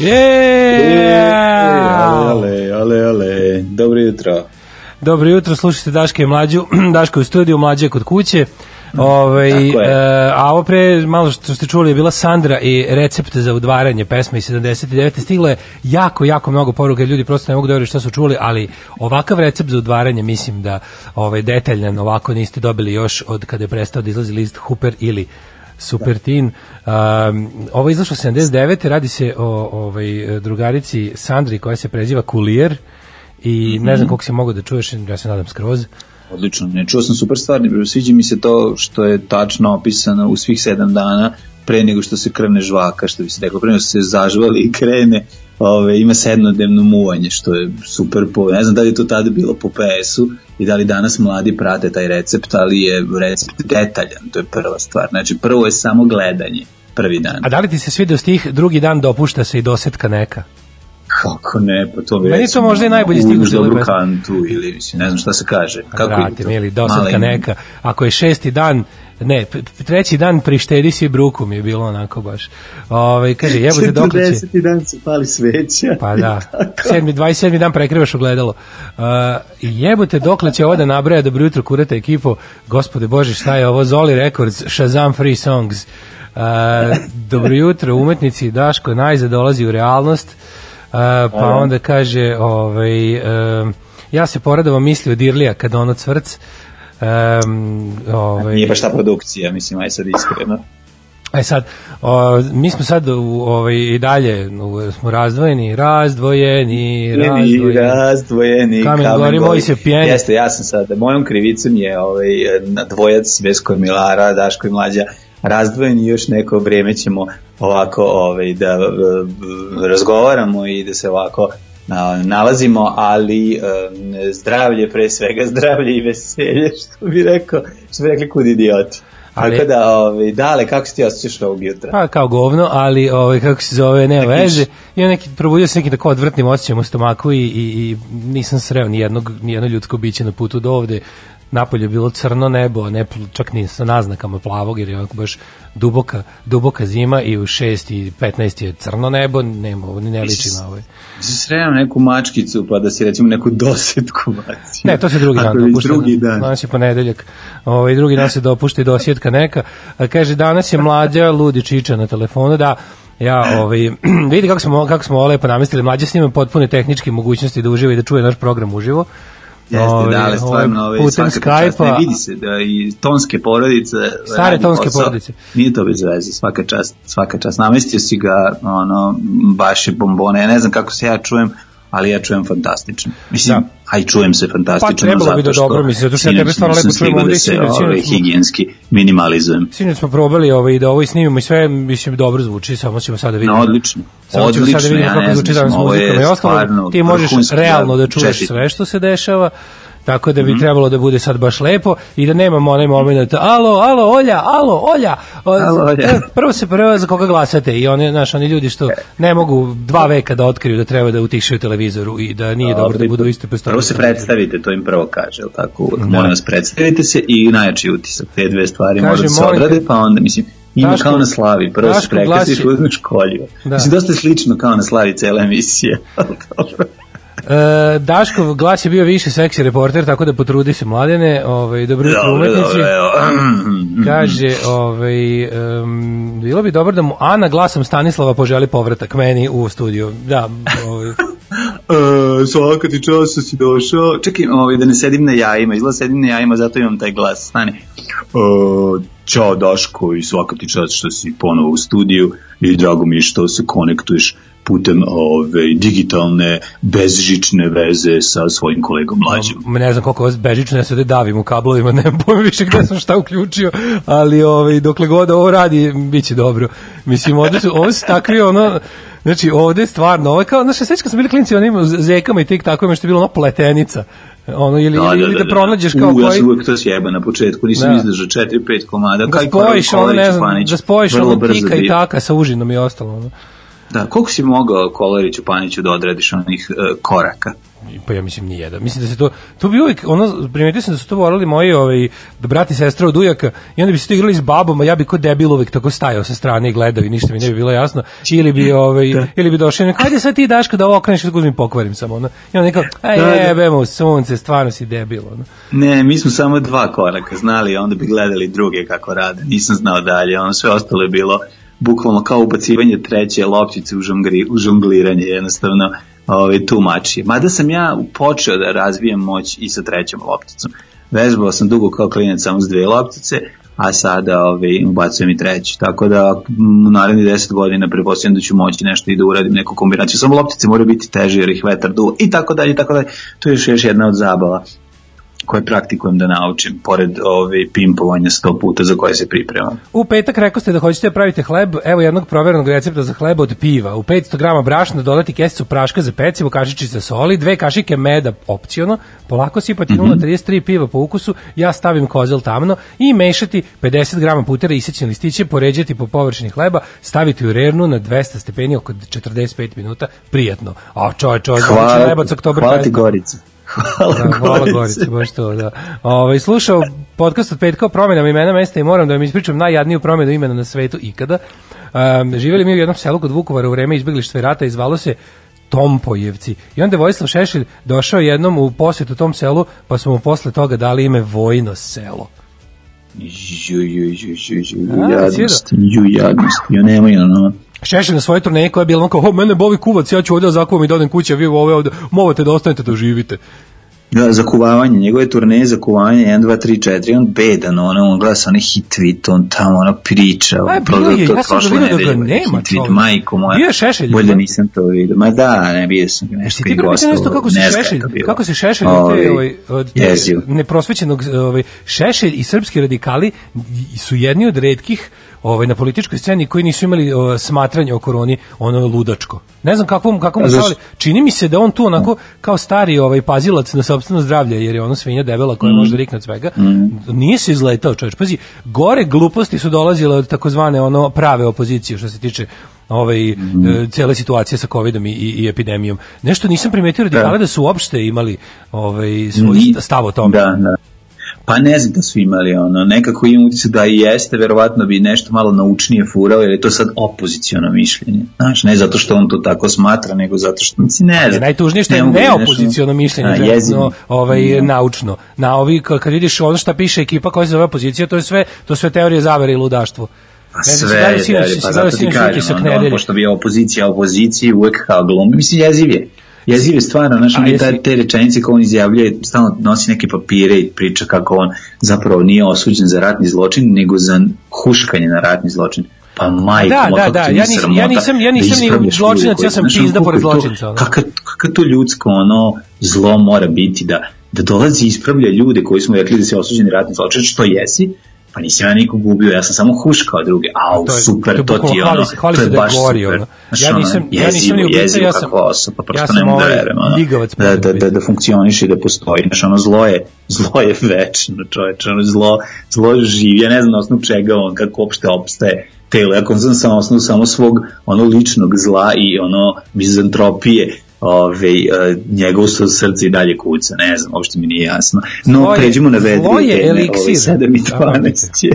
Yeah! Ale, ale, ale, dobro jutro. Dobro jutro, slušajte Daška i Mlađu. Daška je u studiju, Mlađa je kod kuće. Ove, je. e, a ovo pre, malo što ste čuli, je bila Sandra i recept za udvaranje pesme iz 79. Stiglo je jako, jako mnogo poruka, ljudi prosto ne mogu da šta su čuli, ali ovakav recept za udvaranje, mislim da ovaj, detaljan ovako niste dobili još od kada je prestao da izlazi list Hooper ili Super Teen. Um, ovo je izašlo 79. Radi se o ovaj, drugarici Sandri koja se preziva Kulijer i ne znam koliko si mogu da čuješ, ja se nadam skroz. Odlično, ne čuo sam super stvar, sviđa mi se to što je tačno opisano u svih sedam dana pre nego što se krene žvaka, što bi se reklo, pre nego što se zažvali i krene, ove, ima sednodnevno muvanje, što je super po, ne znam da li je to tada bilo po PS-u i da li danas mladi prate taj recept, ali je recept detaljan, to je prva stvar. Znači, prvo je samo gledanje, prvi dan. A da li ti se svidio stih drugi dan dopušta se i dosetka neka? Kako ne, pa to Meni je to možda i najbolji stih u celoj pesmi. kantu ili mislim, ne znam šta se kaže. Kako to? mili, dosadka neka. Ako je šesti dan, ne, treći dan prištedi si bruku mi je bilo onako baš. Ove, kaže, jebote dok će... 40. dan se pali sveća. Pa da, sedmi, 27. dan prekrivaš ogledalo. Uh, jebote, dokle će ovo da nabraja, dobro jutro, kurate ekipo, gospode Bože, šta je ovo, Zoli Records, Shazam Free Songs. Uh, dobro jutro, umetnici, Daško najzad dolazi u realnost, uh, pa onda kaže, ovaj, um, ja se poradovo misli od Irlija kad ono cvrc, Um, ovaj, Nije baš ta produkcija, mislim, aj sad iskreno. E sad, o, mi smo sad u, ovaj, i dalje u, smo razdvojeni, razdvojeni, razdvojeni. razdvojeni, Kamen gori, moj se pjeni. Jeste, ja sam sad, mojom krivicom je ovaj, na dvojac Vesko Milara, Daško i Mlađa, razdvojeni još neko vrijeme ćemo ovako ovaj, da eh, razgovaramo i da se ovako nalazimo, ali eh, zdravlje pre svega, zdravlje i veselje, što bi rekao, što bi rekli kud idioti. Ali- Tako da, ovaj, dale, kako se ti osjećaš ovog jutra? Pa kao govno, ali ovaj, kako se zove, nema veze. I neki, probudio se neki tako odvrtnim osjećajem u stomaku i, i, i nisam sreo ni jednog, ni jedno ljudsko biće na putu do ovde. Napolje je bilo crno nebo, a ne čak ni sa naznakama plavog, jer je onako baš duboka, duboka zima i u 6 i 15 je crno nebo, nema ovo, ni ne liči na ovaj. se sreo neku mačkicu pa da si recimo neku dosetku bacio. Ne, to se drugi dan Ako dopušta. drugi dan. Danas je ponedeljak. Ovaj drugi dan se dopušta i dosjetka neka. A kaže danas je mlađa ludi čiča na telefonu da ja ovaj vidi kako smo kako smo ovo lepo namestili mlađe s njima potpune tehničke mogućnosti da uživa i da čuje naš program uživo. Jeste, Ovaj, da, ali stvarno ovaj, ovaj, putem Skype-a. vidi se da i tonske porodice Stare tonske posao. porodice. Nije to bez veze, svaka čast, svaka čast. Namestio si ga, ono, baš je bombone. Ja ne znam kako se ja čujem, ali ja čujem fantastično. Mislim, Da. a i čujem se fantastično. Pa trebalo bi da dobro, mislim, zato što ja tebe stvarno lepo čujem ovde da se ovaj, higijenski minimalizujem. Sinoć smo probali ovaj da ovo i snimimo i sve mislim dobro zvuči, samo ćemo sada vidjeti. No, odlično. Samo ćemo Odlično, sada vidjeti ja kako zvuči danas ovo je ostalo. stvarno Ti možeš realno da čuješ sve što se dešava. Tako da bi Mhm. trebalo da bude sad baš lepo i da nemamo onaj moment alo, alo, Olja, alo, Olja. O, Alo, Olja. e, Prvo se prvo za koga glasate i oni, znaš, oni ljudi što ne mogu dva veka da otkriju da treba da utišaju televizoru i da nije dobro da budu u istoj prostoriji. Prvo se predstavite, to im prvo kaže, jel tako? Uvek, molim vas, predstavite se i najjači utisak. Te dve stvari Kaže, mora da se te- odrade, pa onda, mislim, ima Daško- kao na slavi. Prvo se prekrasiš, glasi- uzmeš kolju. Da. Mislim, dosta je slično kao na slavi cela emisija. E, Daškov glas je bio više seksi reporter, tako da potrudi se mladene. Ovaj, dobro jutro umetnici. Kaže, ovaj, um, bilo bi dobro da mu Ana glasom Stanislava poželi povratak meni u studiju. Da, ovaj, E, svaka ti što si došao. Čekaj, ovaj, da ne sedim na jajima. Izgleda sedim na jajima, zato imam taj glas. Stani. E, Ćao Daško i svaka ti čast što si ponovo u studiju i drago mi je što se konektuješ putem ove, digitalne bezžične veze sa svojim kolegom mlađim. Ma ne znam koliko vas bežično, ja se ovde davim u kablovima, nemam pojma više gde sam šta uključio, ali ovaj, dokle god ovo radi, bit će dobro. Mislim, ovde su, ovo su takvi, ono, znači ovde je stvarno, ovo je kao, znaš, sveći kad smo bili klinci, onim zekama i tik tako, što je bilo ono pletenica, ono, ili, da, ili, ili da, pronađeš kao U, ja koji... sam uvek to sjeba na početku, nisam Da. izdržao 4-5 komada. Da spojiš, ono, ne znam, da spojiš ono tika i taka sa užinom i ostalo, ono. Da, koliko si mogao Kolariću Paniću da odradiš onih e, koraka? pa ja mislim ni jedan. Mislim da se to to bi uvijek ono primetio sam da su to voleli moji ovaj brat i sestra od ujaka i onda bi se to igrali s babom, a ja bi kod debil uvijek tako stajao sa strane i gledao i ništa mi ne bi bilo jasno. Ili bi ovaj ili bi došao i neko, ajde sad ti Daško da ovo okreneš da uzmem pokvarim samo ono. I on neko, aj Da, da. jebemo sunce, stvarno si debil ono. Ne, mi smo samo dva koraka znali, a onda bi gledali druge kako rade. Nisam znao dalje, ono sve ostalo je bilo bukvalno kao ubacivanje treće loptice u, žongri, u žongliranje, jednostavno ovaj, tumači. Mada sam ja počeo da razvijem moć i sa trećom lopticom. Vežbao sam dugo kao klinac samo s dve loptice, a sada ovaj, ubacujem i treću. Tako da m, u narednih 10 godina prepostavljam da ću moći nešto i da uradim neku kombinaciju. Samo loptice moraju biti teže jer ih vetar duva i tako dalje, tako dalje. To je još, još jedna od zabava koje praktikujem da naučim, pored ove pimpovanja sto puta za koje se pripremam. U petak rekao ste da hoćete da pravite hleb, evo jednog proverenog recepta za hleb od piva. U 500 grama brašna dodati kesicu praška za pecivo, kašičica soli, dve kašike meda opciono, polako sipati Mhm. 0,33 piva po ukusu, ja stavim kozel tamno i mešati 50 grama putera isićene listiće, poređati po površini hleba, staviti u rernu na 200 stepeni oko 45 minuta, prijatno. A čovječ, čovječ, Hvala, hvala ti Gorica. Hvala, Da, hvala Gorice. Gorice, baš to, da. Ovaj slušao podcast od petka o promenama imena mesta i moram da vam ispričam najjadniju promenu imena na svetu ikada. Um, živjeli mi u jednom selu kod Vukovara u vreme izbeglištva i rata i zvalo se Tompojevci. I onda je Vojislav Šešelj došao jednom u posjetu tom selu, pa smo mu posle toga dali ime Vojno selo. Ju, ju, ju, ju, ju, jadnost, ju, jadnost, ju, nemoj, ono, Šešelj na svojoj turneji koja je bila on kao, "O, mene boli kuvac, ja ću ovdje da zakuvam i da odem kući, a vi ove ovdje, morate da ostanete da živite. Da, zakuvavanje, njegove turneje zakuvanje 1, 2, 3, 4, on bedan, ono, on gleda sa onih hit tweet, on tamo ono priča, on bilo je, ja sam ga vidio da ga nema, hit tweet, majko moja, Bio je Šešelj, bolje nisam to vidio, ma da, ne, bio sam nešto ti primetio nešto kako se Šešelj, kako se Šešelj Ovaj, te, ovaj, od neprosvećenog ovaj, Šešelj i srpski radikali su jedni od retkih ovaj na političkoj sceni koji nisu imali o, smatranje o koroni ono ludačko. Ne znam kakvom kakvom stavili. Čini mi se da on tu onako kao stari ovaj pazilac na sopstveno zdravlje jer je ono svinja debela Mm. koja može da rikne od svega. Nije se izletao, čovjek. Pazi, gore gluposti su dolazile od takozvane ono prave opozicije što se tiče ovaj Mm. e, cele situacije sa covidom i, i, i epidemijom. Nešto nisam primetio radikale da su uopšte imali ovaj svoj stav o tome. Da, da. Pa ne znam da su imali ono, nekako imam utisak da i jeste, verovatno bi nešto malo naučnije furao, jer je to sad opoziciono mišljenje. Znaš, ne zato što on to tako smatra, nego zato što, mislim, ne znam. najtužnije što je da neopoziciono mišljenje, A, ovaj, Da. naučno. Na ovi, kad vidiš ono što piše ekipa koja se zove opozicija, to je sve, to je sve teorije zavere i ludaštvo. Pa sve gledao je, si pa gledao zato ti kažem, on, pošto bi opozicija opoziciji uvek kao glum, mislim, jeziv je. Jeziv je stvarno, znaš, on je jesi- te, rečenice koje on izjavljuje, stalno nosi neke papire i priča kako on zapravo nije osuđen za ratni zločin, nego za huškanje na ratni zločin. Pa majko, Da, da, kako da, ja nisam- ja nisam- ja da nisam ni ispravljaš zločinac, ja sam pizda pored zločinca. Kakav kakav to ljudsko ono zlo mora biti da da dolazi i ispravlja ljude koji smo rekli da si osuđeni ratni zločin, što jesi, pa nisam ja nikog ubio, ja sam samo huškao druge. Au, To je- super, to to, ti je hvali ono, se- hvali to da je baš gori, super. ono. Znaš, Ja ono, nisam- ja nisam jezivo, ni ubica, jezivo ja sam- osoba, prosto ja sam mogu da ovaj verujem, ono, ligavac da, da, da, da funkcioniše i da postoji. Znaš, ono, zlo je, zlo je večno, čoveče, ono, zlo, zlo živi, ja ne znam na osnovu čega on, kako uopšte opstaje telo, ja sam sam osnovu samo svog ono ličnog zla i ono mizantropije ove, uh, njegovo su srce i dalje kuca, ne znam, uopšte mi nije jasno. No, Zlo pređimo na vedrije je teme, eliksir. ove, 7 i 12 je.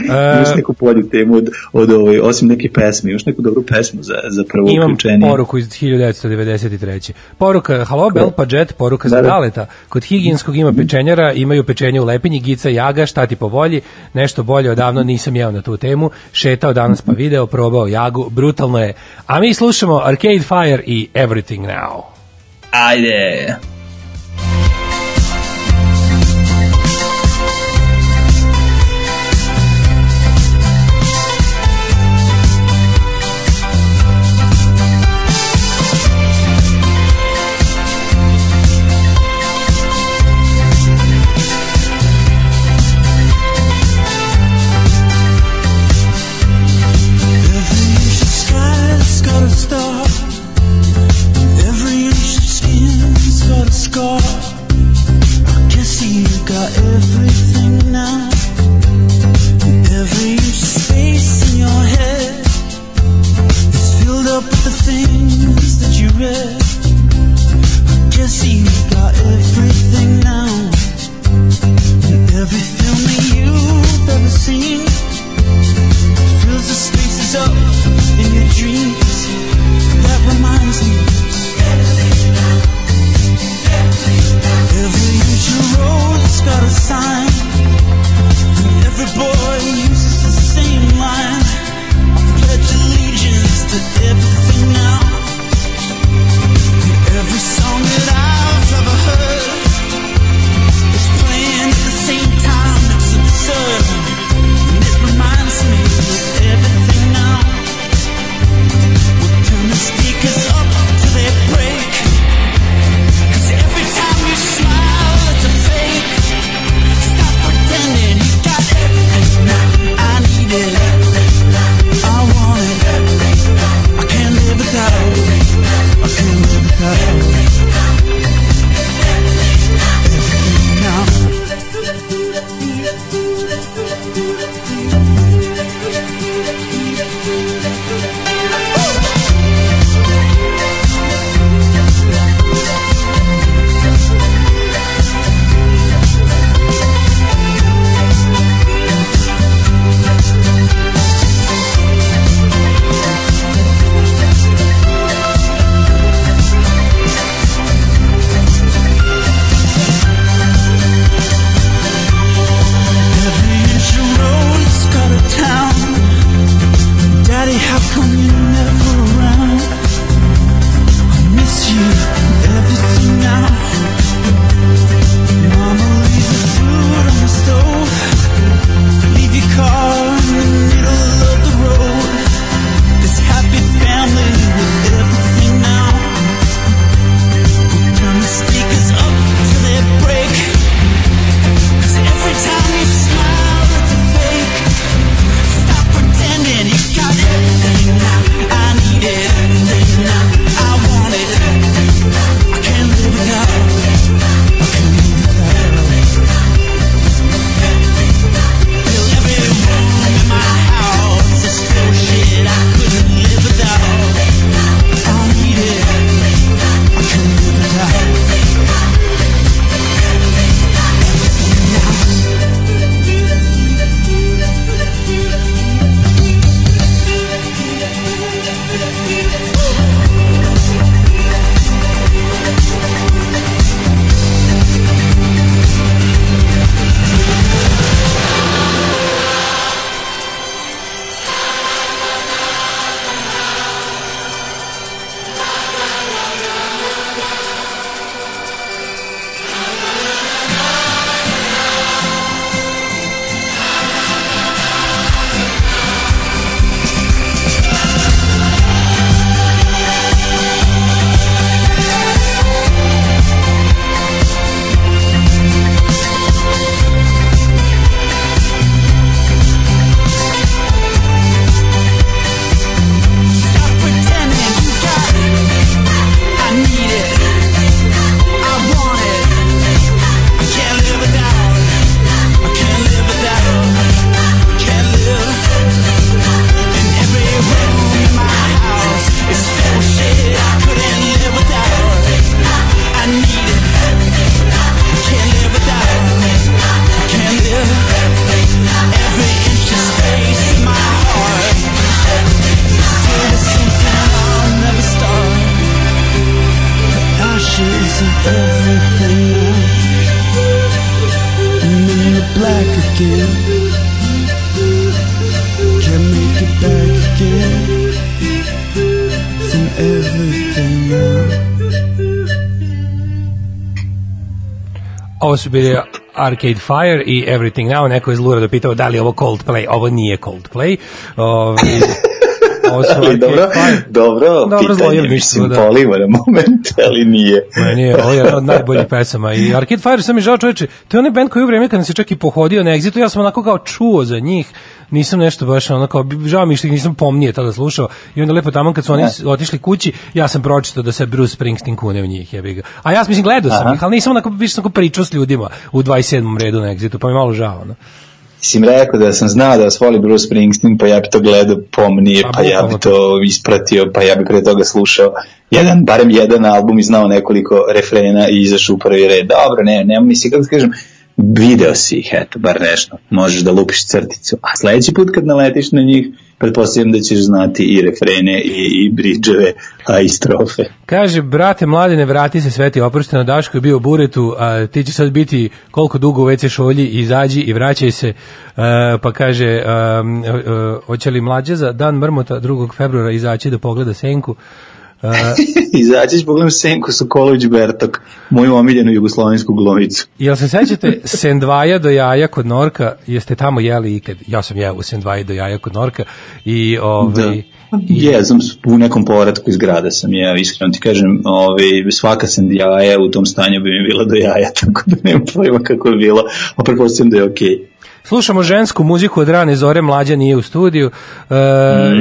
E, Još neku bolju temu od, od ove, osim neke pesme, još neku dobru pesmu za, za prvo Imam uključenje. poruku iz 1993. Poruka, halo, Bel pa jet, poruka za Da, da. Daleta. Kod higijenskog ima pečenjara, imaju pečenje u lepinji, gica, jaga, šta ti po volji, nešto bolje odavno nisam jeo na tu temu, šetao danas pa video, probao jagu, brutalno je. A mi slušamo Arcade Fire i Everything Now. Ajde! Every su bili Arcade Fire i Everything Now. Neko je zlura da pitao da li je ovo Coldplay. Ovo nije Coldplay. Ovo Ali dobro, dobro, Dobro pitanje, mislim, da. polivo na moment, ali nije. Meni je ovo jedna od najboljih pesama. I Arcade Fire sam mi žao čoveče. To je onaj band koji u vreme kad nam se čak i pohodio na Exitu, ja sam onako kao čuo za njih. Nisam nešto baš ono kao, žao mi je što ih nisam pomnije tada slušao. I onda lepo tamo kad su oni otišli kući, ja sam pročitao da se Bruce Springsteen kune u njih, jebi ga. A ja mislim gledao sam Aha. ih, ali nisam onako, više sam onako pričao s ljudima u 27. redu na Exitu, pa mi je malo žao. No. Sim rekao da sam znao da vas voli Bruce Springsteen, pa ja bi to gledao pomnije, pa ja bi to ispratio, pa ja bi pre toga slušao jedan, barem jedan album i znao nekoliko refrena i izašao u prvi red. Dobro, ne, nema mi se, kako da kažem, video si ih, eto, bar nešto. Možeš da lupiš crticu. A sledeći put kad naletiš na njih, pretpostavljam da ćeš znati i refrene i, i bridževe, a i strofe. Kaže, brate mladine, vrati se sveti oprošteno, Daško je bio u buretu, a ti će sad biti koliko dugo u WC šolji, izađi i vraćaj se. E, pa kaže, um, e, e, hoće li mlađe za dan mrmota 2. februara izaći da pogleda senku? E, Izaćeš pogledam Senku Sokolović Bertok, moju omiljenu jugoslovensku glumicu. jel se sećate sendvaja do jaja kod Norka? Jeste tamo jeli ikad? Ja sam jeo u sendvaja do jaja kod Norka i ovaj... Da. Je, sam u nekom povratku iz grada sam je, iskreno ti kažem, ovaj, svaka sam jaja u tom stanju bi mi bila do jaja, tako da nemam pojma kako je bilo, a pretpostavljam da je okej. Slušamo žensku muziku od rane zore, mlađa nije u studiju. E,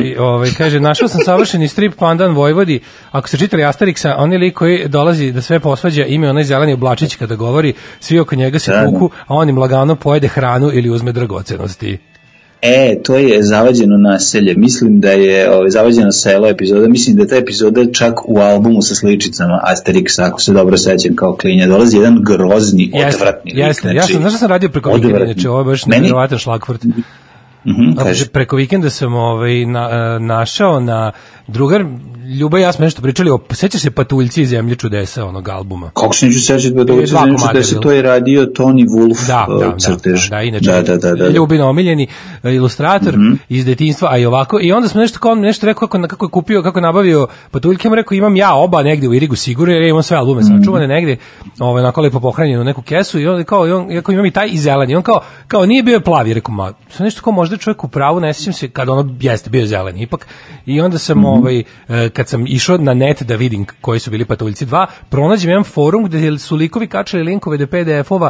i, ovaj, kaže, našao sam savršeni strip Pandan Vojvodi. Ako ste čitali Asterixa, on je lik koji dolazi da sve posvađa, ima onaj zeleni oblačić kada govori, svi oko njega se kuku, a on im lagano pojede hranu ili uzme dragocenosti. E, to je zavađeno naselje. Mislim da je ovaj, zavađeno selo epizoda. Mislim da je ta epizoda čak u albumu sa sličicama Asterix, ako se dobro sećam kao klinja. Dolazi jedan grozni, odvratni lik. jeste. ja sam, znaš šta sam radio preko vikenda, znači ovo je baš Meni- nevjerovatan šlagvort. Mhm, A, kaži. Preko vikenda sam ovaj, na, e, našao na drugar, Ljuba i ja smo nešto pričali o, sećaš se Patuljci iz Zemlje čudesa, onog albuma? Kako se neću sećati da, Prije dva da, komada da je se bilo. to je radio Tony Wolf Da, uh, da, da, crtež. da, da, inače, da, da, da, da. Ljubin omiljeni e, ilustrator iz detinjstva, a i ovako, i onda smo nešto kao on nešto rekao kako, kako je kupio, kako je nabavio patuljke, mu rekao imam ja oba negde u Irigu sigurno, jer ja imam sve albume sačuvane negde, ovaj, onako lepo pohranjeno u neku kesu, i on kao, i on, iako imam i taj i zeleni, on kao, kao nije bio plavi, rekao, ma, sam nešto kao možda je čovjek u pravu, ne sjećam se, kad ono jeste bio zeleni ipak, i onda sam, ovaj, e, kad sam išao na net da vidim koji su bili patuljci 2, pronađem jedan forum gde su likovi kačali linkove do PDF-ova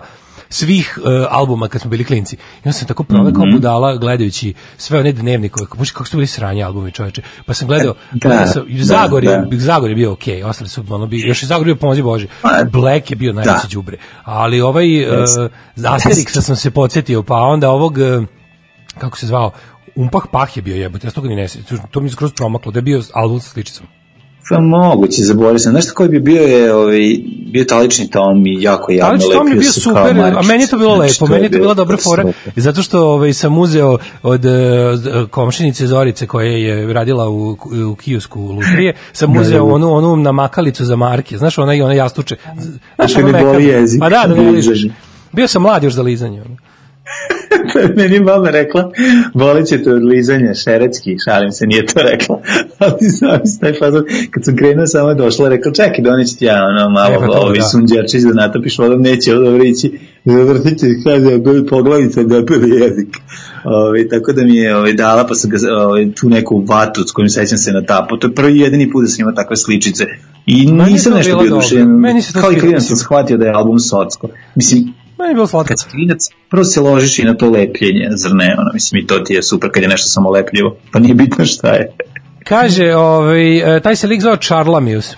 svih uh, albuma kad smo bili klinci. I onda sam tako proveo kao budala gledajući sve one dnevnikove. Kako, kako su bili sranje albumi, čoveče. Pa sam gledao, Da, gledao sam, da, Zagor, je, da. Zagor je bio okej, ostali su, ono, bi, još je Zagor bio pomozi Bože. Pa, Black je bio najveći da. đubre. Ali ovaj, uh, Asterixa sam se podsjetio, pa onda ovog, uh, kako se zvao, Umpah Pah je bio jebote, ja s toga ni ne. To mi je skroz promaklo, da je bio album sa sličicom. Pa moguće, zaboravio sam. Znaš koji bi bio je, ovaj, bio talični tom i jako javno Ali to mi je lepio bio super, kao a meni je to bilo Znači, lepo, to meni je to bila dobra fora, super. zato što ovaj, sam uzeo od uh, komšinice Zorice koja je radila u, u kiosku Lutrije, sam Da, uzeo da, da. onu, onu namakalicu za marke, znaš, ona, ona jastuče. Znaš, ono ne boli meka- jezik, Pa da, da ne ližeš. lizanje. Bio sam mlad još za lizanje. ono. meni je mama rekla, bolit će te od lizanja, šerecki, šalim se, nije to rekla. Ali znam se taj fazon, kad sam krenuo samo je došla, rekla, čekaj, doneći ti ja ono malo, E, pa to, ovaj da. sunđerčić da natopiš vodom, neće ovo dobro ići, zavrtit će, kaže, poglavica da pede jezik. Ovaj, tako da mi je ovaj, dala, pa sam ga, ovaj, tu neku vatu s kojim sećam se na tapu. To je prvi jedini put da sam imao takve sličice. I Meni nisam to nešto bio oduševljen. Meni se to Kao i klinac sam shvatio da je album socko. Mislim, Meni je bilo slatko. kad si klinac, prvo se ložiš i na to lepljenje, zar ne, ono, mislim, i to ti je super kad je nešto samo lepljivo, pa nije bitno šta je. Kaže, ovaj, e, taj se lik zvao Charlamius.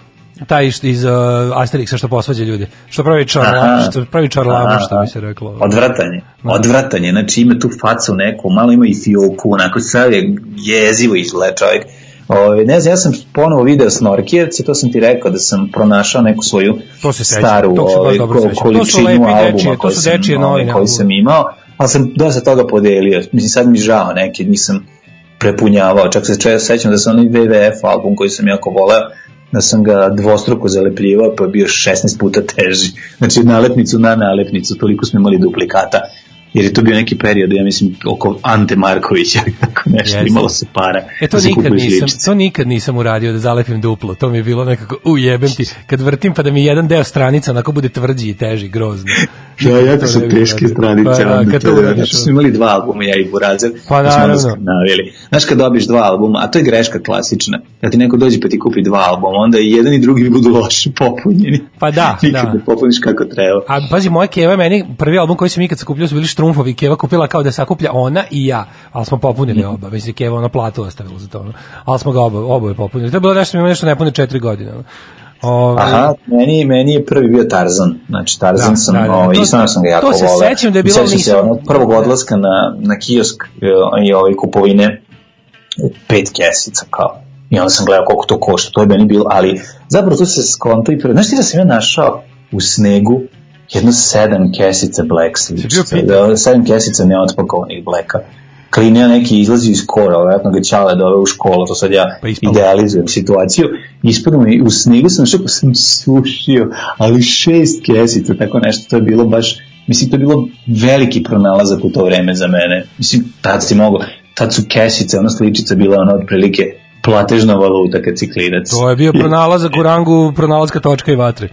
Taj iz uh, Asterixa što posvađa ljude. Što pravi čarla, Aha. što pravi Aha. što bi se reklo. Odvratanje, odvratanje, znači ima tu facu neku, malo ima i fioku, onako sad je jezivo izgleda čovjek. Ove, ne znam, ja sam ponovo video Snorkijevce, to sam ti rekao da sam pronašao neku svoju To se sećam, staru ove, dobro ko- količinu albuma dečije, su sam, dečije ove, novine koji sam imao, ali sam dosta toga podelio. Mislim, sad mi žao neki, nisam prepunjavao, čak se če, sećam da sam onaj WWF album koji sam jako voleo, da sam ga dvostruko zalepljivao, pa je bio 16 puta teži. Znači, nalepnicu na nalepnicu, toliko smo imali duplikata. Jer je to bio neki period, ja mislim, oko Ante Markovića, tako nešto, Jeste. imalo se para. E to da nikad nisam, to nikad nisam uradio da zalepim duplo. To mi je bilo nekako ujebem ti kad vrtim pa da mi jedan deo stranica onako bude tvrđi i teži, grozno. Da, Nikad jako to su teške stranice. Pa, da, kad to uradiš. Smo imali dva albuma, ja i Burazer. Pa, pa naravno. navili. Znaš kad dobiš dva albuma, a to je greška klasična, da ti neko dođe pa ti kupi dva albuma, onda i jedan i drugi budu loše popunjeni. Pa da, Nikad da. ne popuniš kako treba. A pazi, moja Keva meni, prvi album koji sam ikad sakupljao su bili Štrumfovi, Keva kupila kao da sakuplja ona i ja, ali smo popunili Mhm. oba, mislim Keva ona platu ostavila za to, ono. ali smo ga oba, oboje popunili. To je bilo nešto, ima nešto nepune četiri godine. ono. Ove, Aha, meni, meni je prvi bio Tarzan. Znači, Tarzan Da, sam, da, da. ovaj, To- sam ga jako to se sećam da je bilo, sećam se onog prvog odlaska na, na kiosk e, i ovaj kupovine pet kesica kao. I onda sam gledao koliko to košta, to je meni bilo, ali zapravo to se skonto i. Znaš ti da sam ja našao u snegu jedno sedam kesica Black sličica, da, sedam kesica neotpakovanih Blacka. Klinija neki izlazi iz kora, vjerojatno ga Ćale dove u školu, to sad ja Pa ispalo. idealizujem situaciju. Ispadno mi, u snegu sam pa sam sušio, ali šest kesica, tako nešto, to je bilo baš, mislim, to je bilo veliki pronalazak u to vreme za mene. Mislim, tad si mogo, tad su kesice, ona sličica bila ona otprilike platežna valuta kad si klinac. To je bio pronalazak u rangu pronalazka točka i vatre.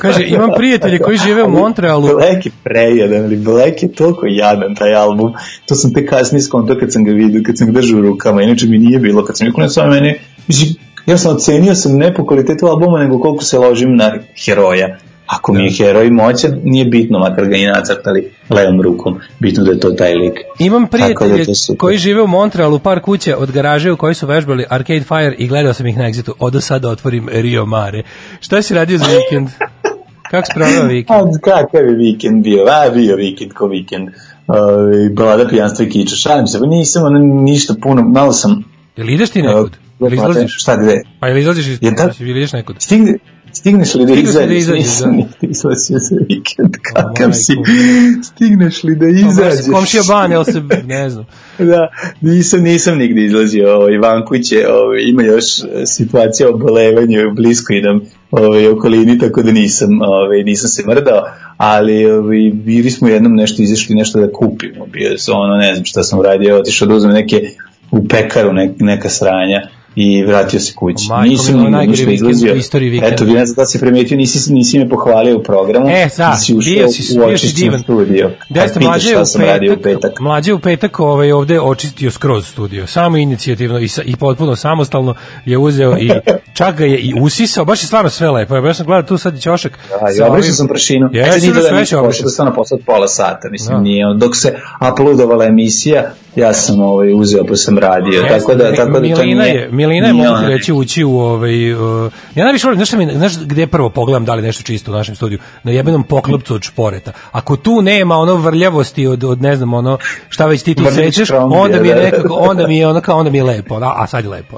Kaže, imam prijatelje koji žive u Montrealu. Black je prejadan, ali Black je toliko jadan taj album. To sam te kasnije skonto kad sam ga vidio, kad sam ga držao u rukama. Inače mi nije bilo, kad sam rekao, ne samo meni, ja sam ocenio sam ne po kvalitetu albuma, nego koliko se ložim na heroja. Ako mi je heroj moćan, nije bitno, makar ga i nacrtali levom rukom. Bitno da je to taj lik. Imam da je prijatelje super. koji žive u Montrealu, par kuća od garaže u kojoj su vežbali Arcade Fire i gledao sam ih na Exitu. Odo sada otvorim Rio Mare. Šta si radio za vikend? Kako si proveo vikend? Kakav je vikend bio? A, bio vikend ko vikend. Uh, balada pijanstva i kiča. Šalim se, pa nisam ono, ništa puno, malo sam... Jel ideš ti nekud? Jel izlaziš? Šta gde? Pa jel izlaziš iz... Je da- Jel ideš nekud? Stigne, stigneš li da da izađeš? Nisam nikad izlazio za vikend, kakav si. Stigneš li da Pa, izađeš? Komšija ban, jel se... Ne znam. Da, nisam, nisam nigde izlazio ovaj, van kuće, ovaj, ima još e, situacija o bolevanju blisko i nam ovaj, okolini, tako da nisam, ovaj, nisam se mrdao, ali ovaj, bili smo jednom nešto izašli nešto da kupimo, bio ono, ne znam šta sam uradio, otišao da uzmem neke u pekaru ne, neka sranja i vratio se kući. Majko nisam najgori ništa izlazio. u istoriji vikenda. Eto, vi ne znam da si primetio, nisi, nisi me pohvalio u programu. E, da, nisi ušao bio si, u si očišćen divan. studio. Da ste mlađe u sam radio u petak, petak. mlađe u petak ovaj, ovde očistio skroz studio. Samo inicijativno i, sa, i potpuno samostalno je uzeo i čak ga je i usisao. Baš je stvarno sve lepo. Ja sam gledao tu sad i ćošak. Da, sa ja obrišao sam prašinu. Ja, ja sam da sve mi obrišao. da stano posle pola sata, mislim, Da. nije. Dok se uploadovala emisija, ja sam ovaj, uzeo pa sam radio, tako da, tako da to nije... Milina je mogu reći ući u ovaj uh, ja najviše volim, znaš, mi, znaš gde prvo pogledam da li nešto čisto u našem studiju na jebenom poklopcu od šporeta ako tu nema ono vrljavosti od, od ne znam ono šta već ti tu krompir, onda mi je da. nekako onda mi je ono kao onda mi je lepo ono, a sad je lepo.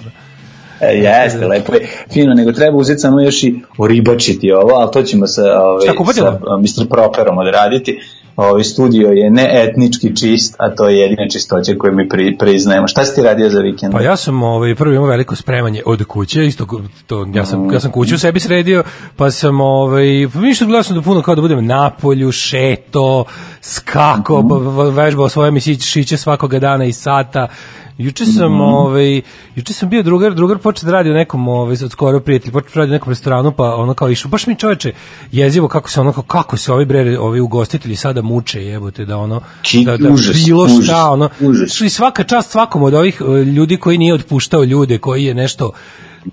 E, jeste, lepo je, fino, nego treba uzeti samo još i oribačiti ovo, ali to ćemo sa, ovaj, sa Mr. Properom odraditi. Ovaj studio je ne etnički čist, a to je jedina čistoća koju mi pri, priznajemo. Šta si ti radio za vikend? Pa ja sam ovaj prvo imao veliko spremanje od kuće, isto to ja sam ja sam kuću sebi sredio, pa sam ovaj pa ništa gledao sam da puno kao da budem na polju, šeto, skako, mm vežbao svoje mišiće šiće svakoga dana i sata. Juče sam, ovaj, juče sam bio drugar, drugar počeo da radi u nekom, ovaj, od skoro prijatelj, počeo da radi u nekom restoranu, pa ono kao išao, baš mi čoveče, jezivo kako se ono, kako se ovi bre, ovi ugostitelji sada muče, jebote, da ono, Ki- da, da užas, bilo užas, šta, ono, užas. i svaka čast svakom od ovih e, ljudi koji nije otpuštao ljude, koji je nešto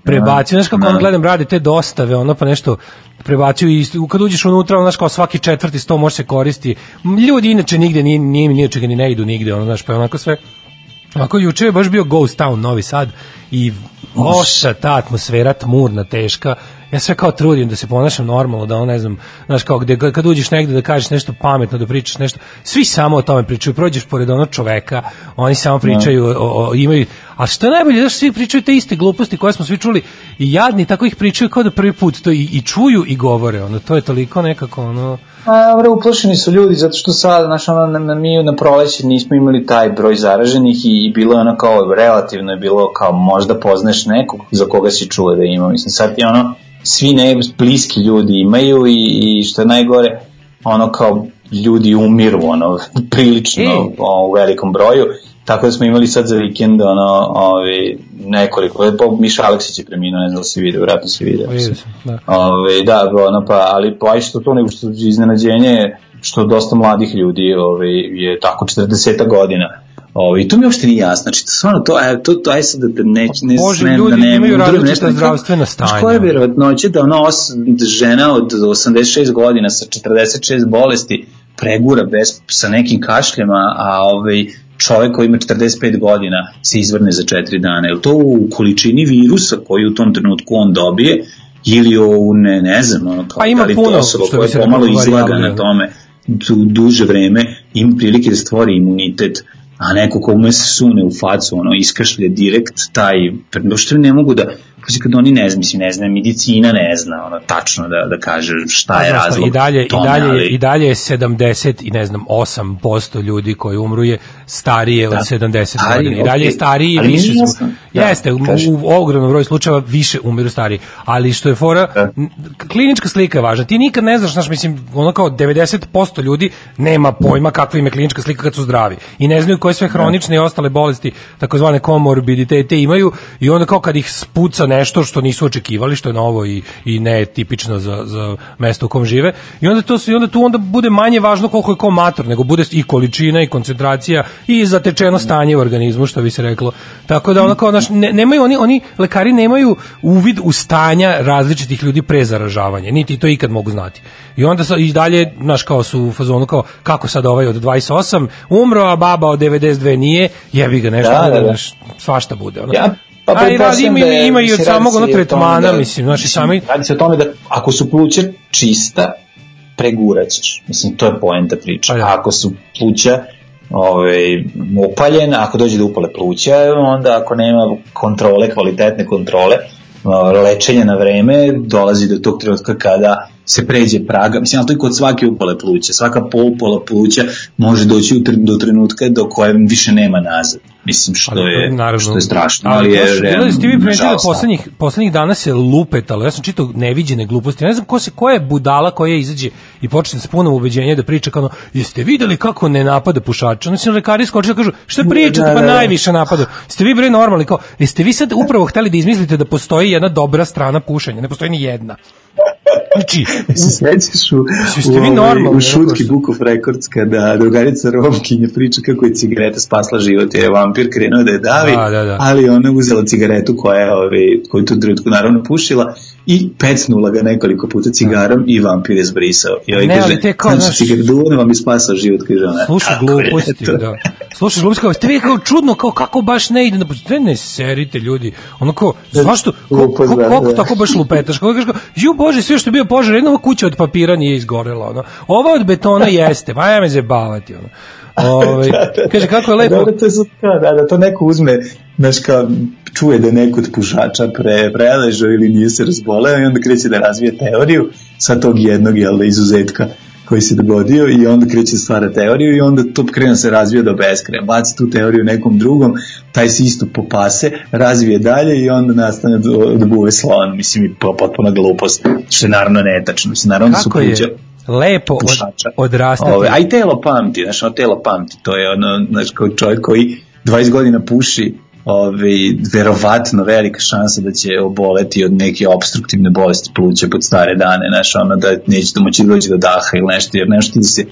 prebacio, znaš kako da. ono gledam, rade te dostave, ono pa nešto prebacio i kad uđeš unutra, ono, znaš kao svaki četvrti sto može se koristi. Ljudi inače nigde, nije, nije, nije čega ni ne idu nigde, ono, znaš, pa onako sve Ako juče je baš bio Ghost Town Novi Sad i loša ta atmosfera tmurna, teška. Ja sve kao trudim da se ponašam normalno, da on ne znam, znaš kao gde kad uđeš negde da kažeš nešto pametno, da pričaš nešto, svi samo o tome pričaju, prođeš pored onog čoveka, oni samo pričaju, o, o, imaju, a što je najbolje, znaš, svi pričaju te iste gluposti koje smo svi čuli i jadni tako ih pričaju kao da prvi put to i, i čuju i govore, ono, to je toliko nekako, ono, A, dobro, uplašeni su ljudi, zato što sad, znaš, ono, na, na, mi na proleće nismo imali taj broj zaraženih i, i bilo je ono kao, relativno je bilo kao, možda poznaš nekog za koga si čuo da ima. Mislim, sad je ono, svi ne, bliski ljudi imaju i, i što je najgore, ono kao, ljudi umiru ono prilično E. o, u velikom broju tako da smo imali sad za vikend ono ovi nekoliko pa Miša Aleksić je preminuo ne znam da si video vjerojatno si video Vidio sam, da. Ove, da, ono, pa, ali pa što to nego što iznenađenje je što dosta mladih ljudi ove, je tako 40 godina. Ove, I to mi uopšte nije jasno. Znači, stvarno, to, aj, to, to, aj sad da ne, ne, Bože, ne, ljudi da ne, imaju različita zdravstvena Znaš, stanja. koja je vjerovatnoća da ono os, da žena od 86 godina sa 46 bolesti pregura bez, sa nekim kašljama, a ovaj, čovek koji ima 45 godina se izvrne za 4 dana. Je to u količini virusa koji u tom trenutku on dobije ili u, ne, ne znam, ono, kao, Pa ima da li to puno, osoba što koja je pomalo izlaga na tome du, duže vreme ima prilike da stvori imunitet a neko ko ume se sune u facu, ono, iskašlje direkt taj, što ne mogu da, Pazi, kad oni ne znam, mislim, ne zna, medicina ne zna, ono, tačno da, da kaže šta je razlog I dalje, tome, i dalje, ali- i dalje je 70 i ne znam 8% ljudi koji umru je starije od Da. 70 Stariji, godina. I dalje je okej. stariji Ali više su. Da, Jeste, u, kaži. u ogromnom broju slučajeva više umiru stariji. Ali što je fora, Da. klinička slika je važna. Ti nikad ne znaš, znaš, mislim, ono kao 90% ljudi nema pojma kakva im je klinička slika kad su zdravi. I ne znaju koje sve hronične i ostale bolesti, takozvane komorbiditete imaju i onda kao kad ih spuca nešto što nisu očekivali, što je novo i, i ne tipično za, za mesto u kom žive. I onda, to, i onda tu onda bude manje važno koliko je ko mator, nego bude i količina i koncentracija i zatečeno stanje u organizmu, što bi se reklo. Tako da ono kao, znaš, ne, nemaju oni, oni lekari nemaju uvid u stanja različitih ljudi pre zaražavanja, niti to ikad mogu znati. I onda sa, i dalje, znaš, kao su u fazonu kao, kako sad ovaj od 28 umro, a baba od 92 nije, jebi ga nešto, Da, da, da. svašta bude. Ono. Ja, pa a i radi, ima, da ima i od samog ono tretmana, da- mislim, znaš, i sami, Radi se o tome da ako su pluća čista, preguraćeš. Mislim, to je poenta priče. Pa da. A ako su pluća ovaj, upaljena, ako dođe do upale pluća, onda ako nema kontrole, kvalitetne kontrole, lečenja na vreme, dolazi do tog trenutka kada se pređe praga, mislim, ali to je kod svake upale pluća, svaka polupala pluća može doći do trenutka do kojem više nema nazad. Mislim, što Ali, je, naravno. što je strašno, Ali, ali, je realno, ste vi primetili poslednjih, poslednjih dana se lupetalo, ja sam čitao neviđene gluposti, ne znam ko, se, ko je budala koja izađe i počne s punom ubeđenja da priča kao, jeste videli kako ne napada pušača? Onda se lekari skočili da kažu, šta pričate, Da, pa da, da. najviše napada. Ste vi bre normalni, kao, jeste vi sad upravo hteli da izmislite da postoji jedna dobra strana pušenja, ne postoji ni jedna. Znači, se sećaš u, vi u, ovaj, normalni, u šutki? Book of Records kada drugarica Romkinja priča kako je cigareta spasla život je vampir krenuo da je davi, Da, da, da. ali ona je uzela cigaretu koja je, ovaj, koju tu trenutku naravno pušila i pecnula ga nekoliko puta cigarom i vampir je zbrisao. I ovaj Ne, ali kaže, te kao, znaš- cigaret duvan vam je spasao život, kaže ona. sluša "Kako je gluposti, to?" da. Slušaš gluposti kao, ste vi kao čudno, kao kako baš ne ide na pušenje. Ne, ne serite ljudi. Ono kao, ko, ko, da, koliko da. tako baš lupetaš? Kako kažeš kao, ju bože, sve što je bio požar, jedna ova kuća od papira nije izgorela, ono. Ova od betona jeste, pa ja me zebavati, ono. Ovaj kaže kako je lepo. Dobro, to je super, da, da to neko uzme, znaš kao, čuje da je neko od pušača pre, preležao ili nije se razboleo i onda kreće da razvije teoriju sa tog jednog, jel da, izuzetka koji se dogodio i onda kreće da stvara teoriju i onda to krene da se razvija do beskraja. Baci tu teoriju nekom drugom, taj se isto popase, razvije dalje i onda nastane da, da buve slon. Mislim, i po- potpuna glupost, što je naravno netačno. Mislim, naravno su Kako je pluća lepo od, pušača. odrastati. Ove, a i telo pamti, znaš, ono telo pamti, to je ono, znaš, kao čovjek koji 20 godina puši, ove, verovatno velika šansa da će oboleti od neke obstruktivne bolesti pluća pod stare dane, znaš, ono da neće da moći doći do daha ili nešto, jer nešto ti da se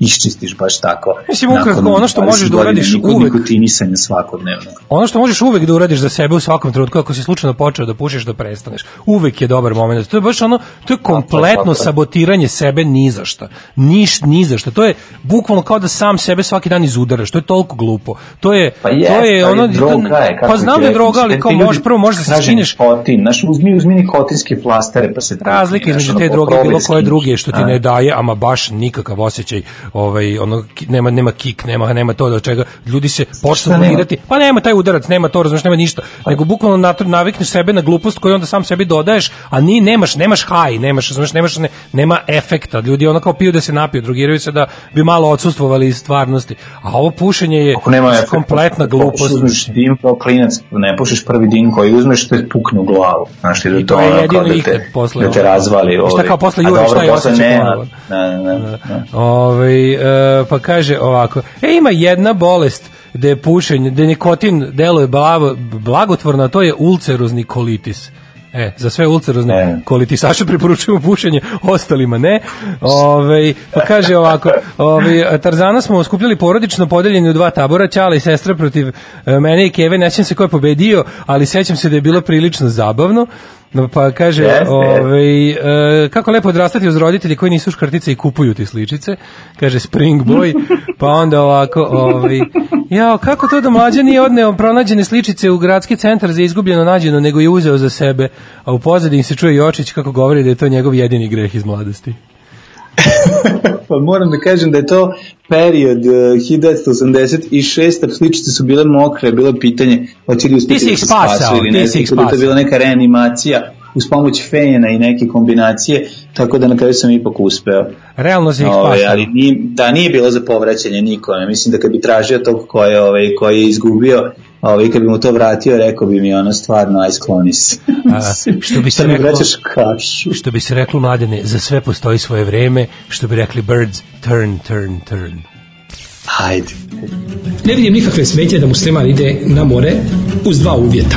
iščistiš baš tako. Mislim, ukratko, ono što 20 možeš da uradiš uvek. nikotinisanja svakodnevno. Ono što možeš uvek da uradiš za sebe u svakom trenutku ako si slučajno počeo da pušiš da prestaneš. Uvek je dobar moment. To je baš ono, to je kompletno sabotiranje sebe ni za šta. Niš ni za šta. To je bukvalno kao da sam sebe svaki dan izudaraš. To je toliko glupo. To je Pa je, to je ono droga je, kako pa znam da je droga, ali kao možeš prvo možeš da se skineš Nikotin, znaš, uzmi, uzmi nikotinske plastere pa se znaš, između te droge bilo koje druge što ti ne daje, ama baš nikakav osjećaj, ovaj ono nema nema kik, nema nema to do čega ljudi se počnu Šta bulirati. Pa nema taj udarac, nema to, razumeš, nema ništa. Nego bukvalno navikneš sebe na glupost koju onda sam sebi dodaješ, a ni nemaš nemaš haj, nemaš, razumeš, nemaš ne, nema efekta. Ljudi ono kao piju da se napiju, drogiraju se da bi malo odsustvovali iz stvarnosti. A ovo pušenje je Ako nema efekta, kompletna glupost. Uzmeš dim kao klinac, ne pušiš prvi dim koji uzmeš, to je pukne u glavu. Znaš ti da I to, to je ono jedino da te, posle da te razvali. I šta ovaj. kao posle A juriš dobro, taj posle osjećaj ne, ponovo. Da, da, da, Ovaj Ovaj, e, pa kaže ovako, e, ima jedna bolest da je pušenje, da nikotin deluje blavo, blagotvorno, a to je ulcerozni kolitis. E, za sve ulcerozne E. kolitisaše preporučujemo pušenje, ostalima ne. Ove, pa kaže ovako, ove, Tarzana smo skupljali porodično podeljeni u dva tabora, Ćala i sestra protiv e, mene i Keve, ne sjećam se ko je pobedio, ali sećam se da je bilo prilično zabavno. No, Pa kaže, Jeste. ovaj, e, kako lepo odrastati uz roditelji koji nisu škrtice i kupuju ti sličice, kaže Spring Boy, pa onda ovako, ovaj, jao, kako to da mlađa nije odneo pronađene sličice u gradski centar za izgubljeno nađeno, nego je uzeo za sebe, a u pozadini se čuje Jočić kako govori da je to njegov jedini greh iz mladosti. Pa moram da kažem da je to period uh, 1986. Sličice su bile mokre, bilo je pitanje hoće li uspjeti Ti da se spasao, spasu ili ti ne, tako da je to bila neka reanimacija uz pomoć fejena i neke kombinacije, tako da na kraju sam ipak uspeo. Realno se ih spasao. ali nije, da nije bilo za povraćanje niko, ne mislim da kad bi tražio tog ko je, ovaj, koji je izgubio, ovaj, kad bi mu to vratio, rekao bi mi ono stvarno, aj skloni se. A, što bi se reklo- vraćaš kašu. Što bi se reklo mladene, za sve postoji svoje vreme, što bi rekli birds, turn, turn, turn. Hajde. Ne vidim nikakve smetje da musliman ide na more uz dva uvjeta.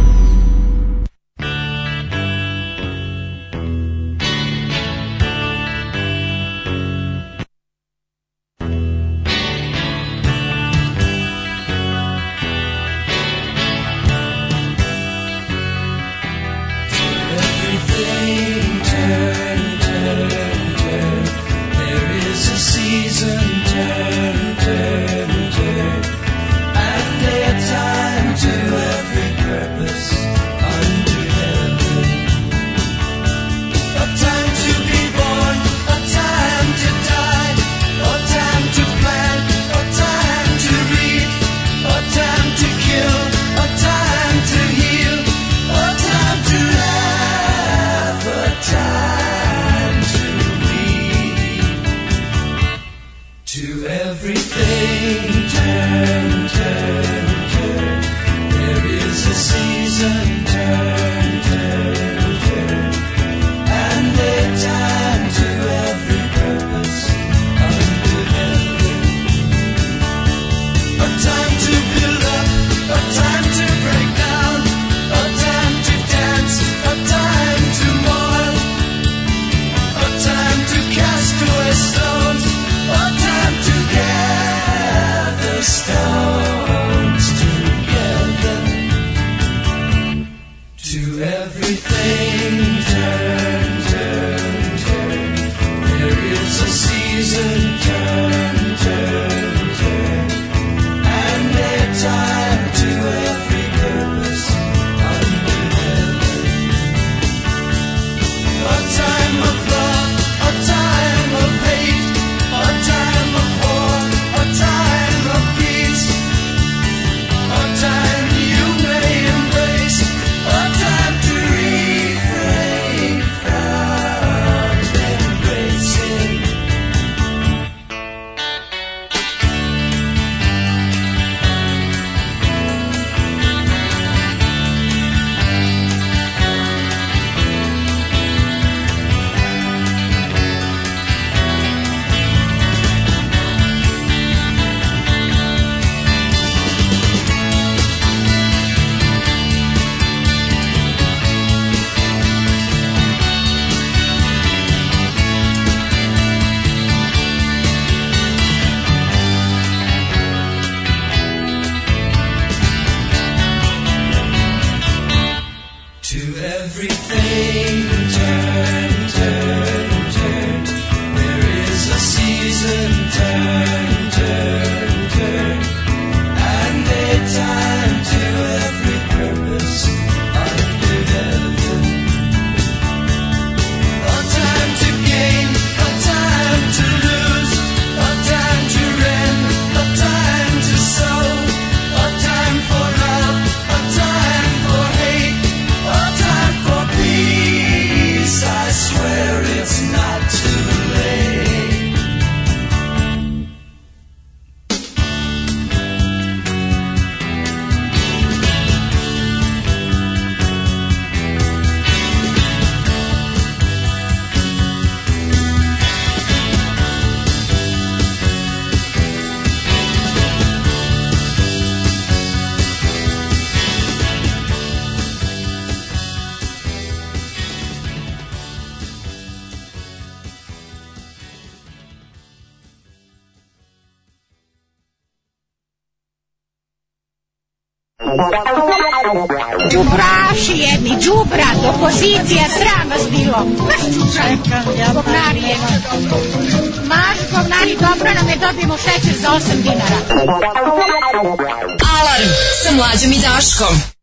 mlađom i Daškom.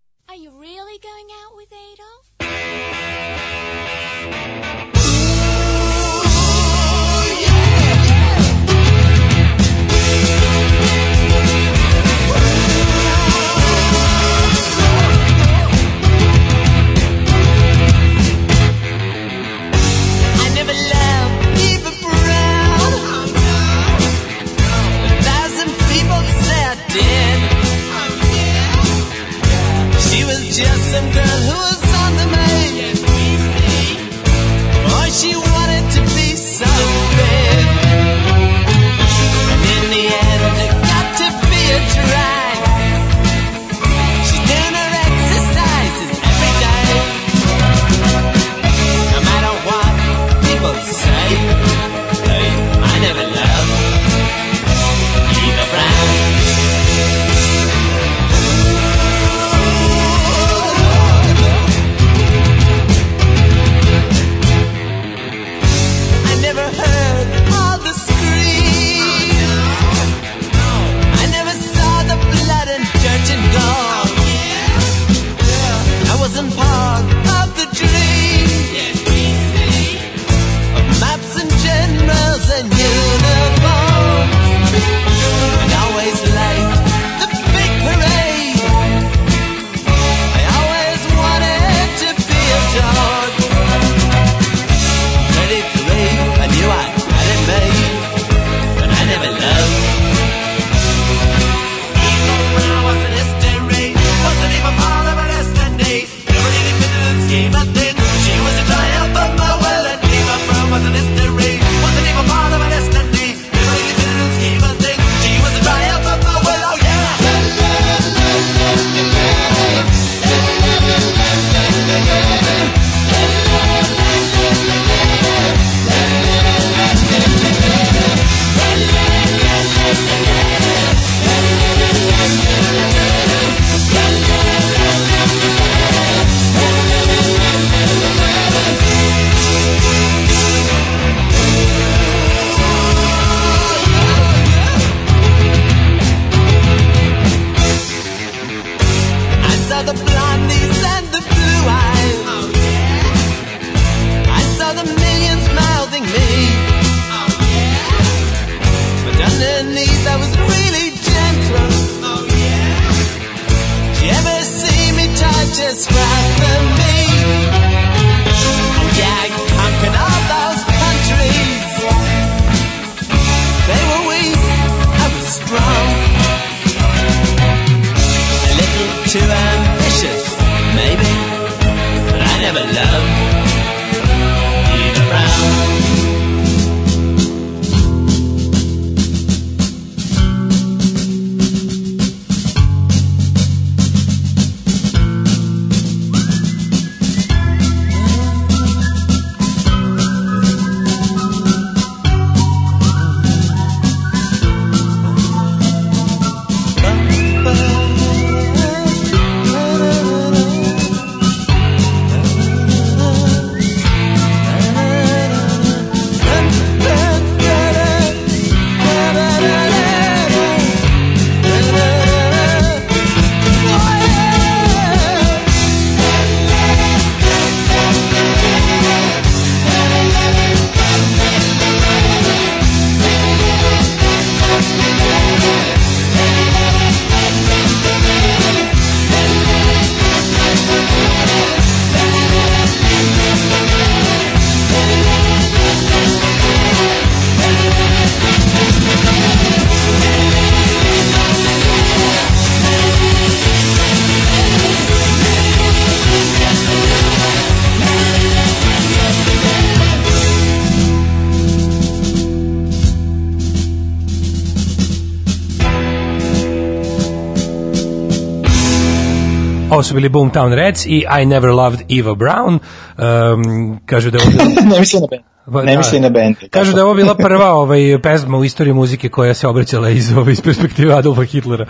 Ovo su bili Boomtown Reds i I Never Loved Eva Brown. Um, kažu da je ovo bila... ne misli na band. Pa, Ne misli na band. Kažu da je ovo bila prva ovaj, pesma u istoriji muzike koja se obraćala iz, ovaj, iz perspektive Adolfa Hitlera.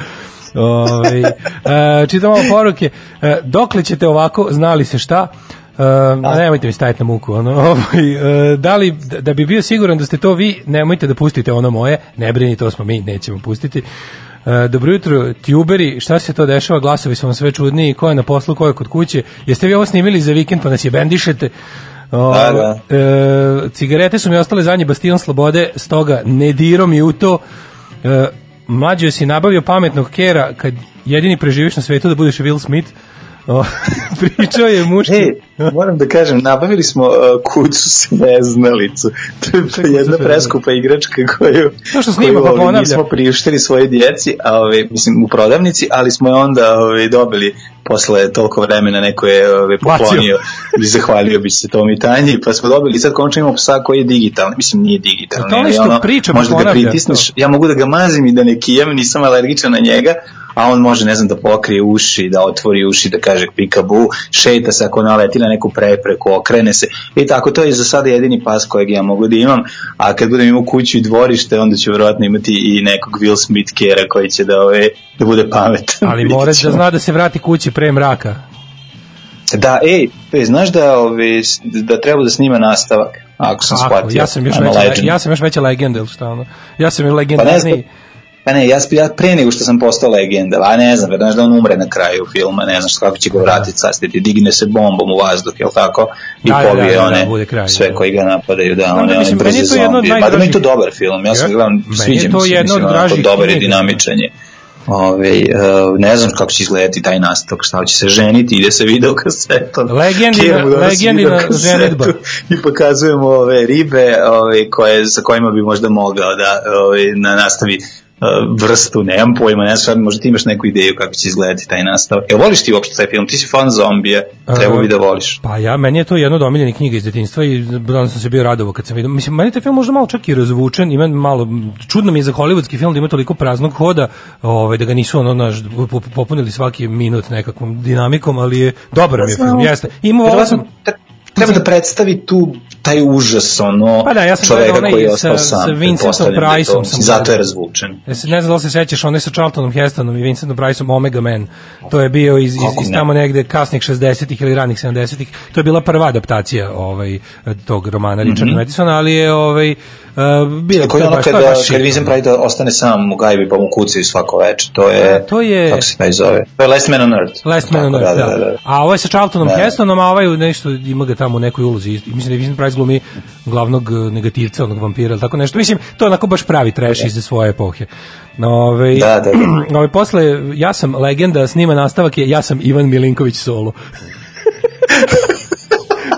Ovaj e, čitam malo poruke. E, dokle ćete ovako, znali se šta? Uh, nemojte mi staviti na muku ono, ovaj, e, da li da bi bio siguran da ste to vi nemojte da pustite ono moje ne brini to smo mi nećemo pustiti E, dobro jutro, tuberi, šta se to dešava, glasovi su vam sve čudniji, ko je na poslu, ko je kod kuće, jeste vi ovo snimili za vikend pa nas je bendišete? O, Da, da. e, cigarete su mi ostale zadnji bastion slobode, stoga ne diro mi u to. E, mlađo si nabavio pametnog kera kad jedini preživiš na svetu da budeš Will Smith. O, pričao je muški. Ej, moram da kažem, nabavili smo uh, kuću sveznalicu. To je jedna sveznalicu? preskupa igračka koju, To što snima, koju, pa ponavlja. nismo priuštili svoje djeci, a ovaj, mislim u prodavnici, ali smo je onda ovaj, dobili posle toliko vremena neko je Bacio. poklonio i zahvalio bi se Tomi Tanji, pa smo dobili i sad končno imamo psa koji je digitalni, mislim nije digitalni, To onaj ali što priča, pa možda ga pritisneš, to. ja mogu da ga mazim i da ne kijem, nisam alergičan na njega, a on može, ne znam, da pokrije uši, da otvori uši, da kaže pikabu, šeta se ako naleti na neku prepreku, okrene se i tako, to je za sada jedini pas kojeg ja mogu da imam, a kad budem imao kuću i dvorište, onda ću vjerojatno imati i nekog Will Smith kera koji će da, ove, da bude pametan. Ali mora da zna da se vrati kući pre mraka. Da, ej, ej, znaš da, ove, da treba da snima nastavak, ako sam Kako? shvatio. Ja sam još veća, legend. ja sam još veća legenda, ili šta ono? Ja sam još Pa ne znam, legendarniji. Pa ne, ja, ja pre nego što sam postao legenda, a ne znam, znaš da on umre na kraju filma, ne znaš kako će ga vratiti, sastiti, digne se bombom u vazduh, jel tako? I Da, da, pobije da, da, one, bude kraj, sve da. koji ga napadaju, da, one, da, one mislim, meni brze zombije. Pa da meni je to dobar film, ja sam gledam, sviđa mi se, mislim, onako, dobar je dinamičan je. Ove, uh, ne znam kako će izgledati taj nastavak, šta će se ženiti, ide se video kasetom. Legendina- legendina ženidba. I pokazujemo ove ribe ove, koje, sa kojima bi možda mogao da ove, na nastavi vrstu, nemam pojma, ne znam, možda ti imaš neku ideju kako će izgledati taj nastavak. Jel voliš ti uopšte taj film? Ti si fan zombija, treba bi da voliš. Pa ja, meni je to jedno od omiljenih knjiga iz detinjstva i onda sam se bio radovao kad sam vidio. Mislim, meni je taj film možda malo čak i razvučen, ima malo, čudno mi je za hollywoodski film da ima toliko praznog hoda, ovaj, da ga nisu ono, naš, popunili svaki minut nekakvom dinamikom, ali je dobar mi je film, jeste. Ima ovo sam, Treba da predstavi tu taj užas ono Pa da, ja sam čoveka koji je sa- ostao sam. sa Vincentom da Priceom sam Zato je razvučen. Ja se ne znam da li se sećaš, onaj sa Charltonom Hestonom i Vincentom Priceom Omega Man. To je bio iz, iz, iz tamo negde kasnih 60-ih ili ranih 70-ih. To je bila prva adaptacija ovaj, tog romana Richarda Madisona, ali je ovaj, uh, bio Koji ono to kada, je baš kad shit. Vincent Price ostane sam u gajbi pa mu kucaju svako veče, to je, A, to je- kako se taj zove? To je Last Man on Earth. Last Man on Earth, da, da, da, da. A ovo je sa Charltonom Da. Hestonom, a ovaj nešto ima ga tamo u nekoj ulozi. Mislim da je Vincent Price glumi glavnog eh, negativca, onog vampira ili tako nešto. Mislim, to je onako baš pravi trash iz svoje epohe. No, ove, Da, da, da. Ove, posle, ja sam legenda, snima nastavak je, ja sam Ivan Milinković solo.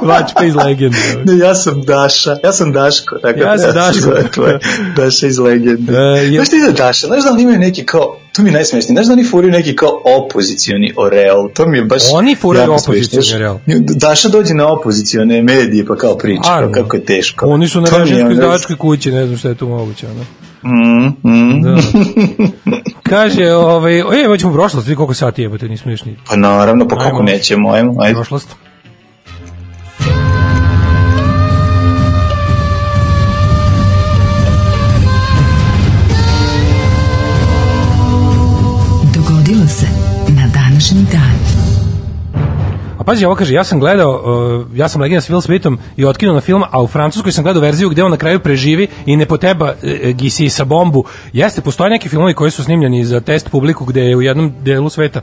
Vačpa iz legende. Ne, ja sam Daša, ja sam Daško. Tako Ja sam da se Daško. tvoje Daša iz legende. E, je- Znaš ti da Daša, znaš da oni imaju neki kao, to mi je najsmešnije, znaš da oni furaju neki kao opozicioni oreol, to mi je baš... Oni furaju opozicioni oreol. Daša dođe na opozicione medije pa kao priča, kao Naravno. kako je teško. Oni su na režimskoj ono- izdavačkoj kući, ne znam šta je tu moguće. Ono. Mm, mm. Da. Kaže, ovaj, e, već u prošlost, vidi koliko sati jebote, nismo još ni Pa naravno, pa kako nećemo, ajmo, ajde. prošlost. Pazi, ovo kaže, ja sam gledao, uh, ja sam legenda s Will Smithom i otkinuo na film, a u Francuskoj sam gledao verziju gde on na kraju preživi i ne poteba uh, gisi sa bombu. Jeste, postoje neki filmovi koji su snimljeni za test publiku gde je u jednom delu sveta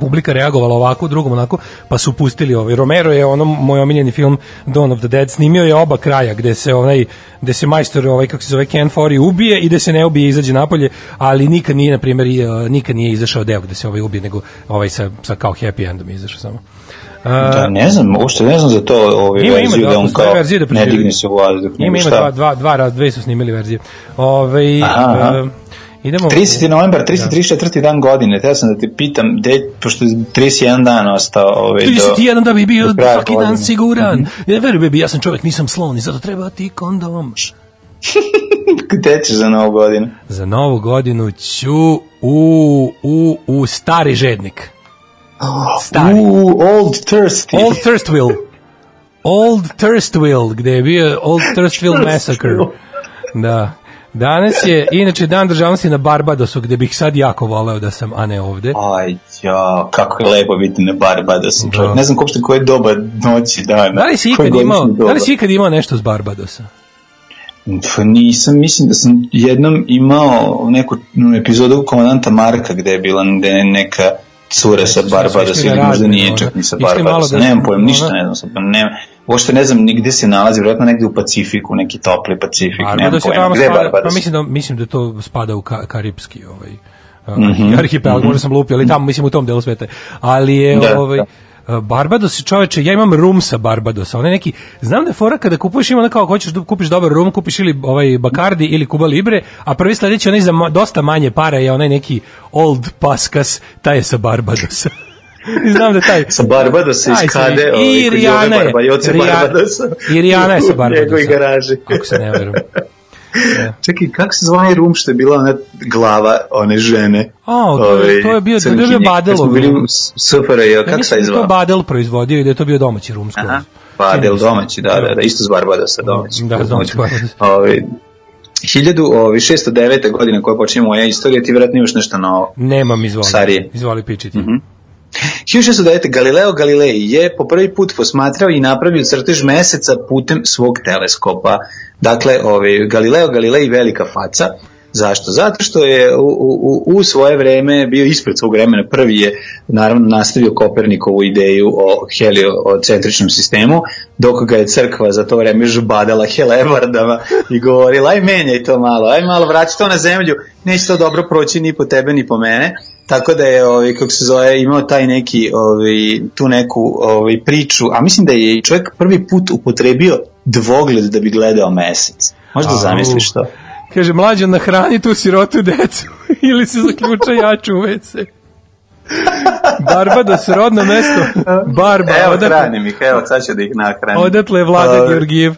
publika reagovala ovako, drugom onako, pa su pustili ovaj. Romero je ono moj omiljeni film Dawn of the Dead, snimio je oba kraja gde se onaj gde se majstor ovaj kako se zove Ken Forey ubije i gde se ne ubije izađe napolje, ali nikad nije na primjer uh, nikad nije izašao deo gde se ovaj ubije, nego ovaj sa, sa kao happy endom izašao samo. Da, ne znam, uopšte ne znam za to ovaj Ima, ima, verziju da, da on kao verzije da ne digne se u vazduh. ima ima dva dva dva raz dve su snimili verzije. Ovaj Aha, aha. uh, idemo 30. novembar, 334. dan godine, teo sam da te pitam, de, pošto je 31 dan ostao ovaj, do... 31 da bi bio do svaki dan godine. Mhm. siguran. Ne veruj bebi, ja sam čovjek, nisam slon i zato treba ti kondom. Gde ćeš za novu godinu? Za novu godinu ću u, u, u stari žednik. Stari. U, Old Thirsty. Old Thirstville. Old Thirstville, gde je bio Old Thirstville Massacre. Da. Danas je inače dan državnosti na Barbadosu gde bih sad jako voleo da sam, a ne ovde. Aj, ja, kako je lepo biti na Barbadosu. Da. Ne znam uopšte koje doba noći dana. Da li si ikad imao, da li si ikad imao nešto s Barbadosa? Pa nisam, mislim da sam jednom imao neku epizodu komandanta Marka gde je bila gde je neka cura sa Barbadosa ili možda razmenu, nije ono. čak ni sa Barbadosa, da- nemam pojem, ništa ono. ne znam, sad, ne, uopšte ne znam nigde se nalazi, vjerojatno negde u Pacifiku, neki topli Pacifik, nemam pojma, tamo gde je Barbados? pa mislim da, mislim da to spada u ka, karipski ovaj, Mhm, uh, arhipelag, možda sam lupio, ali tamo, mislim, u tom delu sveta. Ali je, Da, ovaj, da. Uh, Barbados, čoveče, ja imam rum sa Barbadosa, onaj neki, znam da je fora kada kupuješ, ima kao, hoćeš da kupiš dobar rum, kupiš ili ovaj Bacardi ili Cuba Libre, a prvi sledeći onaj za ma- dosta manje para je onaj neki Old Paskas, taj je sa Barbadosa. Znam da taj... Sa Barbadosa iz Kade, ovaj, I Rijana je. Barbadosa. I Rijana je sa U Barbadosa. njegovoj garaži. Ako se ne verujem. Čekaj, kako se onaj rum što je bila ona glava one žene? A, to je- to je bio- to je bio crnkinje, kad bili u SFRJ, Ja kako se da zvao? to Badel proizvodio i da je to bio domaći rum skroz. Aha, Badel domaći, da, da, da, isto s Barbadosa domaći. Da, s domaćeg Barbadosa. Ovaj, 1609. godine koja počinje moja istorija, ti vjerojatno imaš nešto novo. Nemam, izvoli. Starije. Izvoli pičiti. Mhm. 1609. Galileo Galilei je po prvi put posmatrao i napravio crtež meseca putem svog teleskopa. Dakle, ovaj, Galileo Galilei velika faca. Zašto? Zato što je u, u, u svoje vreme bio ispred svog vremena. Prvi je naravno nastavio Kopernikovu ideju o heliocentričnom sistemu, dok ga je crkva za to vreme žbadala helebardama i govorila aj menjaj to malo, aj malo vraći to na zemlju, neće to dobro proći ni po tebe ni po mene. Tako da je, ovaj, kako se zove, imao taj neki, ovaj, tu neku ovaj, priču, a mislim da je čovjek prvi put upotrebio dvogled da bi gledao mesec. Možda zamisliš to? Kaže, mlađo, nahrani tu sirotu decu ili se zaključa jaču u WC. Barbados, rodno mesto. Barba, Evo, odatle- hranim ih, evo, sad ću da ih nahranim. Odatle je Vlada Georgijev.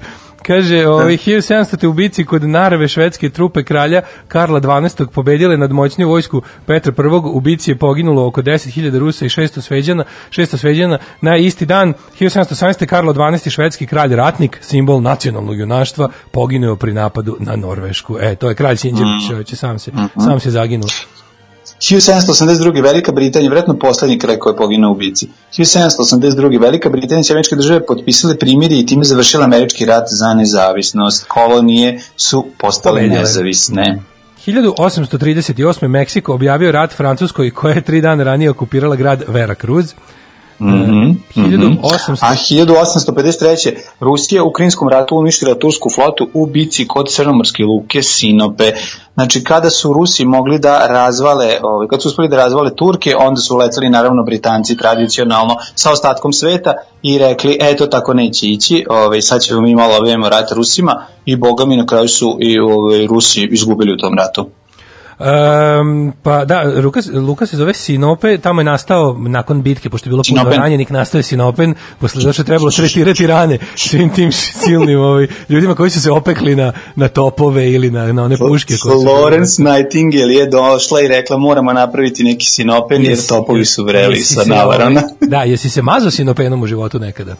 Kaže, ovaj 1700. ubici kod Narve švedske trupe kralja Karla 12. pobedile nad moćniju vojsku Petra I. Ubici je poginulo oko 10.000 Rusa i 600 sveđana, 600 sveđana. Na isti dan 1718. Karlo 12. švedski kralj ratnik, simbol nacionalnog junaštva, poginuo pri napadu na Norvešku. E, to je kralj Sinđević, mm. sam se sam se zaginuo. 1782. Velika Britanija, vjerojatno poslednji kraj koji je poginuo u bici. 1782. Velika Britanija i američke države potpisale primiri i time završila američki rat za nezavisnost. Kolonije su postale Pobedile. nezavisne. 1838. Meksiko objavio rat Francuskoj koja je tri dana ranije okupirala grad Veracruz. Mhm, mhm. 1800 A 1853. Rusija u Krinskom ratu uništila tursku flotu u bici kod Crnomorske luke Sinope. Znači, kada su Rusi mogli da razvale, ovaj, kad su uspeli da razvale Turke, onda su leteli naravno Britanci tradicionalno sa ostatkom sveta i rekli, eto tako neće ići, ovaj, sad ćemo mi malo objavimo rat Rusima i boga mi na kraju su i ovaj, Rusi izgubili u tom ratu. Um, pa da, Luka, Luka se zove Sinope, tamo je nastao nakon bitke, pošto je bilo puno Sinopen. ranjenih, nastao je Sinopen, posle zašto je trebalo tretirati rane svim tim silnim ovaj, ljudima koji su se opekli na, na topove ili na, na one puške. koje su- Florence Nightingale je došla i rekla moramo napraviti neki sinopen jer Jesi- topovi su vreli sa se, navarana. ovaj, Da, jesi se mazao Sinopenom u životu nekada?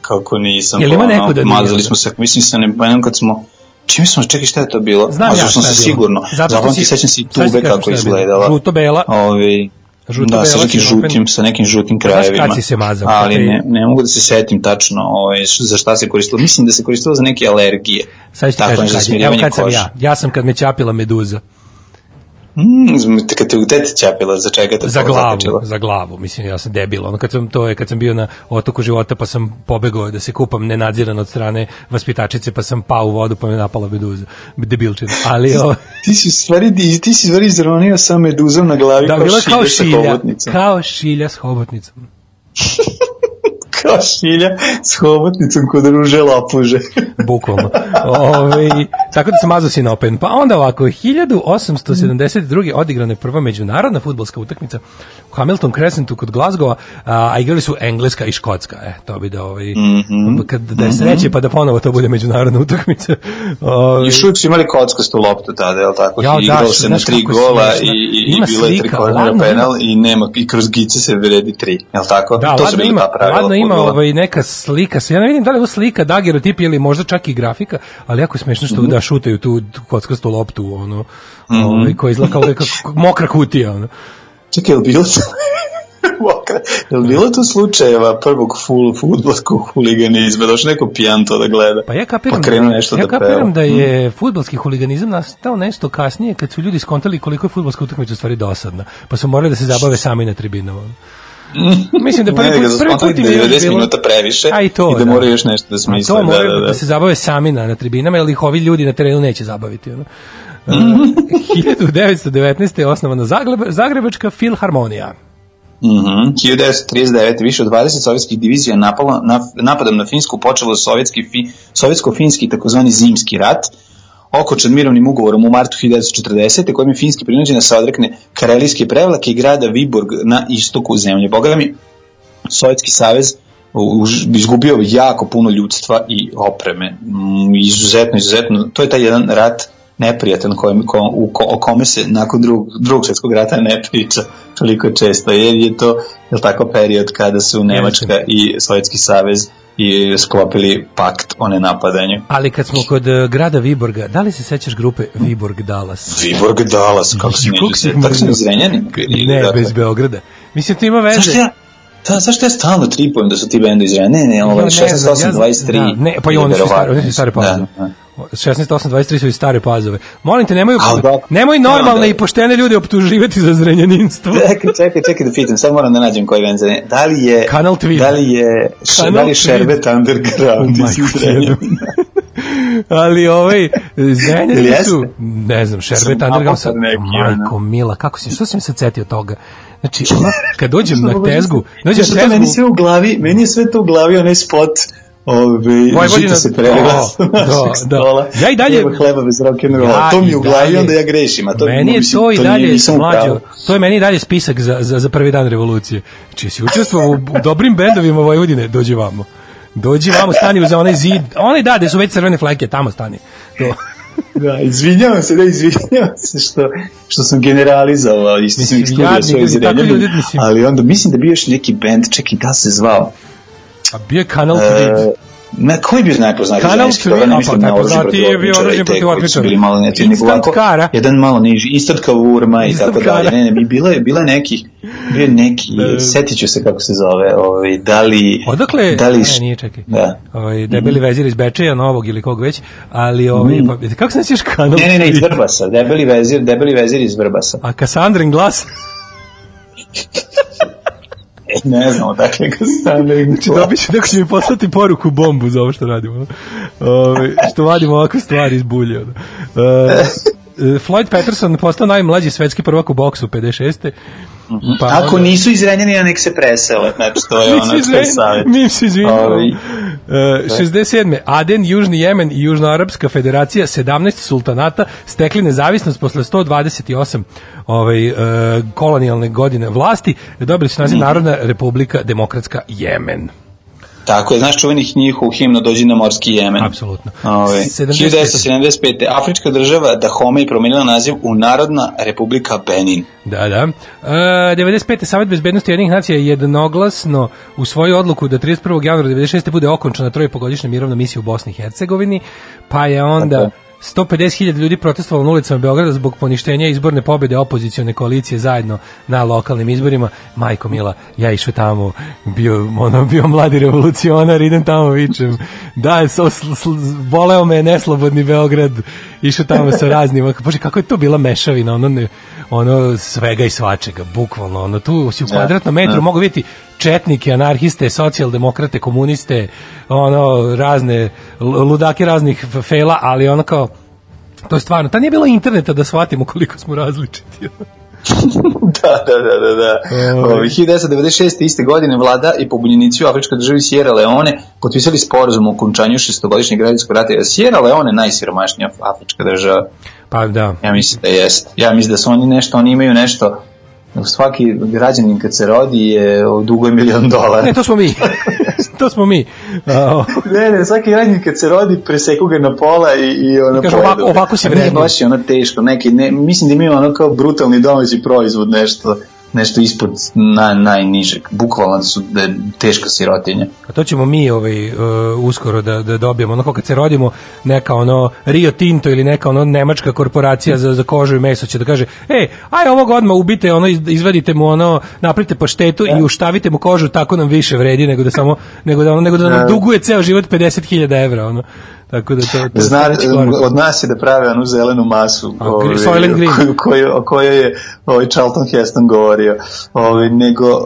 Kako nisam. Jel ima pa, neko da nije? Mazali smo se, mislim ne pomenem kad smo Čime smo, čekaj šta je to bilo? Znam ja sam se sigurno. Zapamti, si- sećam se i sad ti tube kako je izgledala. Žuto-bela. Ovi, Žuto-bela da, sa nekim žutim, sa nekim žutim Znaš kad krajevima. si se mazao? Ali ne, ne mogu da se setim tačno ovaj, za šta se koristilo. Mislim da se koristilo za neke alergije. Sad ću ti kažem kad je. Evo smirivanje kad sam ja. Ja sam kad me ćapila meduza. Mm, kad te gde te ćapila, za čega te za glavu, zakačilo? za glavu, mislim ja sam debil. Ono kad sam to je kad sam bio na otoku života pa sam pobegao da se kupam nenadziran od strane vaspitačice pa sam pao u vodu pa me napala meduza. Debilčina. Ali o, Ti si stvari, ti ti si stvari izronio sa meduzom na glavi da kao bila kao šilja sa šilja, hobotnicom. kao šilja s hobotnicom. Kao šilja s hobotnicom kod ruže lopuže. Bukvalno. Ove, tako da sam mazao sinopen. Pa onda ovako, 1872. odigrana je prva međunarodna futbolska utakmica u Hamilton Crescentu kod Glasgowa, a, a igrali su Engleska i Škotska. E, to bi da, ovaj, kad, da je sreće pa da ponovo to bude međunarodna utakmica. Ove, I uvijek su imali kockastu loptu tada, je li tako? Jao, I da, igralo što- se na tri gola i, i, i bilo je tri kornera penal i nema i kroz gice se vredi tri, je li tako? Da, to ladno ima, ladno ima ovaj, neka slika. Ja ne vidim da li je slika, dagerotipi ili možda čak i grafika, ali jako je smešno što, da, šutaju tu kockastu loptu, ono, Mhm. ovaj, koja izgleda kao neka mokra kutija, ono. Čekaj, je li bilo to? Mokra. je li bilo tu slučajeva prvog full futbolskog huliganizma? Došao neko pijan to da gleda. Pa ja kapiram, Pa krenuo nešto ja da kapiram da je fudbalski huliganizam nastao nešto kasnije kad su ljudi skontali koliko je fudbalska utakmica u stvari dosadna, pa su morali da se zabave sami na tribinama. Mislim da prvi put, prvi put im da je je još 90 bilo... minuta previše A i to, i da moraju još nešto da A smisle. to da, moraju da, da, da. se zabave sami na, na tribinama, jer ih ovi ljudi na terenu neće zabaviti. Ono. Uh, 1919. je osnovana Zagreb, Zagrebačka filharmonija. Mhm. 1939. više od 20 sovjetskih divizija napalo, na, napadom na Finsku počelo sovjetski, fi, sovjetsko-finski takozvani zimski rat. Okočan mirovnim ugovorom u martu 1940. kojim je Finski prinuđen da se odrekne karelijske prevlake i grada Viborg na istoku zemlje. Boga mi, Sovjetski savez izgubio jako puno ljudstva i opreme. Mm, Izuzetno, izuzetno. To je taj jedan rat neprijatan kojem, ko, u, ko, o kome se nakon drugog, drugog svjetskog rata ne priča toliko često, jer je to je tako period kada su Nemačka i Sovjetski savez i sklopili pakt o nenapadanju. Ali kad smo kod uh, grada Viborga, da li se sećaš grupe Viborg Dallas? Viborg Dallas, kako se si se, tako se mrzio? izrenjani? Ne, bez Beograda. Mislim, to ima veze. Zašto ja, da, zašto ja stalno tripujem da su ti bendovi izrenjani? Ne, ne, ne znam, 16, 8, ja- 23. da, ne, pa i oni su stari, oni su stare pazove. Da, da. 16, 8, 23 su i stare pazove. Molim te, nemoj, Al da- nemoj normalne da. i poštene ljude optuživati za zrenjaninstvo. Čekaj, čekaj, čekaj da pitam, sad moram da nađem koji bend zrenjanin. Da li je, Kanal Tweed. da li je, Kanal da li. Šerbet Underground iz Majko Zrenjanina? Ali ovaj Zrenjanin su ne znam, Šerbet Underground sa napad neki, Majko Mila, kako si, što sam se setio toga? Znači, kad dođem na tezgu, dođem na šta, meni tezgu, sve u glavi, meni je sve to u glavi onaj spot Ove, Vojvodina- se prelegla sa Da, da. stola. Ja i dalje- Nema hleba bez rock'n'rolla. Ja to mi i je u glavi, onda ja grešim. A to, meni je mislim, to i dalje pravu. mlađo. To je meni i dalje spisak za, za, za prvi dan revolucije. Znači, si učestvovao u, u dobrim bendovima Vojvodine, dođi vamo. Dođi vamo, stani za onaj zid. Onaj da, gde su već crvene fleke, tamo stani. To. Da, izvinjavam se, da, izvinjavam se što, što sam generalizovao, isto sam jadni svoje mislim. ali onda mislim da bi još neki band, čekaj, da se zvao, A bio je kanal E, Tweed. Na koji bio najpoznatiji Kanal ženski? Tweed, Dobro, ne a mislim pa na oružje protiv bio oružje protiv otmičara. bili malo nego ovako, kara. jedan malo niži, instant kavurma i tako dalje. Ne, ne, bi bila je bila je neki, bio neki, Da. setit ću se kako se zove, ovaj, da li... Odakle, da li, ne, nije čekaj. Da. Ovaj, debeli vezir iz Bečeja, novog ili kog već, ali ovaj, pa, kako se nećeš kanal Ne, ne, ne, iz? Vrbasa, debeli vezir, debeli vezir iz Vrbasa. A Kassandrin glas? Ne znam, odakle ga stane. Znači, dobit ću, neko će mi poslati poruku bombu za ovo što radimo. Ove, što vadimo ovakve stvari iz bulje. ono. E, Floyd Patterson postao najmlađi svetski prvak u boksu 56. Pa Ako onda- nisu izrenjeni, nek se presele, znači to je ono što je savjet. Mi se izvinjamo. E, 67. Aden, Južni Jemen i Južnoarapska federacija 17 sultanata stekli nezavisnost posle 128 ovaj, e, kolonijalne godine vlasti. Dobili su Mhm. naziv Narodna republika demokratska Jemen. Tako je, znaš čuvenih njihovu himnu dođi na morski Jemen. Apsolutno. Ove, 75. 1975. Afrička država Dahomey promenila naziv u Narodna republika Benin. Da, da. E, 95. Savet bezbednosti jednih nacija je jednoglasno u svoju odluku da 31. januara 96. bude okončana trojepogodišnja mirovna misija u Bosni i Hercegovini, pa je onda Tako. 150.000 ljudi protestovalo na ulicama Beograda zbog poništenja izborne pobjede opozicione koalicije zajedno na lokalnim izborima. Majko Mila, ja išao tamo, bio, ono, bio mladi revolucionar, idem tamo, vičem, da, so, sl, sl, boleo me neslobodni Beograd, išao tamo sa raznim, bože, kako je to bila mešavina, ono, ne, ono svega i svačega, bukvalno, ono, tu si u Da, kvadratnom metru da. mogu vidjeti četnike, anarhiste, socijaldemokrate, komuniste, ono, razne, ludake raznih f- fela, ali ono kao, to je stvarno, ta nije bilo interneta da shvatimo koliko smo različiti. da, da, da, da. da. Ovaj. Ove, 1996. iste godine vlada i pobunjenici u Afričkoj državi Sierra Leone potpisali sporazum o okončanju šestogodišnjeg građanskog rata. Je Sierra Leone najsiromašnija afrička država? Pa da. Ja mislim da jest. Ja mislim da su oni nešto, oni imaju nešto svaki građanin kad se rodi je duguje milion dolara. Ne, to smo mi. to smo mi. A, Ne, ne, svaki građanin kad se rodi preseku ga na pola i, i ono I kaže, ovako- ovako si A Ne, baš je ono teško, neki, ne, mislim da imaju ono kao brutalni domaći proizvod nešto nešto ispod na, najnižeg. Bukvalno su da je teška sirotinja. A to ćemo mi ovaj, uh, uskoro da, da dobijemo. Ono kad se rodimo, neka ono Rio Tinto ili neka ono nemačka korporacija za, za kožu i meso će da kaže, ej, aj ovog odmah ubite, ono, iz- izvadite mu ono, napravite paštetu i uštavite mu kožu, tako nam više vredi nego da samo, nego da, ono, nego da nam Da. duguje ceo život 50.000 evra, ono. Tako da to, to je Zna, od nas je da prave onu zelenu masu A, ovaj, Green. koju, koju, o kojoj je ovaj Charlton Heston govorio. Ovaj, nego, um,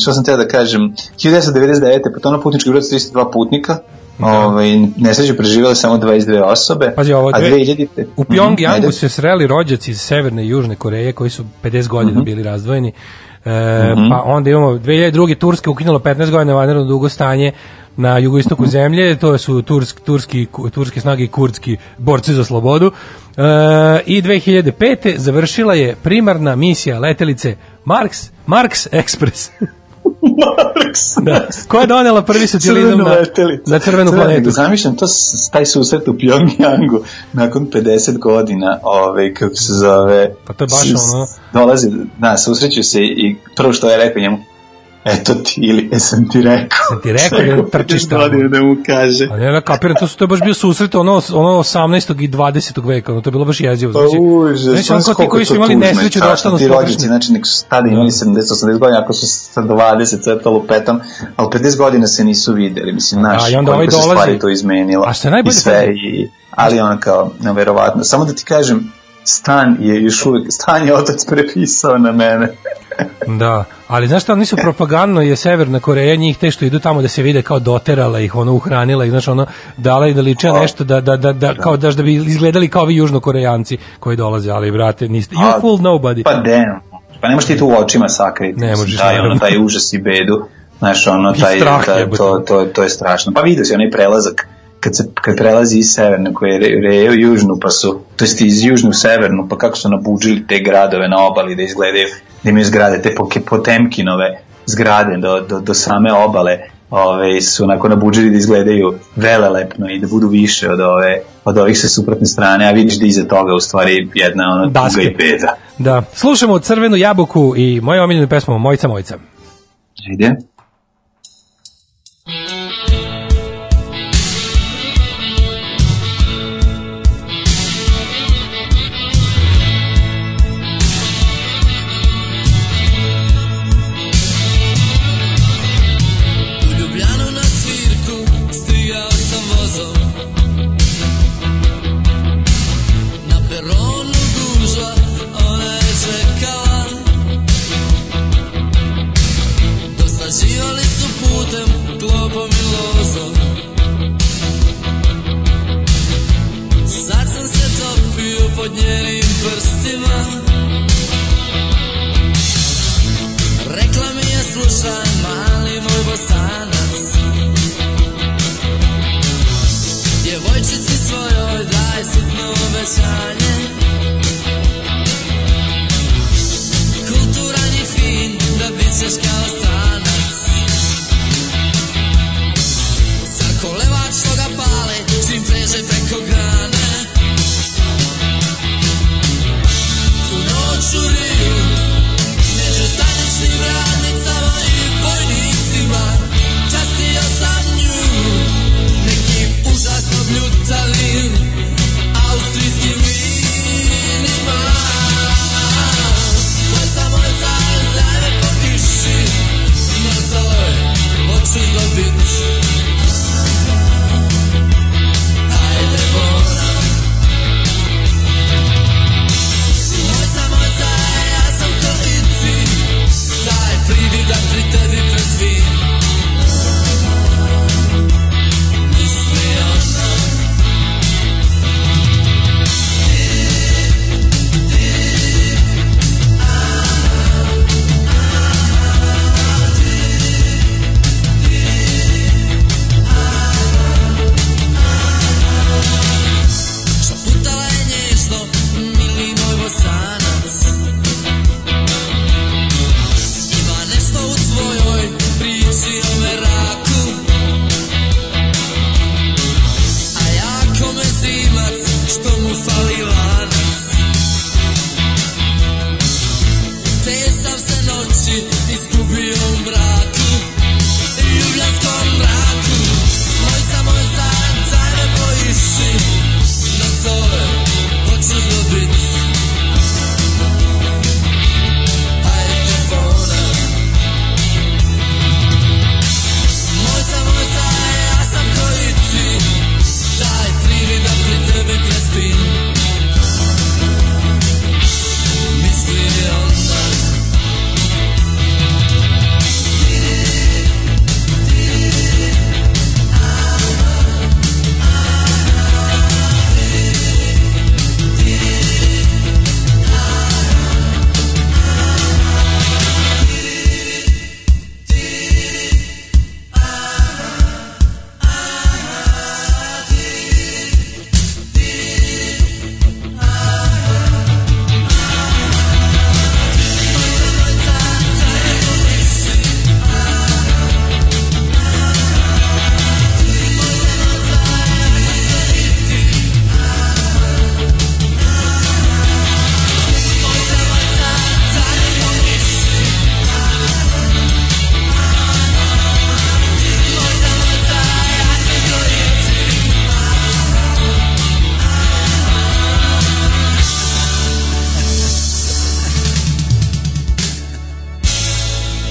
što sam teo da kažem, 1999. potonuo putnički brod sa 32 putnika, ovaj, nesreću preživjeli samo 22 osobe, Pazi ovo, a dve- 2000. U Pyongyangu ajde. se sreli rođaci iz Severne i Južne Koreje koji su 50 godina Mhm. bili razdvojeni. E, Pa onda imamo 2002. Turske ukinulo 15 godina vanredno dugo stanje na jugoistoku zemlje, to su tursk, turski, turske snage i kurdski borci za slobodu. E, I 2005. završila je primarna misija letelice Marks, Marks Express. da. Koja je donela prvi Crvenu na, na crvenu planetu. Zamišljam to, taj susret u Pyongyangu nakon 50 godina, ovaj, kako se zove... Pa to je baš ono- Dolazi, da, susreću se i prvo što je rekao njemu, eto ti, ili jesam ti rekao. Sam ti rekao da trčiš 50 tamo. da mu kaže. A ne, ne, kapiram, to, su, to je baš bio susret ono, ono 18. i 20. veka, ono, to je bilo baš jezivo. Pa Znači, užas, znači, ono kao ti koji su imali nesreću da ostanu Ti površine. znači, nek su tada imali 70-80 godina, ako su sa 20 crtalo petom, ali 50 godina se nisu videli, mislim, Da, znaš, i onda ovaj koliko se dolazi- stvari to izmenilo. A što je najbolje, I sve, i, ali ono kao, neverovatno. Samo da ti kažem, stan je još uvek, stan je otac prepisao na mene. Da, ali znaš šta, oni su propagandno je Severna Koreja, njih te što idu tamo da se vide kao doterala ih, ono uhranila ih, znaš, ono, dala ih da liče nešto, da, da, da, da, kao daš da bi izgledali kao vi južnokorejanci koji dolaze, ali brate, niste, you fool nobody. Pa damn. Pa ne možeš ti to u očima sakriti. Ne možeš, Taj, ono, taj užas i bedu. Znaš, ono, taj, strah taj, to, to, to je strašno. Pa vidio si onaj prelazak kad se kad prelazi iz severne koje re, reje u južnu pa su to jest iz južnu u severnu pa kako su nabuđili te gradove na obali da izgledaju da imaju zgrade te potemkinove zgrade do, do, do same obale ove, su onako nabuđili da izgledaju velelepno i da budu više od ove od ovih sa suprotne strane a vidiš da iza toga u stvari jedna ona tuga i beda Da, slušamo Crvenu jabuku i moju omiljenu pesmu Mojica Mojica. Ajde.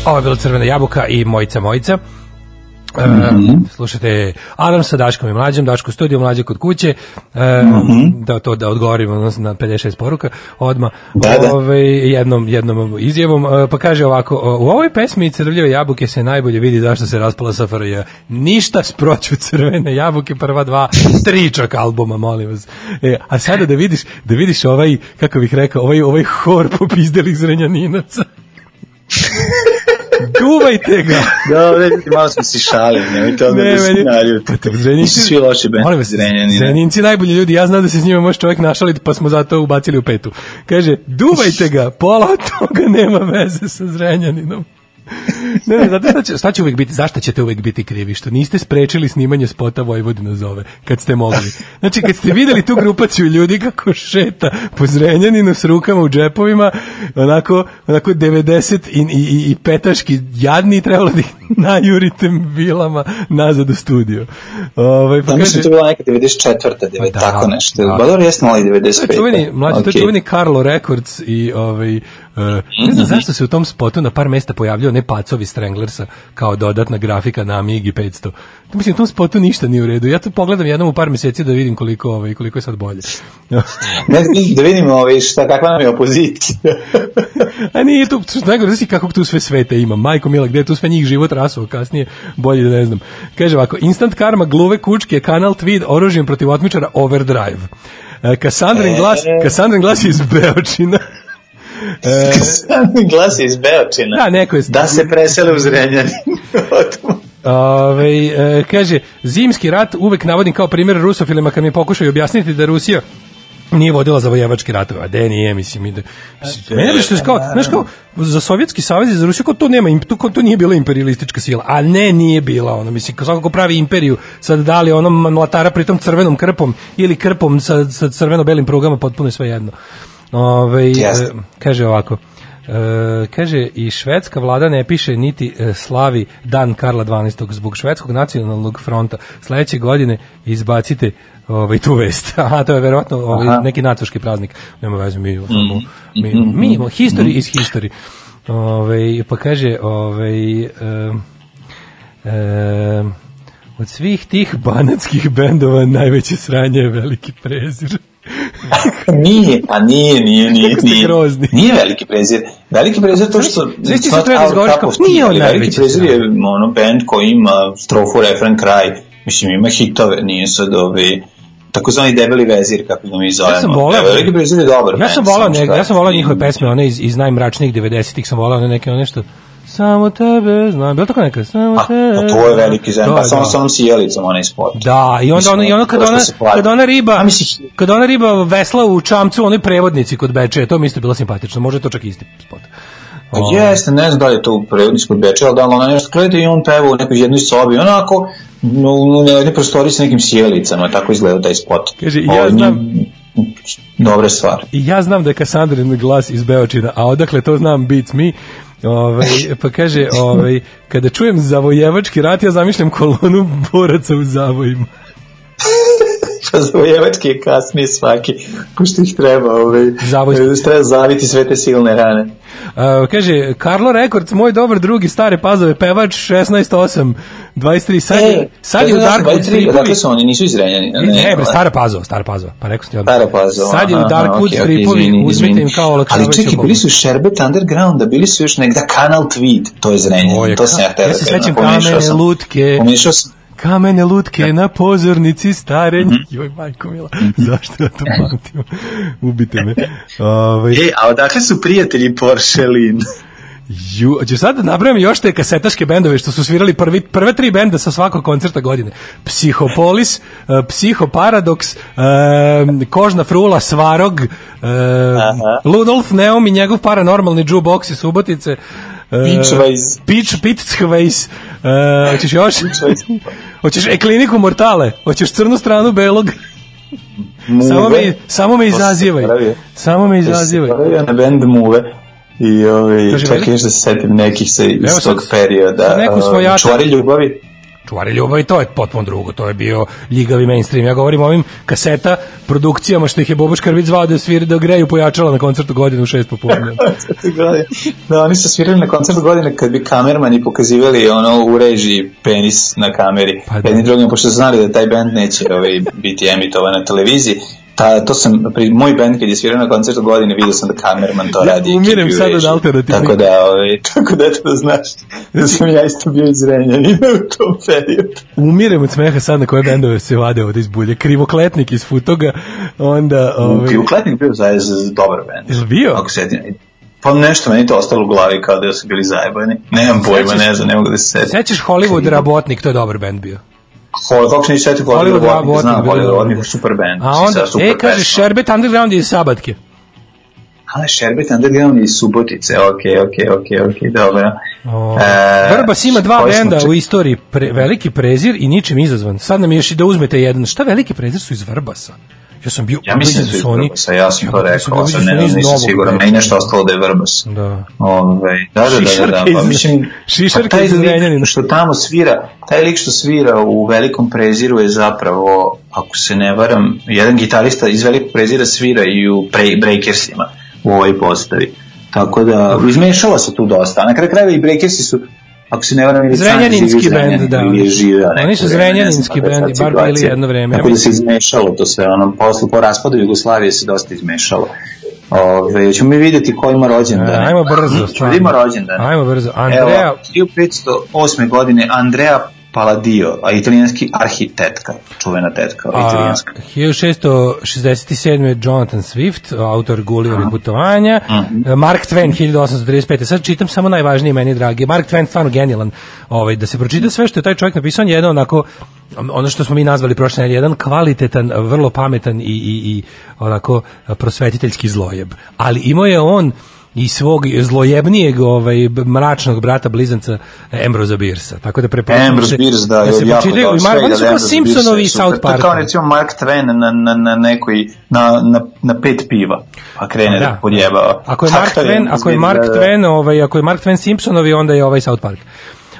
Ovo je bila Crvena jabuka i Mojica Mojica. E, Mhm. slušajte Alarm sa Daškom i Mlađom, Daško u studiju, Mlađe kod kuće, e, Mhm. da to da odgovorimo na- na 56 poruka odma Da, da. Ovaj, jednom, jednom izjavom, e, pa kaže ovako, u ovoj pesmi Crvljive jabuke se najbolje vidi zašto se raspala SFRJ. Ništa sproću Crvene jabuke, prva dva, tri čak albuma, molim vas. E, a sada da vidiš, da vidiš ovaj, kako bih rekao, ovaj, ovaj hor popizdelih zrenjaninaca. Duvajte ga! Dobro, ljudi, malo smo se šalili, nemojte odmah da se naljute. Nisu svi loši Molim bend vas, Zrenjanina. Zrenjaninci najbolji ljudi, ja znam da se s njima može čovjek našaliti, pa smo zato ubacili u petu. Kaže, duvajte ga, pola toga nema veze sa Zrenjaninom. Ne, ne, znate šta će, šta će uvijek biti, zašto ćete uvijek biti krivi? Što niste sprečili snimanje spota Vojvodina zove, kad ste mogli. Znači, kad ste videli tu grupaciju ljudi kako šeta po Zrenjaninu s rukama u džepovima, onako, onako 90 i, i, i, i petaški jadni, trebalo da ih najurite vilama nazad u studio. Ovaj, pa kaže, to bila neka 94. 9, da, tako nešto. da. Ba dobro, jesmo ali To je 95. čuveni, mlađi, to je Okej. čuveni Carlo Records i ovaj, uh, ne znam zašto se u tom spotu na par mesta pojavljao ne pacovi Stranglersa kao dodatna grafika na Amigi 500. Mislim, u tom spotu ništa nije u redu. Ja to pogledam jednom u par meseci da vidim koliko, ovaj, koliko je sad bolje. Ne, da vidimo ovaj, šta, kakva nam je opozicija. A nije tu, da si kako tu sve svete ima. Majko Mila, gde je tu sve njih život rasuo kasnije, bolje da ne znam. Kaže ovako, instant karma, gluve kučke, kanal tweed, oružjem protiv otmičara, overdrive. E, Kassandrin glas, Kassandrin glas je iz Beočina. E, Glas je iz Beočina. Da, neko je... Da se presele u Zrenjanin. Ove, e, kaže, zimski rat uvek navodim kao primjer rusofilima kad mi pokušaju objasniti da Rusija nije vodila zavojevački ratove, a de nije, mislim, ide. Mene bi što kao, znaš kao, za Sovjetski savez i za Rusiju, kao to nema, to, kao to nije bila imperialistička sila, a ne, nije bila, ono, mislim, kao svako ko pravi imperiju, sad da li onom mlatara pritom crvenom krpom ili krpom sa, sa crveno-belim prugama, potpuno je sve jedno. Ove, Jeste. kaže ovako, E, kaže i švedska vlada ne piše niti e, slavi dan Karla 12. zbog švedskog nacionalnog fronta. Sledeće godine izbacite ovaj tu vest. Aha, to je verovatno ovaj neki natoški praznik. Nema veze mi samo mi mi imamo history is history. Ovaj pa kaže ovaj em, em, od svih tih banatskih bendova najveće sranje je veliki prezir. nije, a nije, nije, nije, nije. Nije veliki prezir. Veliki prezir to što... Znaš ti not treba da izgovoriš kao, nije on ali Veliki najveći prezir je ono band koji ima strofu, refren, kraj. Mislim, ima hitove, nije sad ovi takozvani debeli vezir, kako ga mi zovemo. Ja sam voleo. Veliki prezir je dobar Ja sam voleo ja sam voleo njihove pesme, one iz iz najmračnijih 90-ih sam voleo one neke one što samo tebe znam, bilo tako neka? Samo A, tebe. pa to je veliki zem, pa je, samo da. sa onom sjelicom, onaj spot. Da, i onda ono, i ono kad ona, kad ona riba, A kad ona riba vesla u čamcu, onoj prevodnici kod Bečeja, to mi isto bilo simpatično, možda je to čak isti spot. Pa jeste, ne znam da li je to u prevodnici kod Beča, ali da ona nešto gleda i on peva u nekoj jednoj sobi, onako, u jednoj prostoriji sa nekim sjelicama, tako izgleda taj spot. Kaže, ja Ovo, znam- Dobre stvari. I ja znam da je Kassandrin glas iz Beočina, a odakle to znam beats me, Ovaj, pa kaže, ovaj, kada čujem zavojevački rat, ja zamišljam kolonu boraca u zavojima. Zavojevački je kasnije svaki, pošto ih treba, ovaj, treba zaviti sve te silne rane. Uh, kaže, Karlo Records, moj dobar drugi stare pazove, pevač 16.8, 23, sad, je, sad je u Darkwood stripovi. Dakle su oni, nisu izrenjani. Ne, bre, stara pazova, stara pazova, pa rekao sam ti odmah. Stara pazova. Sad je u Darkwood okej, stripovi, izvini, uzmite im kao olakšavajući Ali čekaj, bili su Sherbet Undergrounda, bili su još negda Kanal Tweed, to je zrenjanje, To sam ja ka- htio ja da se sećam pomešao kamene lutke. Pomešao sam, Kamene lutke na pozornici starenj. Mhm. Joj, majko mila, zašto ja to pamtim? Ubite me. Ovaj, Ej, a odakle su prijatelji Porcelain? Ju, ću sad da nabrajam još te kasetaške bendove što su svirali prvi, prve tri benda sa svakog koncerta godine. Psihopolis, uh, Psihoparadoks, uh, Kožna frula, Svarog, uh, Ludolf Neum i njegov paranormalni jukebox iz Subotice. Uh, Pitchweiss. Pitch, Pitchweiss. Uh, hoćeš još? hoćeš Ekliniku Mortale? Hoćeš crnu stranu belog? samo me, samo me izazivaj. Samo me Ja izazivaj. zaboravio na band Muve. I ovaj, čekaj da se setim nekih sa, iz tog perioda. neku svojača- Čuvari ljubavi. Čuvari ljubavi, to je potpuno drugo, to je bio ljigavi mainstream. Ja govorim o ovim kaseta, produkcijama što ih je Bobo Škarvić zvao da svira da greju pojačala na koncertu godinu u šest popodne. da, oni su svirali na koncertu godine kad bi kamermani pokazivali ono u režiji penis na kameri. Pa da. Jedni drugim, pošto znali da taj band neće ovaj, biti emitovan na televiziji, Ta, to sam, pri, moj band kad je svirao na koncertu godine, vidio sam da kamerman to radi. i umirem ekipi u sad od alternativnih- Tako da, ovaj, tako da, eto da znaš, da sam ja isto bio iz Renjanina u tom periodu. Umirem od smeha sad na koje bendove se vade ovde iz bulje. Krivokletnik iz Futoga, onda... Ovaj... Ovaj, Krivokletnik bio zaista dobar band. Jel bio? Ako se. Pa nešto meni to ostalo u glavi kao da su bili zajebani. Nemam pojma, ne znam, ne mogu da se setim. Sećaš Hollywood Rabotnik, to je dobar bend bio. Hol, kako se nisi setio Hollywood Robotnik znam Hollywood band. super band. A onda, e, kaže, pesma. Šerbet Underground iz Sabatke. Ale Šerbet Underground iz Subotice, okej, okej, okej, okej, dobro. O, E, Vrbas ima dva benda u istoriji, pre, Veliki prezir i ničim izazvan. Sad nam je još i da uzmete jedan. Šta Veliki prezir su iz Vrbasa? Ja sam bio Ja mislim da ubeđen su oni... Vrbasa, ja sam to Ja sam rekao, ubeđen ne, da oni iz nisam siguran, meni nešto ostalo da je Vrbas. Da. Ove, da, da, da, da, da, Šišarka pa mislim, šišarka pa taj lik što tamo svira, taj lik što svira u Velikom preziru je zapravo, ako se ne varam, jedan gitarista iz Velikog prezira svira i u pre, Breakersima u ovoj postavi. Tako da, izmešalo se tu dosta. Na kraju krajeva i Breakersi su ako se ne varam, ili Zrenjaninski bend, da. Ili je neko Oni su zrenjaninski bend i bar bili jedno vreme. Tako da se izmešalo to sve, ono, posle, po raspadu Jugoslavije se dosta izmešalo. Ove, ćemo mi vidjeti ko ima rođendan. Ajmo brzo, Ćemo da ima rođendan. Ajmo brzo. Andrea, Evo, 1508. godine Andrea Palladio, a italijanski arhitetka, čuvena tetka a, italijanska. 1667. Jonathan Swift, autor Gulliverih putovanja. Mhm. Mark Twain, 1835. Sad čitam samo najvažnije meni, dragi. Mark Twain stvarno genijalan. Ovaj, da se pročita sve što je taj čovjek napisao, on je jedan onako, ono što smo mi nazvali prošle nedelje, jedan kvalitetan, vrlo pametan i, i, i onako prosvetiteljski zlojeb. Ali imao je on i svog zlojebnijeg ovaj mračnog brata blizanca Ambrosa Beersa. Tako da preporučujem Ambrose se- Bierce, da, da se jako pročitaju. dobro. I Mar- Oni su da kao Ambrose Simpsonovi je South Parka. kao recimo Mark Twain na, na, na nekoj, na, na, na pet piva, pa krene da, podjebava. Ako je Mark Twain, Ambrose ako je Mark da, da. Twain, ovaj ako je Mark Twain Simpsonovi, onda je ovaj South Park.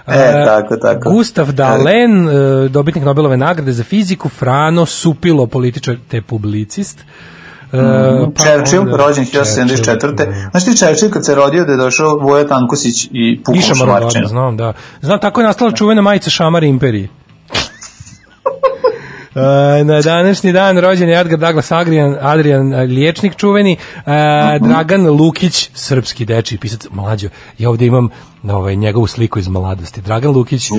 E, tako, tako. Gustav Dalen, e, dobitnik Nobelove nagrade za fiziku, Frano Supilo, političar te publicist. E, pa Churchill, onda- rođen Churchill, 1974. Znaš ti Churchill kad se rodio da je došao Voja Tankosić i Miša Maradona, šmarčinu? znam, da. Znam, tako je nastala čuvena majica Šamar imperije. E, na današnji dan rođen je Edgar Douglas Adrian, Adrian e, liječnik čuveni, e, Dragan Lukić, srpski dečiji pisac, mlađo, ja ovdje imam ovaj, njegovu sliku iz mladosti. Dragan Lukić,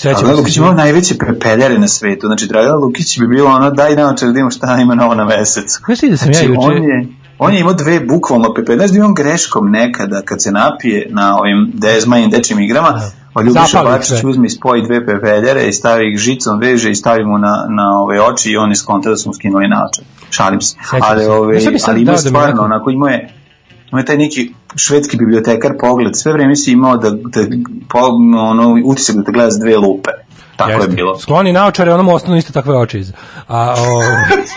Treći Dragan Lukić imao najveće pepeljare na svetu. Znači, Dragan Lukić bi bilo ono, daj naočar da imamo šta ima novo na mesecu. Ti da sam ja Znači, juče... on je, on je imao dve bukvalno pepeljare. Znaš da je on greškom nekada, kad se napije na ovim dezmajim dečim igrama, a Ljubiša Bačić uzme i spoji dve pepeljare i stavi ih žicom, veže i stavi mu na, na ove oči i on je skonta da su mu skinuli naočar. Šalim se. Sećam Ali, ove, ali ima da stvarno, onako imao je, imao je taj neki švedski bibliotekar pogled, sve vreme si imao da, da po, ono, utisak da te gleda s dve lupe. Tako Jeste. je bilo. Skloni naočare, ono mu ostanu isto takve oči iza. A, o,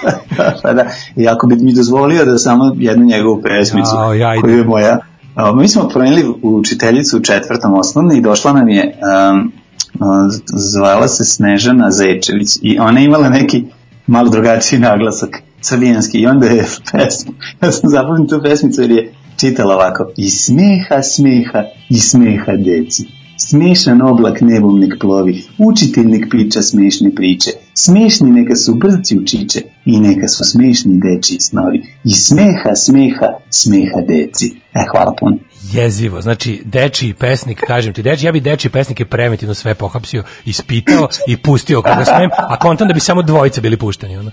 pa da, i ako bi mi dozvolio da samo jednu njegovu pesmicu, Jao, ja koju je moja, a, mi smo promenili učiteljicu u četvrtom osnovne i došla nam je, um, a, zvala se Snežana Zečević i ona je imala neki malo drugačiji naglasak, crvijanski, i onda je pesma, ja sam zapamtio tu pesmicu jer je čitala ovako, i smeha, smeha, i smeha deci. Smešan oblak nebom nek plovi, učitelj nek priča smešne priče, smešni neka su brci učiće i neka su smešni dečiji snovi. I smeha, smeha, smeha deci. E, hvala puno. jezivo. Znači, dečiji pesnik, kažem ti, deči, ja bi dečiji pesnike preventivno sve pohapsio, ispitao i pustio koga smem, a kontam da bi samo dvojice bili pušteni. Ono.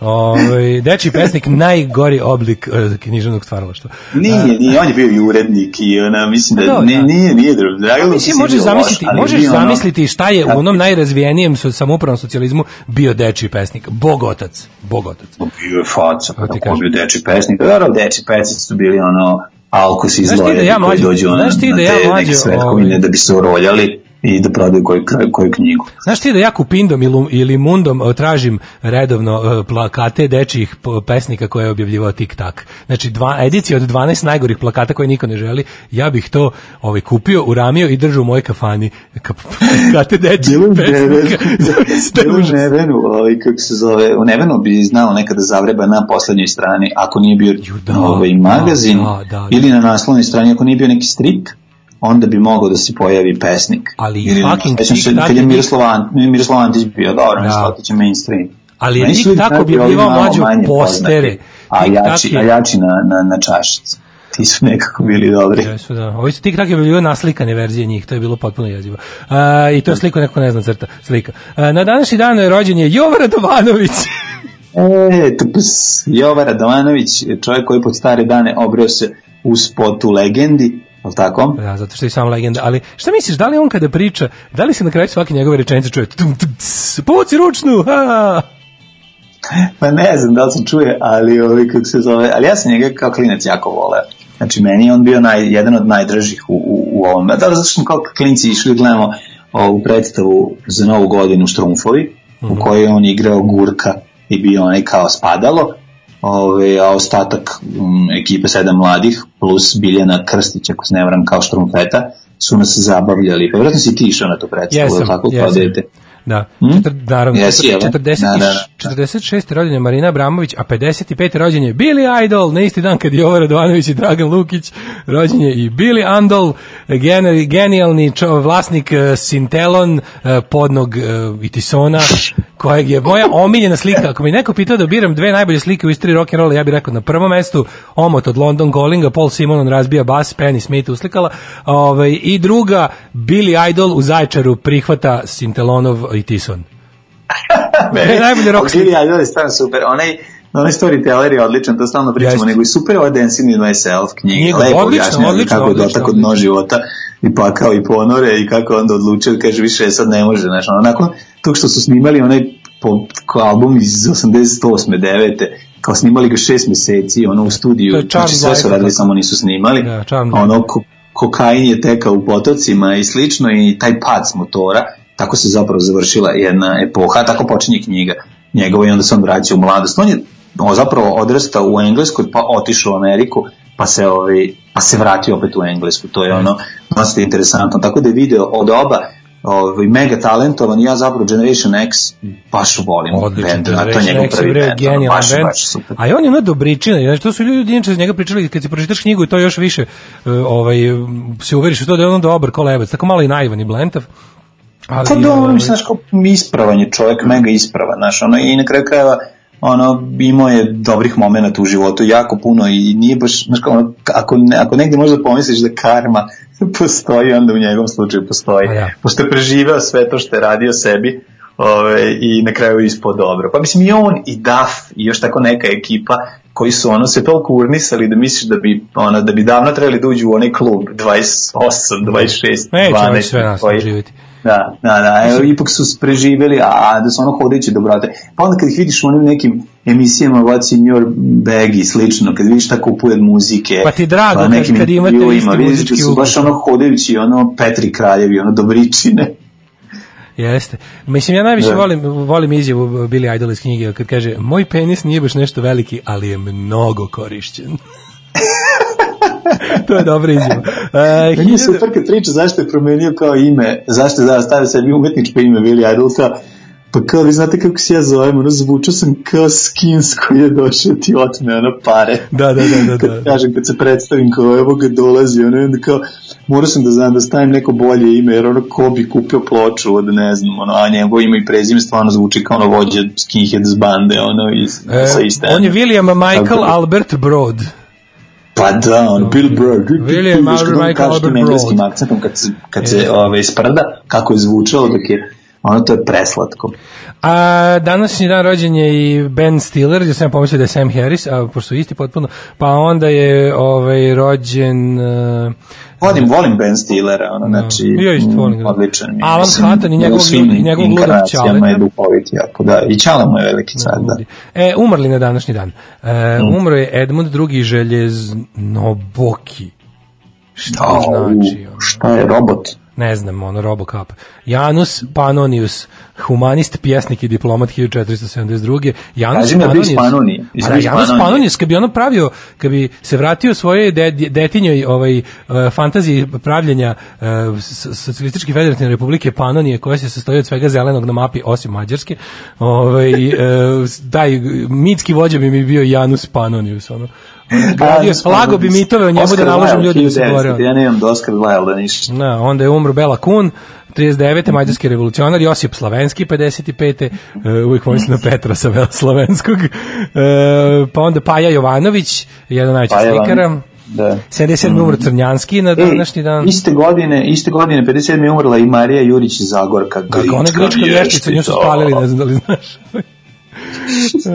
Ove, dečiji pesnik, najgori oblik uh, književnog stvaralaštva. Nije, nije, on je bio i urednik i ona, mislim da, Pa ne, da. nije, nije drugo. Drago Lukić Mislim, možeš zamisliti, loš, možeš zamisliti šta je u onom najrazvijenijem samoupravnom socijalizmu bio dečiji pesnik. Bogotac. Bogotac. bio je faca, pa tako bio deči pesnik. Dobro, deči pesnici su bili ono alkosi Znaš ti da ja, koji dođu ono, znaš ti na da ja, svetkovine ovaj, da bi se uroljali i da prodaju koju, koju knjigu. Znaš ti da ja kupindom ili, mundom eh, tražim redovno eh, plakate dečijih pesnika koje je objavljivao Tik Tak. Znači dva, edicija od 12 najgorih plakata koje niko ne želi, ja bih to ovaj, kupio, uramio i držao u mojoj kafani. Ka- Plakate dečijih pesnika. Bilo u Nevenu, ovaj, kako se zove, u Nevenu bi znao nekada zavreba na poslednjoj strani, ako nije bio da, ovaj, magazin, da, da, da. ili na naslovnoj strani, ako nije bio neki strip, onda bi mogao da se pojavi pesnik. Ali ili, fucking se Tik Tak kad je Miroslav, Miroslav Antić bio, dobro, Da. mislim, otiće mainstream. Ali je Tik su Tak neki ovi objavljivao malo mlađu manje postere. A jači, a jači na, na, na čašici. Ti su nekako bili dobri. Jesu, da. Ovi su tik tak je bilo naslikane verzije njih, to je bilo potpuno jezivo. A, I to je sliko neko ne zna crta, slika. A, na današnji dan je rođen je Jovo Radovanović. E, tups, Jova Radovanović, čovjek koji pod stare dane obreo se u spotu legendi, li tako? da, zato što je sam legenda. Ali šta misliš, da li on kada priča, da li se na kraju svake njegove rečenice čuje povuci ručnu, ha! Pa ne znam da li se čuje, ali ovaj, kako se zove, ali ja sam njega kao klinac jako voleo. Znači, meni je on bio naj, jedan od najdražih u, u, u ovom. Da, zato što smo kao klinci išli da gledamo ovu predstavu za novu godinu Štrumfovi, u kojoj je on igrao Gurka i bio onaj kao spadalo, ove, a ostatak um, ekipe sedam mladih plus Biljana Krstić, ako se ne varam, kao Štrumfeta, su nas zabavljali. Pa vjerojatno si ti išao na tu predstavu, Jesam, tako, kao dete. Da, Hmm? Četir, naravno, jel? 40, Da, da, da. 46. rođen je Marina Abramović, a 55. rođen je Billy Idol, na isti dan kad je Jovo Radovanović i Dragan Lukić, rođen je i Billy Andol, gen, genijalni čo, vlasnik uh, Sintelon, uh, podnog uh, Itisona, kojeg je moja omiljena slika. Ako mi neko pitao da biram dve najbolje slike u istoriji rock'n'rolla, ja bih rekao na prvom mestu omot od London Callinga, Paul Simonon razbija bas, Penny Smith uslikala, ovaj, i druga Billy Idol u Zaječaru prihvata Sintelonov i Tison. Ne, najbolji rock Billy Idol je stvarno super. Onaj, onaj storyteller je odličan, to stalno pričamo, Jeste. nego i super ova Dancing with Myself knjiga. Knjiga, Lepo odlično, odlično, kako je dotak od dno života i pakao i ponore i kako onda odlučio, kaže više sad ne može, znaš, ono, nakon tog što su snimali onaj po, kao album iz 88. 9. kao snimali ga šest meseci, ono u studiju, znači sve su radili, tako. samo nisu snimali, Da, ono, ko, kokain je tekao u potocima i slično i taj pad s motora, tako se zapravo završila jedna epoha, tako počinje knjiga njegova i onda se on vraća u mladost. On je on zapravo odrastao u Engleskoj, pa otišao u Ameriku, pa se, ovaj, pa se vratio opet u Englesku. To je ono dosta interesantno. Tako da je video od oba ovaj, mega talentovan, ja zapravo Generation X baš volim Odličan band, a to je Generation njegov X prvi band, genijalan baš, band. baš super. A i on je ono dobričina, znači to su ljudi inače za njega pričali kad si pročitaš knjigu i to još više uh, ovaj se uveriš u to da je on dobar kolebac, tako malo i naivan i blentav. Ali, Pa dobro, ovaj, mislim, znaš, kao ispravan je čovjek, mega ispravan, znaš, ono, i na kraju krajeva, ono, imao je dobrih momenata u životu, jako puno i nije baš, znaš, kao, ono, ako, ne, ako negdje možda pomisliš da karma postoji, onda u njegovom slučaju postoji. Pa da. Pošto je preživeo sve to što je radio sebi, ove, i na kraju je ispod dobro. Pa mislim i on i Duff i još tako neka ekipa koji su ono se toliko urnisali da misliš da bi ono da bi davno trebali da uđu u onaj klub 28, 26, Neće 12 oni sve nas koji- živjeti. Da, da, da, evo, ipak su preživeli, a, da su ono hodeći dobrote. Pa onda kad ih vidiš u onim nekim emisijama What's in your bag i slično, kad vidiš tako upujed muzike, Pa ti drago kad- nekim kad imate isti vidiš muzički da su baš ono hodajući, ono Petri kraljevi, ono dobričine. Jeste. Mislim, ja najviše Da. volim, volim izjavu Billy Idol iz knjige kad kaže moj penis nije baš nešto veliki, ali je mnogo korišćen. to je dobra izjava. E, Meni je super kad priča zašto je promenio kao ime, zašto je da stavio sebi umetničko ime Billy Idol, kao, pa kao vi znate kako se ja zovem, ono zvučao sam kao skins koji je došao ti otme ono pare. Da, da, da, da, da. Kad kažem, kad se predstavim kao evo ga dolazi, ono onda kao morao sam da znam da stavim neko bolje ime, jer ono ko bi kupio ploču od ne znam, ono, a njegovo ime i prezime stvarno zvuči kao ono vođa skinheads bande, ono, iz, E, sa iste. on je William Michael da- Albert Broad. Pa da, on Bill Burr. William kad on Michael Albert engleskim Broad. akcentom kad se, kad se Jeste. ove, sprda, kako je zvučalo dok je ono to je preslatko. A današnji dan rođen je i Ben Stiller, ja sam pomislio da je Sam Harris, a pošto su isti potpuno, pa onda je ovaj rođen uh, Volim, volim Ben Stillera, ono, znači, Ja isto volim mm, odličan mi je. Alan Hutton i njegov i njegov ludak Ćale. je duhovit jako, da, i Čala mu je veliki car, da. E, umrli na današnji dan. E, Mm. Umro je Edmund II. Željeznoboki. Šta Au, znači? ono? Šta je, robot? Ne znam, ono, Robocop. Janus Panonius, humanist, pjesnik i diplomat 1472. Janus Kaži mi, Panonius. Panonije? A da, Biš Janus? Panonius, kad bi ono pravio, kad bi se vratio svoje de, detinjoj ovaj, uh, fantaziji pravljenja uh, S- Socijalističke federativne republike Panonije, koja se sastoji od svega zelenog na mapi, osim Mađarske, ovaj, uh, taj mitski vođa bi mi bio Janus Panonius, ono. Gradio, Janus lago bi mitove o njemu Oscar da naložim ljudi da se 1900, bore. Ja nemam do Oscar Wilde ništa. Da, onda je umro Bela Kun, 39. mađarski revolucionar, Josip Slavenski, 55. Uh, uvijek pomislim na Petra sa Vela Slavenskog. Uh, pa onda Paja Jovanović, jedan najveći slikara. Da. 77. umro Crnjanski na današnji dan. Iste godine, iste godine 57. je umrla i Marija Jurić iz Zagorka. Kako ona grčka vještica, nju su spalili, ne znam da li znaš. Uh,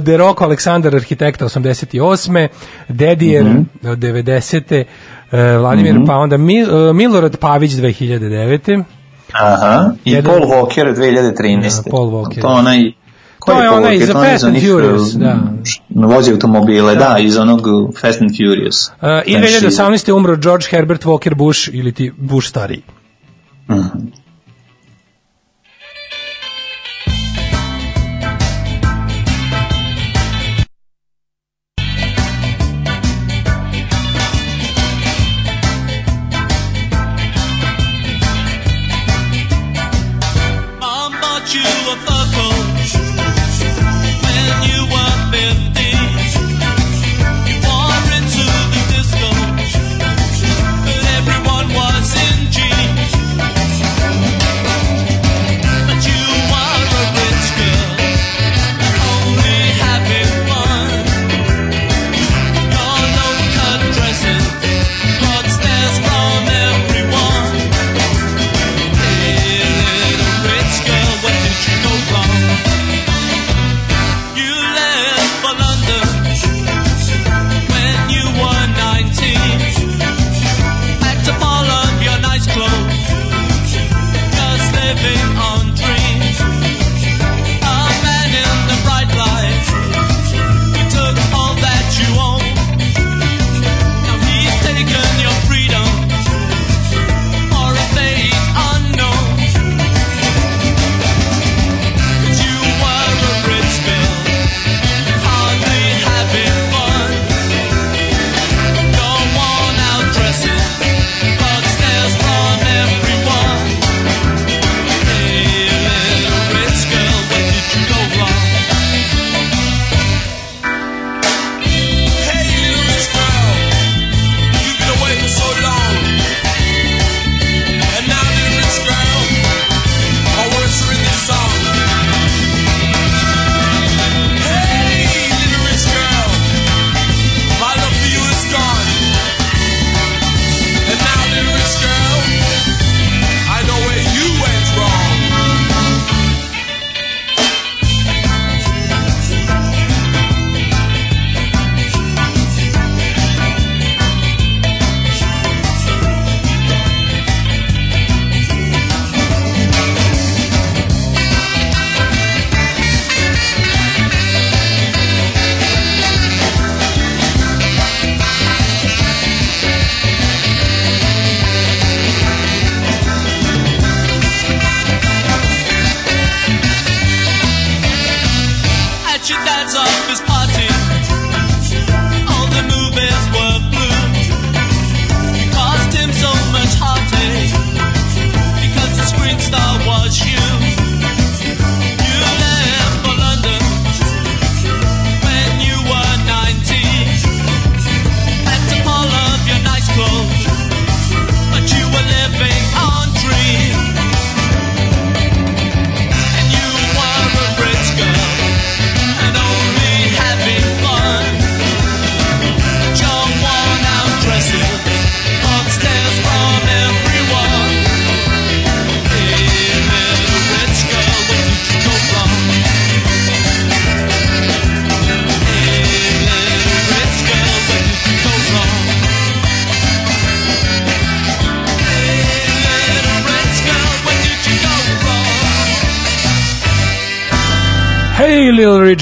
De Rocco Aleksandar, arhitekta 88. Dedijer, Mhm. od 90. Uh, Vladimir, pa onda Mil, uh, Milorad Pavić 2009. Aha, i Jedan- Paul Walker 2013. Da, Paul Walker. To onaj... To je Paul onaj onaj Fast and Furious, uh, da. Vozi automobile, da, iz onog Fast and Furious. Uh, I Franchise. 2018. umro George Herbert Walker Bush ili ti Bush stariji. Mom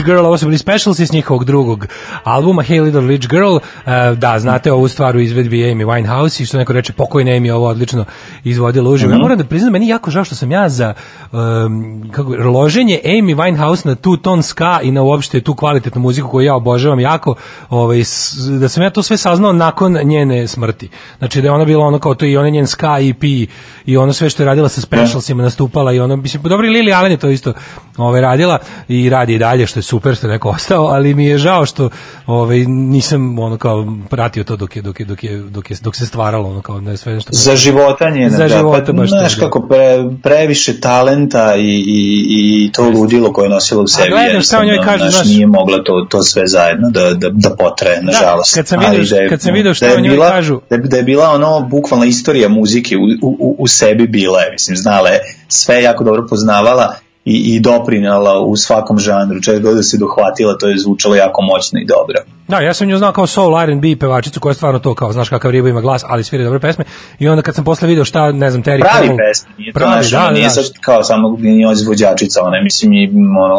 Rich Girl, ovo su bili specialsi s njihovog drugog albuma Hey Little Rich Girl. E, da, znate ovu stvar u izvedbi Amy Winehouse i što neko reče, pokojna Amy ovo odlično izvodila uživo. Ja moram da priznam, meni jako žao što sam ja za um, kako, loženje Amy Winehouse na tu ton ska i na uopšte tu kvalitetnu muziku koju ja obožavam jako, ovaj, s- da sam ja to sve saznao nakon njene smrti. Znači da je ona bila ono kao to i ona njen ska EP i ono sve što je radila sa specialsima nastupala i ono, mislim, dobro i Lily Allen je to isto ovaj, radila i radi i dalje što je super što je neko ostao, ali mi je žao što ovaj nisam ono kao pratio to dok je dok je dok je dok je dok se stvaralo ono kao da je sve nešto Za života njena, Za da, života pa, baš znaš da. kako pre, previše talenta i, i, i to ludilo koje je nosila u sebi. gledam šta o njoj kažu, znaš, nije mogla to, to sve zajedno da, da, da potraje, nažalost. kad sam vidio- da je- kad sam vidio šta da je o njoj bila- kažu- Da, je- da je bila ono bukvalna istorija muzike u, u, u sebi bila je, mislim, znala je, sve jako dobro poznavala i, i doprinala u svakom žanru, čak god da se dohvatila, to je zvučalo jako moćno i dobro. Da, ja sam nju znao kao soul R&B pevačicu koja je stvarno to kao, znaš kakav riba ima glas, ali svira dobre pesme. I onda kad sam posle video šta, ne znam, Terry pravi Cole- pesme, nije to pravi, naš, da, da, nije da. sad kao samo nije izvođačica, ona mislim i ono,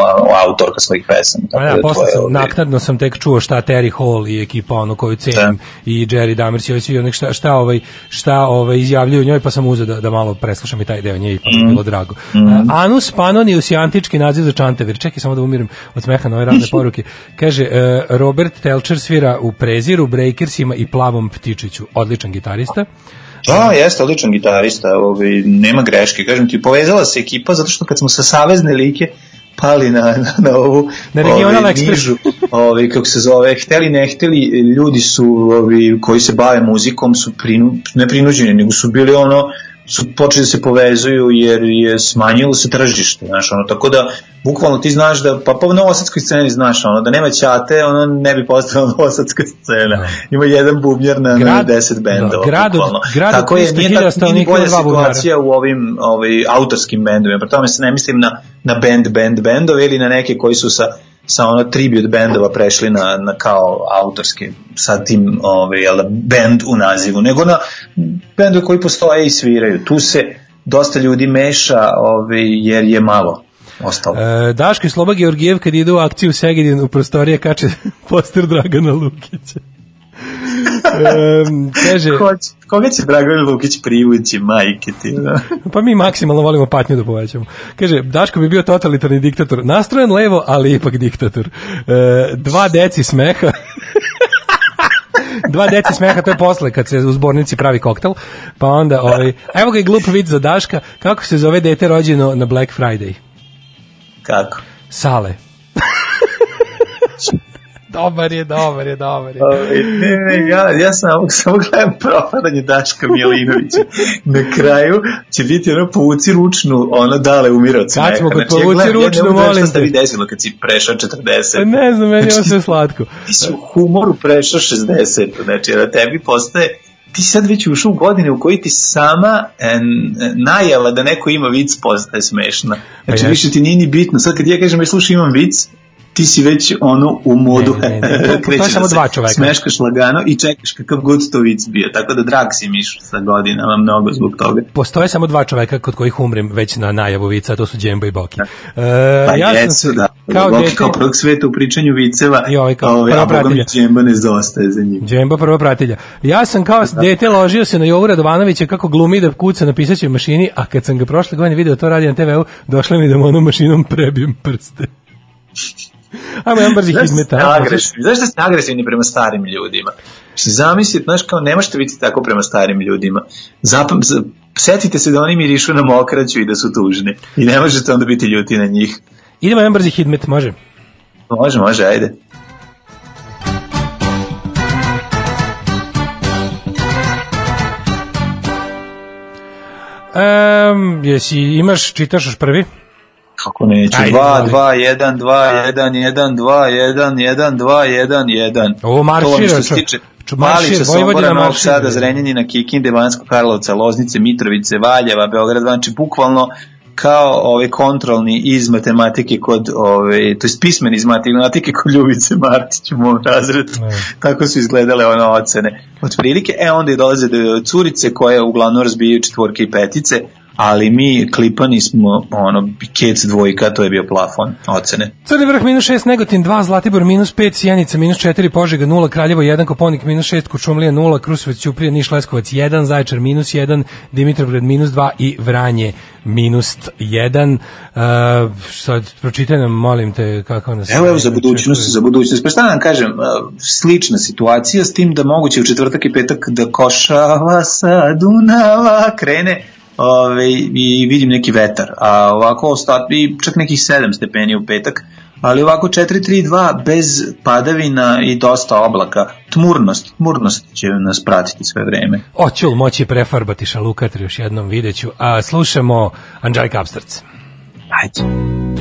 autorka svojih pesama. Pa Tako ja, da, posle to je, sam, ovaj, naknadno sam tek čuo šta Terry Hall i ekipa ono koju cenim i Jerry Damers i ovi svi onih šta, šta, ovaj, šta ovaj, izjavljuju o njoj, pa sam uzeo da, da malo preslušam i taj deo nje i pa je bilo drago. Mhm. A, Anus Panonius je antički naziv za čantavir. Čekaj samo da umirim od smeha na ove razne poruke. Kaže, e, Robert Telcher svira u Preziru, Breakersima i Plavom Ptičiću. Odličan gitarista. Da, jeste odličan gitarista, ovaj, nema greške. Kažem ti, povezala se ekipa zato što kad smo sa savezne like pali na, na, na ovu Na Regional ovaj, nižu, ovaj, kako se zove, hteli ne hteli, ljudi su ovaj, koji se bave muzikom su prinu, ne prinuđeni, nego su bili ono su počeli da se povezuju jer je smanjilo se tržište, znaš, ono, tako da bukvalno ti znaš da, pa po novosadskoj sceni znaš, ono, da nema ćate, ono ne bi postala novosadska scena. Ima jedan bubnjar na, na Grad- 10 bendova. da, grad bukvalno. grad tako je, 300.000 nije, tak, nije bolja situacija u ovim ovaj, autorskim bendovima, pri tome se ne mislim na, na band, band, bendove ili na neke koji su sa sa ono tribute bendova prešli na, na kao autorske sa tim ovaj, jel, da, band u nazivu, nego na bendove koji postoje i sviraju. Tu se dosta ljudi meša ovaj, jer je malo ostalo. E, Daško i Sloba Georgijev kad ide u akciju Segedin u prostorije kače poster Dragana Lukića. E, kaže, Ko koga će Dragan Lukić privući, majke ti? Da? pa mi maksimalno volimo patnju da povećamo. Kaže, Daško bi bio totalitarni diktator. Nastrojen levo, ali ipak diktator. E, dva deci smeha. Dva deci smeha, to je posle kad se u zbornici pravi koktel. Pa onda, ovaj, evo ga i glup vid za Daška, kako se zove dete rođeno na Black Friday? Kako? Sale. dobar je, dobar je, dobar je. Ovaj, ne, ne, ja, ja samo, samo gledam propadanje Daška Milinovića. Na kraju će biti ono povuci ručnu, ono dale umira od smeha. Kad smo kod Znači, ja povuci gledam, ja ne ručnu, da vidim molim Šta te. vi desilo kad si prešao 40? Pa ne znam, meni je ovo Znači, sve slatko. Ti si u humoru prešao 60, znači da tebi postaje ti sad već ušao u godine u kojoj ti sama en, najava da neko ima vic postaje smešna. Znači Pa više ti nije ni bitno. Sad kad ja kažem, aj slušaj imam vic, ti si već ono u modu Ne, ne, ne, to- to je samo da dva čoveka. smeškaš lagano i čekaš kakav god to vic bio. Tako da drag si miš sa godinama mnogo zbog toga. Postoje samo dva čoveka kod kojih umrem već na najavu vica, to su Džemba i Boki. E, Pa ja se, da. kao Kao, dete, kao prvog sveta u pričanju viceva, I ovaj kao prva pratilja. džemba ne zostaje za njim. Džemba prva pratilja. Ja sam kao dete ložio se na Jovu Radovanovića kako glumi da kuca na pisaćoj mašini, a kad sam ga prošle godine video to radi na TV-u, došla mi da mu onom mašinom prebijem prste. Ajmo jedan brzi Znaš hidmet. ste agresivni, zašto ste agresivni prema starim ljudima? Znači, Zamislite, znaš, kao ne možete biti tako prema starim ljudima. Zapam, setite se da oni mirišu na mokraću i da su tužni. I ne možete onda biti ljuti na njih. Idemo jedan brzi hidmet, može? Može, može, ajde. Um, jesi, imaš, čitaš još prvi? Kako neću? Ajde, 2, izvoli. 2, 1, 2, 1, 1, 2, 1, 1, 2, 1, 1. Ovo maršira, To vam što se tiče Malića, Vojvodina Sombora, Novog. Sada, Zrenjanina, Kikinde, Banskog Karlovca, Loznice, Mitrovice, Valjeva, Beograd, znači bukvalno kao ovaj kontrolni iz matematike kod ovaj to jest pismeni iz matematike kod Ljubice Martić u mom razredu. Tako su izgledale one ocene. Otprilike e onda i dolaze do curice koje uglavnom razbijaju četvorke i petice, ali mi klipani smo ono, kec dvojka, to je bio plafon ocene. Crni vrh minus 6, Negotin 2, Zlatibor minus 5, Sjenica minus 4, Požega 0, Kraljevo 1, Koponik minus 6, Kučumlija 0, Krusovac Ćuprija, Niš Leskovac 1, Zaječar minus 1, Dimitrovgrad minus 2 i Vranje minus 1. Uh, e, sad, pročitaj nam, molim te, kako nas... Evo, evo, za budućnost, za budućnost. Pa šta da nam kažem, e, slična situacija, s tim da moguće u četvrtak i petak da košava sa Dunava krene ove, i vidim neki vetar. A ovako ostati čak nekih 7 stepeni u petak, ali ovako 4-3-2 bez padavina i dosta oblaka. Tmurnost, tmurnost će nas pratiti sve vreme. Oću moći prefarbati šalukatri još jednom videću, a slušamo Anđelika Kapstrc. Hajde.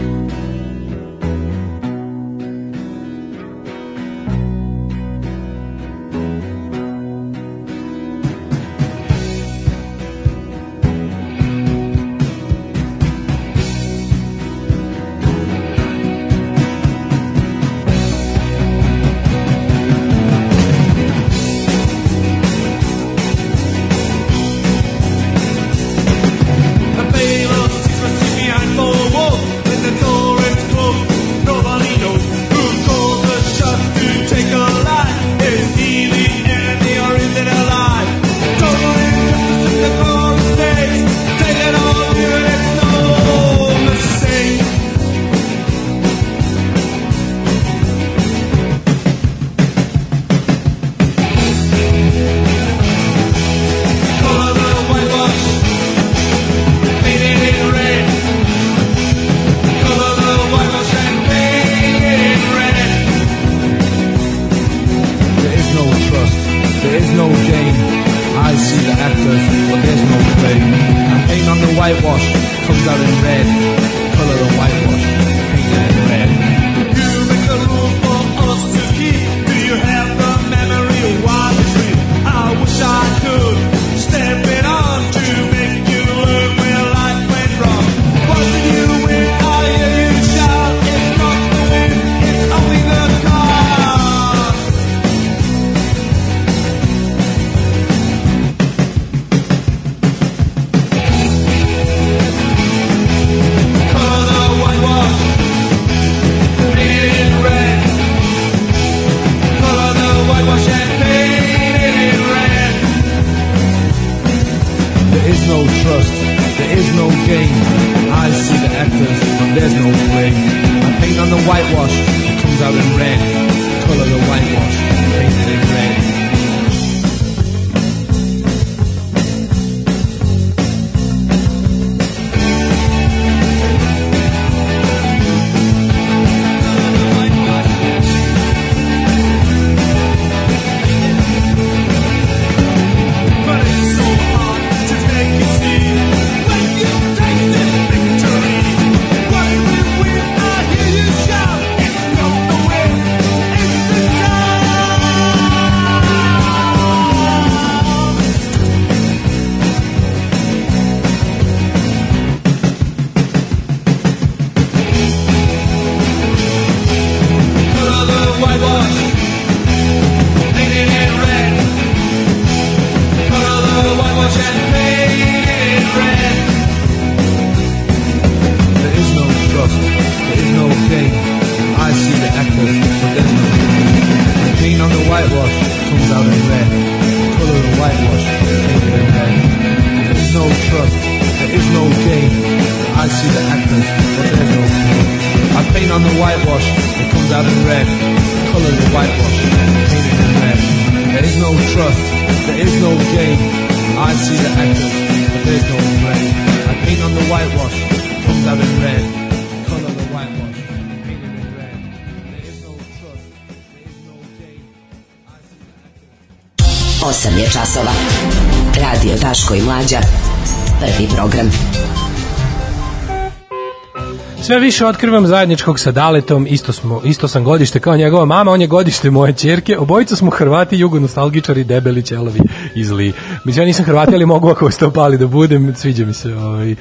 Više otkrivam zajedničkog sa Daletom, isto, smo, isto sam godište kao njegova mama, on je godište moje ćerke, obojica smo Hrvati, jugonostalgičari, debeli, ćelovi i zli. Mislim, ja nisam Hrvati, ali mogu ako vas pali da budem, sviđa mi se. Ovaj, um,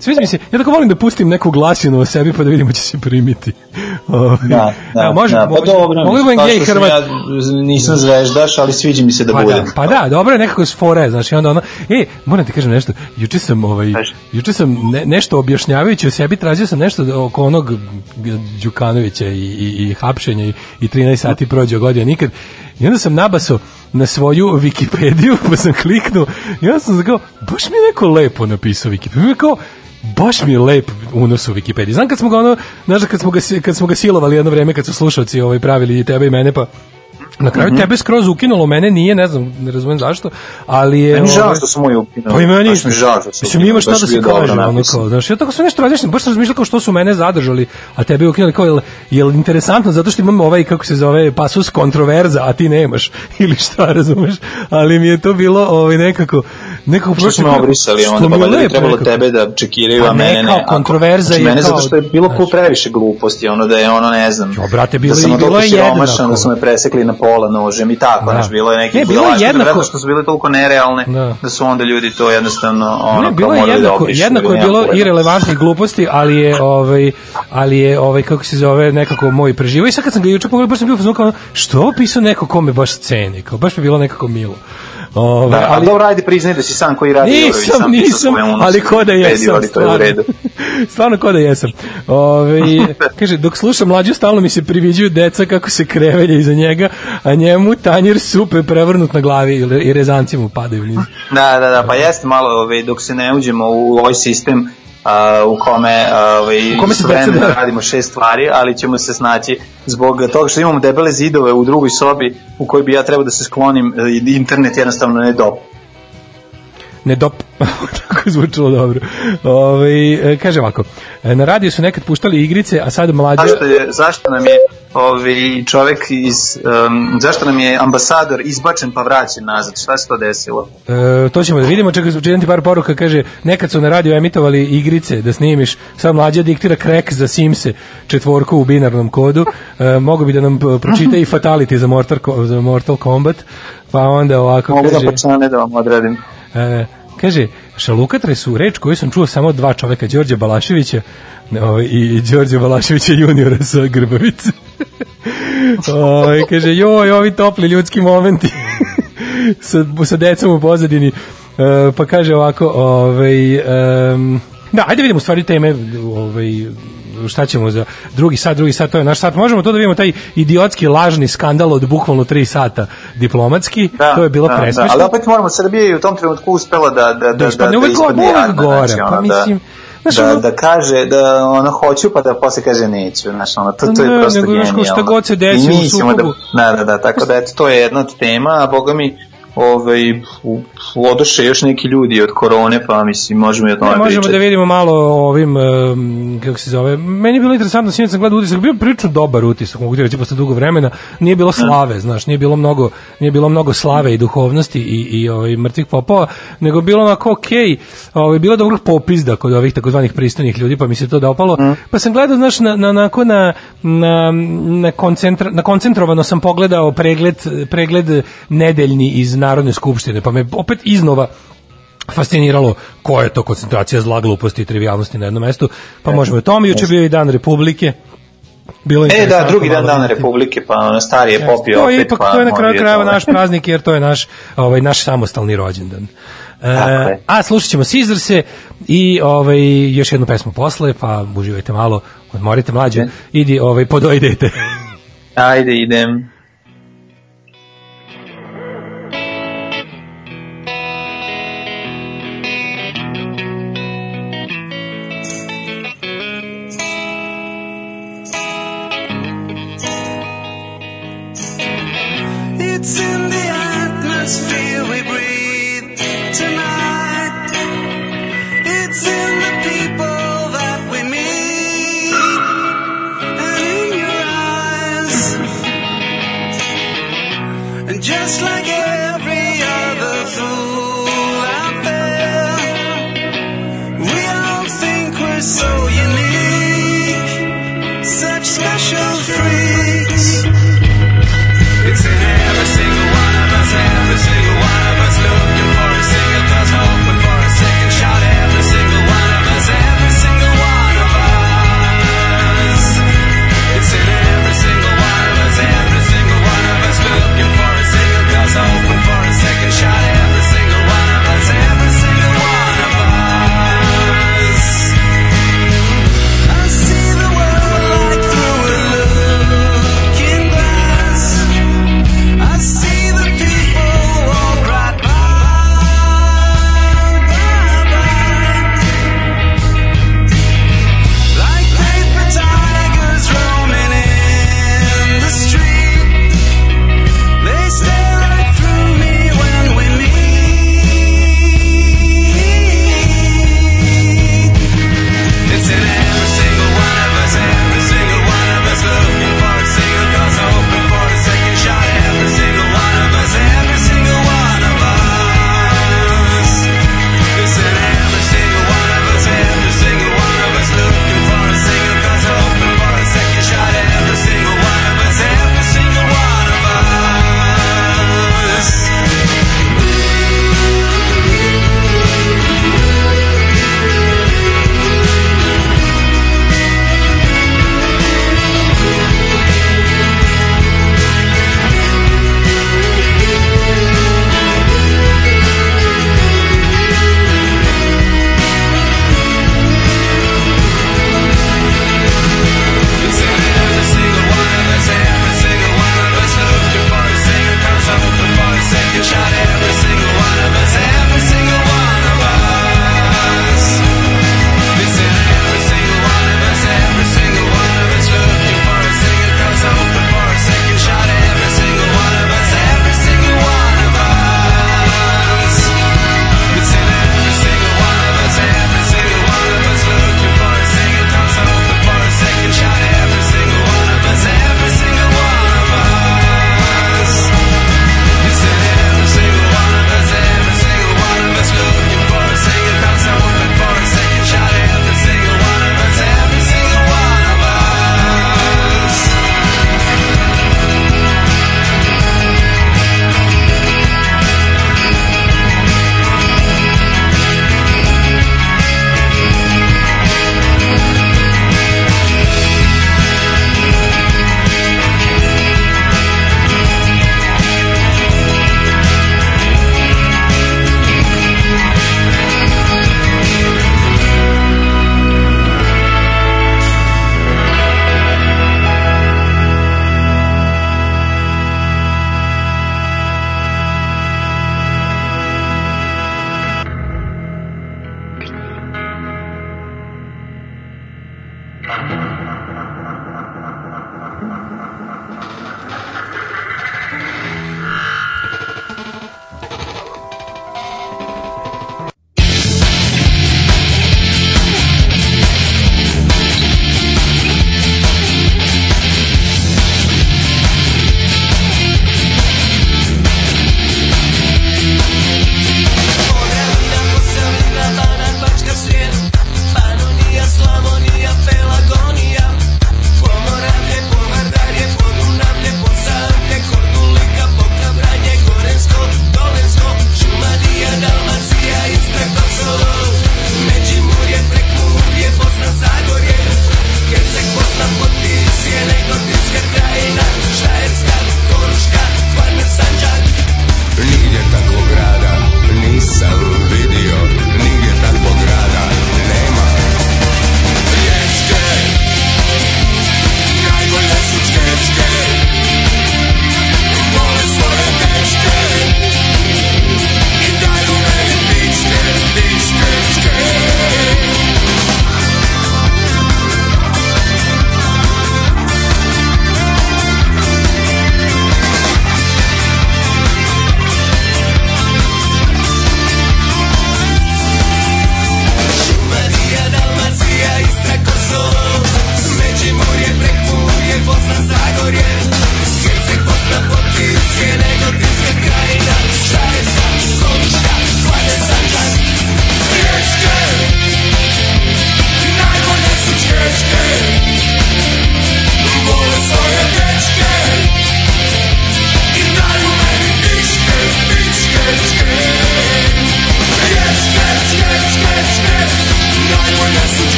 sviđa mi se, ja tako volim da pustim neku glasinu o sebi pa da vidimo će se primiti. Ovaj, Da, da, evo, može, da, pa dobro, mogu da kao gej Hrvat. Ja nisam zvezdaš, ali sviđa mi se da Pa budem. da, pa da, dobro je nekako s fore, znaš, i onda ono, e, moram ti kažem nešto, juče sam, ovaj, juče sam ne, nešto objašnjavajući o sebi, tražio sam nešto oko onog Đukanovića i, i, i hapšenja i, i 13 sati prođe godina nikad, i onda sam nabasao na svoju Wikipediju, pa sam kliknuo, i onda sam kao, baš mi je neko lepo napisao Wikipediju, mi je kao, baš mi je lep unos u Wikipediji. Znam kad smo ga ono, znaš kad smo ga, kad smo ga silovali jedno vreme kad su slušalci ovaj pravili i tebe i mene pa na kraju Mhm. tebe skroz ukinulo, mene nije, ne znam, ne razumem zašto, ali je... Meni žao ovaj, što su moji ukinuli. Pa i meni je žao što su Mislim, ukinuli, ima šta da se kaže, ono kao, znaš, ja tako sam nešto razmišljam, baš sam razmišljao kao što su mene zadržali, a tebe ukinuli, kao, jel, jel interesantno, zato što imamo ovaj, kako se zove, pasus kontroverza, a ti nemaš, ili šta, razumeš, ali mi je to bilo ovaj, nekako, nekako Što prosto- obrisali onda, pa valjda bi trebalo nekako. tebe da čekiraju, Pa a ne mene ne. kao kontroverza znači, je mene kao- zato što je bilo previše gluposti, ono da je ono, ne znam, Jo, brate, bilo da sam bilo toliko je siromašan, da su me presekli na pola nožem i tako, Da. bilo je neki Ne, bilo je jednako- što su bile toliko nerealne, Da. da su onda ljudi to jednostavno, ono, Ne, bilo je da jednako, obrišu, jednako je bilo pojma. irelevantnih gluposti, ali je ovaj ali je ovaj kako se zove nekako moj preživo i sad kad sam ga juče pogledao baš sam bio u fazonu kao što je ovo pisao neko ko me baš ceni, kao baš mi bilo nekako milo. Ovaj Da, ali dobro, ajde priznaj da si sam koji radi nisam, sam pisao nisam, unos ali ko da jesam, ali to je stvarno. stvarno ko da jesam. Ove, kaže, dok slušam mlađu, stalno mi se priviđuju deca kako se krevelja iza njega, a njemu tanjir supe prevrnut na glavi i rezanci mu padaju. Da, da, da, pa jeste malo, ovaj, dok se ne uđemo u ovaj sistem a, u kome ovaj, U kome se deca- radimo šest stvari, ali ćemo se snaći zbog toga što imamo debele zidove u drugoj sobi u kojoj bi ja trebao da se sklonim, e, i internet jednostavno ne dop. ne dop, tako je zvučalo dobro. Ove, e, kaže ovako, e, na radiju su nekad puštali igrice, a sad mlađe... Zašto, je, zašto nam je ovaj, čovek iz, um, zašto nam je ambasador izbačen pa vraćen nazad? Šta se to desilo? E, to ćemo da vidimo, čekaj, čitam ti par poruka, kaže, nekad su na radiju emitovali igrice da snimiš, sad mlađa diktira krek za Simse, četvorku u binarnom kodu, e, mogu bi da nam p- pročita i Fatality za Mortal, za Mortal Kombat, pa onda ovako Mogu da kaže... počane da vam odradim. E, kaže, šalukatre su reč koju sam čuo samo od dva čoveka, Đorđe Balaševića ovaj, i Đorđe Balaševića juniora sa Grbavice. ovaj, kaže, joj, ovi topli ljudski momenti sa, sa decom u pozadini. E, pa kaže ovako, ovaj, em, da, ajde vidimo stvari teme, ovaj, šta ćemo za drugi sat, drugi sat, to je naš sat. Možemo to da vidimo taj idiotski lažni skandal od bukvalno 3 sata diplomatski, to je bilo da, presmešno. Da, ali opet moramo, Srbija je u tom trenutku uspela da, da, da, da, ispadne da, uvek ispadne gore, uvek jadna, gore, znači, pa ono, mislim, znaš, da, ono- da, da kaže da ono hoću pa da posle kaže neću, znači ono, to, to je Ne, prosto nego, znaš, genijalno. šta god se desi u da, sukobu. da, da, da, tako da eto, to je jedna od tema, a boga mi ovaj, u- odoše još neki ljudi od korone, pa mislim, možemo i o tome Ne, možemo pričati. da vidimo malo o ovim, um, kako se zove, meni je bilo interesantno, sinoć sam gledao utisak, bio prilično dobar utisak, mogu ti reći, posle dugo vremena, nije bilo slave, znaš, nije bilo mnogo, nije bilo mnogo slave i duhovnosti i, i ovaj, mrtvih popova, nego bilo onako okej, ovaj, bilo je dobrog popizda kod ovih takozvanih pristojnih ljudi, pa mi se to dopalo, pa sam gledao, znaš, na, na, na, na, na, koncentra, na koncentrovano sam pogledao pregled, pregled nedeljni iz Narodne skupštine, pa me opet iznova fasciniralo koja je to koncentracija zla, gluposti i trivialnosti na jednom mestu. Pa možemo i o tome. Juče bio i dan Republike. Bilo E, da, drugi dan vidjeti. Republike, pa ono, stari je popio to je opet, ipak, pa to je na kraju krajeva to. naš praznik, jer to je naš, ovaj, naš samostalni rođendan. E, a slušat ćemo Sizrse i ovaj, još jednu pesmu posle, pa uživajte malo, odmorite mlađe, idi ovaj, podojdete. Ajde, idem.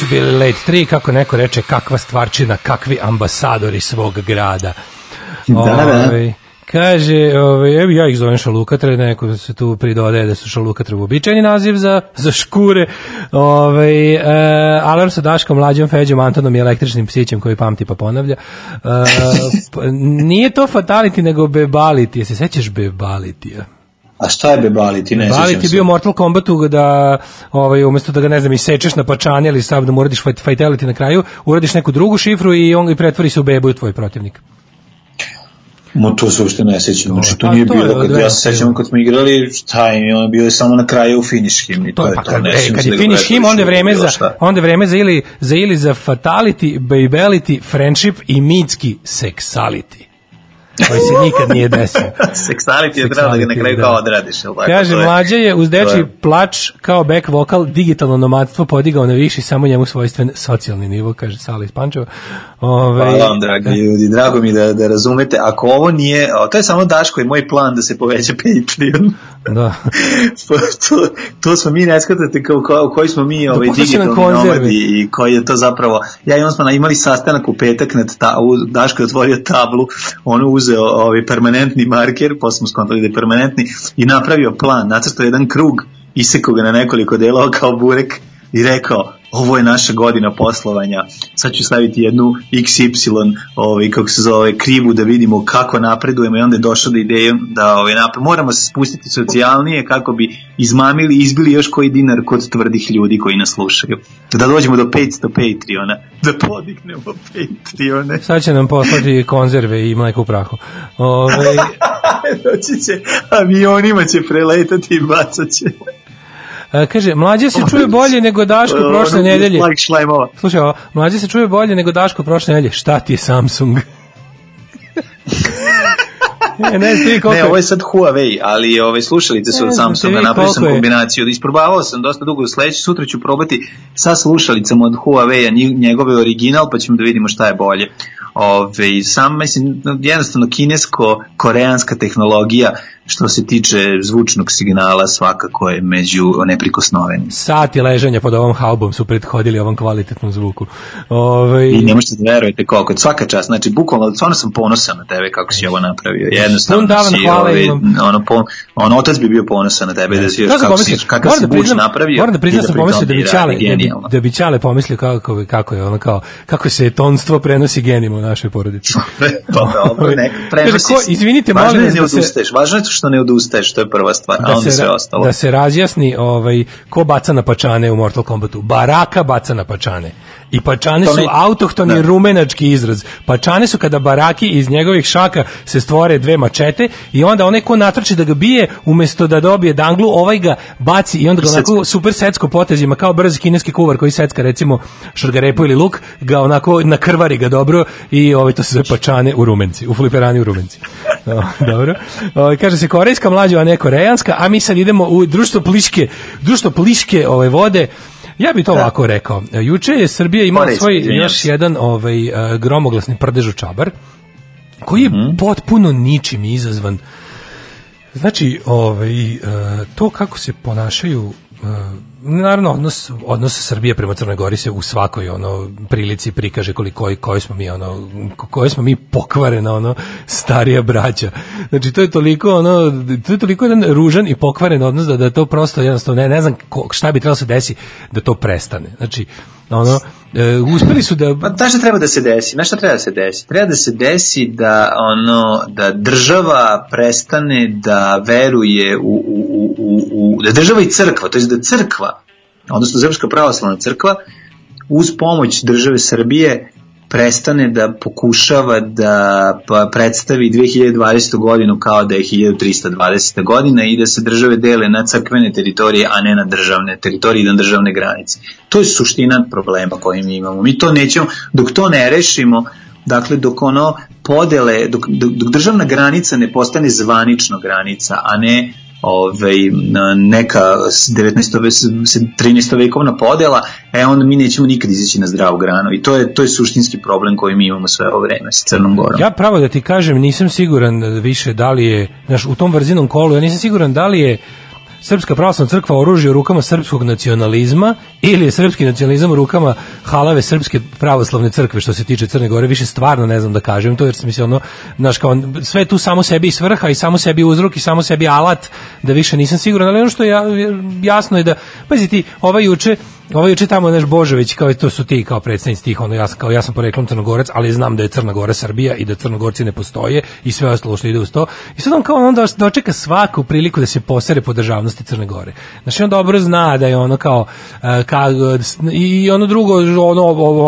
Su bili Late 3, kako neko reče, kakva stvarčina, kakvi ambasadori svog grada. Da, da. Ovaj, Kaže, ovaj, evo ja ih zovem šalukatre, neko se tu pridodaje da su šalukatre uobičajeni naziv za, za škure. Ovaj, e, alarm sa Daškom, Mlađom, Feđom, Antonom i električnim psićem koji pamti pa ponavlja. E, pa, nije to fatality, nego bebality. Se sećaš bebalitija? A šta je bebaliti? Ne Balit sjećam je se. bio Mortal Kombatu da ovaj umesto da ga ne znam isečeš na pačane ili sad da mu uradiš fight, fatality na kraju, uradiš neku drugu šifru i on ga i pretvori se u bebu u tvoj protivnik. Mo to se uopšte ne sećam. Znači, to pa nije bilo, kad ja se sećam kad smo igrali, šta je, ono bilo je samo na kraju u finish him i to, To je pa to. Ne e, sjećam kad je da finish him, onda je u vreme za onda vreme za ili za ili za fatality, babelity, friendship i mitski sexuality. Koji se nikad nije desio. Seksuality je trebalo da ga na kraju da. kao odradiš, tako? Kaže, je- mlađa je uz je- plač kao back vokal digitalno nomadstvo podigao na viši samo njemu svojstven socijalni nivo, kaže Sala iz Pančeva. Ove, Hvala vam, dragi ljudi. Drago mi da, da razumete. Ako ovo nije, o, to je samo Daško i moj plan da se poveća Patreon. Da. to, to smo mi, ne shvatate kao, kao, koji smo mi ovaj, poslušaj nam digitalni nomadi i koji je to zapravo, ja i on smo imali sastanak u petak, nad ta, u, Daško je otvorio tablu, on uzeo ovaj permanentni marker, posle smo skontali da je permanentni i napravio plan, nacrtao jedan krug, isekao ga na nekoliko delova kao burek i rekao, ovo je naša godina poslovanja, sad ću staviti jednu XY, ovaj, kako se zove, krivu da vidimo kako napredujemo i onda je došao do ideje da ovaj, napred, moramo se spustiti socijalnije kako bi izmamili, izbili još koji dinar kod tvrdih ljudi koji nas slušaju. Da dođemo do 500 Patreona, da podignemo Patreone. Sad će nam poslati konzerve i mleko u prahu. Ove, Doći će, avionima će preletati i bacat će. A, kaže, mlađe se čuje bolje nego Daško prošle nedelje. Slušaj, ovo, mlađe se čuje bolje nego Daško prošle nedelje. Šta ti je Samsung? E, ne ti koliko Ne, ovo je sad Huawei, ali ove slušalice su Ne od Samsunga, napravio sam kombinaciju. Isprobavao sam dosta dugo, sledeći sutra ću probati sa slušalicama od Huawei-a, njegove original, pa ćemo da vidimo šta je bolje. Ove, sam, mislim, jednostavno kinesko-koreanska tehnologija što se tiče zvučnog signala svakako je među neprikosnovenim. sati ležanja pod ovom haubom su prethodili ovom kvalitetnom zvuku. Ove, I ne možete da verujete koliko. Svaka čast, znači bukvalno, stvarno sam ponosan na tebe kako si ovo napravio. Jednostavno Pun davan si, hvala ovaj, imam. ono, po, on otac bi bio ponosan na tebe, da si još kako, si, kakav si da priznam, napravio. moram da priznam i sam pomislio da bi Ćale, radi da bi, da bi Ćale pomislio kako, kako je ono kao, kako se tonstvo prenosi genima u našoj porodici. pa dobro, neka prenosi ko, se. izvinite, Važno molim je vas ne da se, odustaješ, važno je što ne odustaješ, to je prva stvar, a da onda se, sve ra- ostalo. da se razjasni ovaj, ko baca na pačane u Mortal Kombatu. Baraka baca na pačane. I pačane su autohtoni da. rumenački izraz. Pačane su kada baraki iz njegovih šaka se stvore dve mačete i onda onaj ko natrči da ga bije, umesto da dobije danglu, ovaj ga baci i onda ga onako super secko potezima, kao brzi kineski kuvar koji secka recimo šargarepu ili luk, ga onako nakrvari ga dobro i ovaj, to se zove pačane u rumenci, u fliperani u rumenci. Dobro. O, kaže se korejska mlađa, a ne koreanska, a mi sad idemo u društvo pliške, društvo pliške ove vode, Ja bih to ovako rekao. Juče je Srbija imala svoj još jedan ovaj e, gromoglasni prdež u čabar koji je potpuno ničim izazvan. Znači, ovaj, e, to kako se ponašaju naravno odnos odnos Srbije prema Crnoj Gori se u svakoj ono prilici prikaže koliko koji smo mi ono koji smo mi pokvarena ono starija braća. Znači to je toliko ono to je toliko jedan ružan i pokvaren odnos da da to prosto jednostavno ne ne znam ko, šta bi trebalo se desi da to prestane. Znači ono e, uspeli su da Pa znaš šta treba da se desi? Znaš šta treba da se desi? Treba da se desi da ono da država prestane da veruje u, u, u, u, u da država i crkva, to je da crkva, odnosno Srpska pravoslavna crkva uz pomoć države Srbije prestane da pokušava da pa predstavi 2020. godinu kao da je 1320. godina i da se države dele na crkvene teritorije, a ne na državne teritorije i na državne granice. To je suština problema koji mi imamo. Mi to nećemo, dok to ne rešimo, dakle dok ono podele, dok, dok, dok državna granica ne postane zvanično granica, a ne ovaj, na- neka 19. ve- s- 13. vekovna podela, e onda mi nećemo nikad izaći na zdravu granu i to je, to je suštinski problem koji mi imamo sve ovo vreme sa Crnom Gorom. Ja pravo da ti kažem, nisam siguran više da li je, znaš, u tom vrzinom kolu, ja nisam siguran da li je Srpska pravoslavna crkva oružje u rukama srpskog nacionalizma ili je srpski nacionalizam u rukama halave srpske pravoslavne crkve što se tiče Crne Gore, više stvarno ne znam da kažem to jer sam mislio ono, znaš kao sve tu samo sebi svrha i samo sebi uzrok i samo sebi alat da više nisam siguran, ali ono što je ja, jasno je da, pazi ti, ovaj juče Ovo juče tamo naš Božović kao to su ti kao predstavnici tih ono ja sam kao ja sam poreklom Crnogorac, ali znam da je Crna Gora Srbija i da Crnogorci ne postoje i sve ostalo što ide uz to. I sad on kao on dočeka svaku priliku da se posere po državnosti Crne Gore. Znači on dobro zna da je ono kao e, ka, i ono drugo ono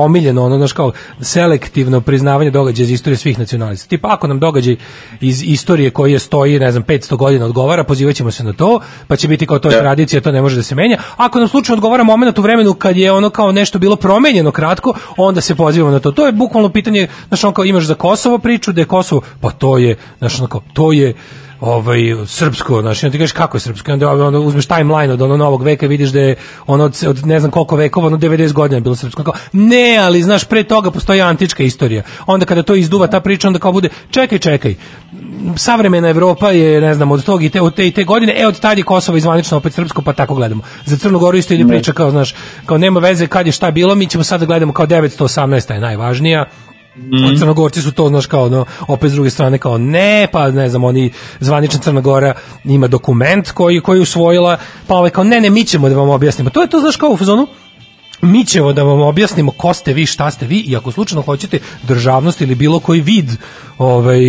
omiljeno ono znaš kao selektivno priznavanje događaja iz istorije svih nacionalista. Tipa ako nam događaj iz istorije koji je stoji ne znam 500 godina odgovara, pozivaćemo se na to, pa će biti kao to je tradicija, to ne može da se menja. Ako nam slučajno odgovara momenat u vremenu kad je ono kao nešto bilo promenjeno kratko, onda se pozivamo na to. To je bukvalno pitanje, znaš, on kao imaš za Kosovo priču, da je Kosovo, pa to je, znaš, ono kao, to je ovaj srpsko, znači ti kažeš kako je srpsko, onda, onda uzmeš timeline od ono novog veka i vidiš da je ono od, od ne znam koliko vekova, ono 90 godina je bilo srpsko. Kao, ne, ali znaš pre toga postoji antička istorija. Onda kada to izduva ta priča, onda kao bude čekaj, čekaj. Savremena Evropa je, ne znam, od tog i te, od te i te godine, e od tad je Kosovo izvanično opet srpsko, pa tako gledamo. Za Crnu Goru isto ide priča kao, znaš, kao nema veze kad je šta bilo, mi ćemo sad da gledamo kao 918. je najvažnija, Mm. Crnogorci su to, znaš, kao, no, opet s druge strane, kao, ne, pa, ne znam, oni, zvanična Crna Gora ima dokument koji, koji usvojila, pa ovaj, kao, ne, ne, mi ćemo da vam objasnimo. To je to, znaš, kao u fazonu, mi ćemo da vam objasnimo ko ste vi, šta ste vi i ako slučajno hoćete državnost ili bilo koji vid ovaj,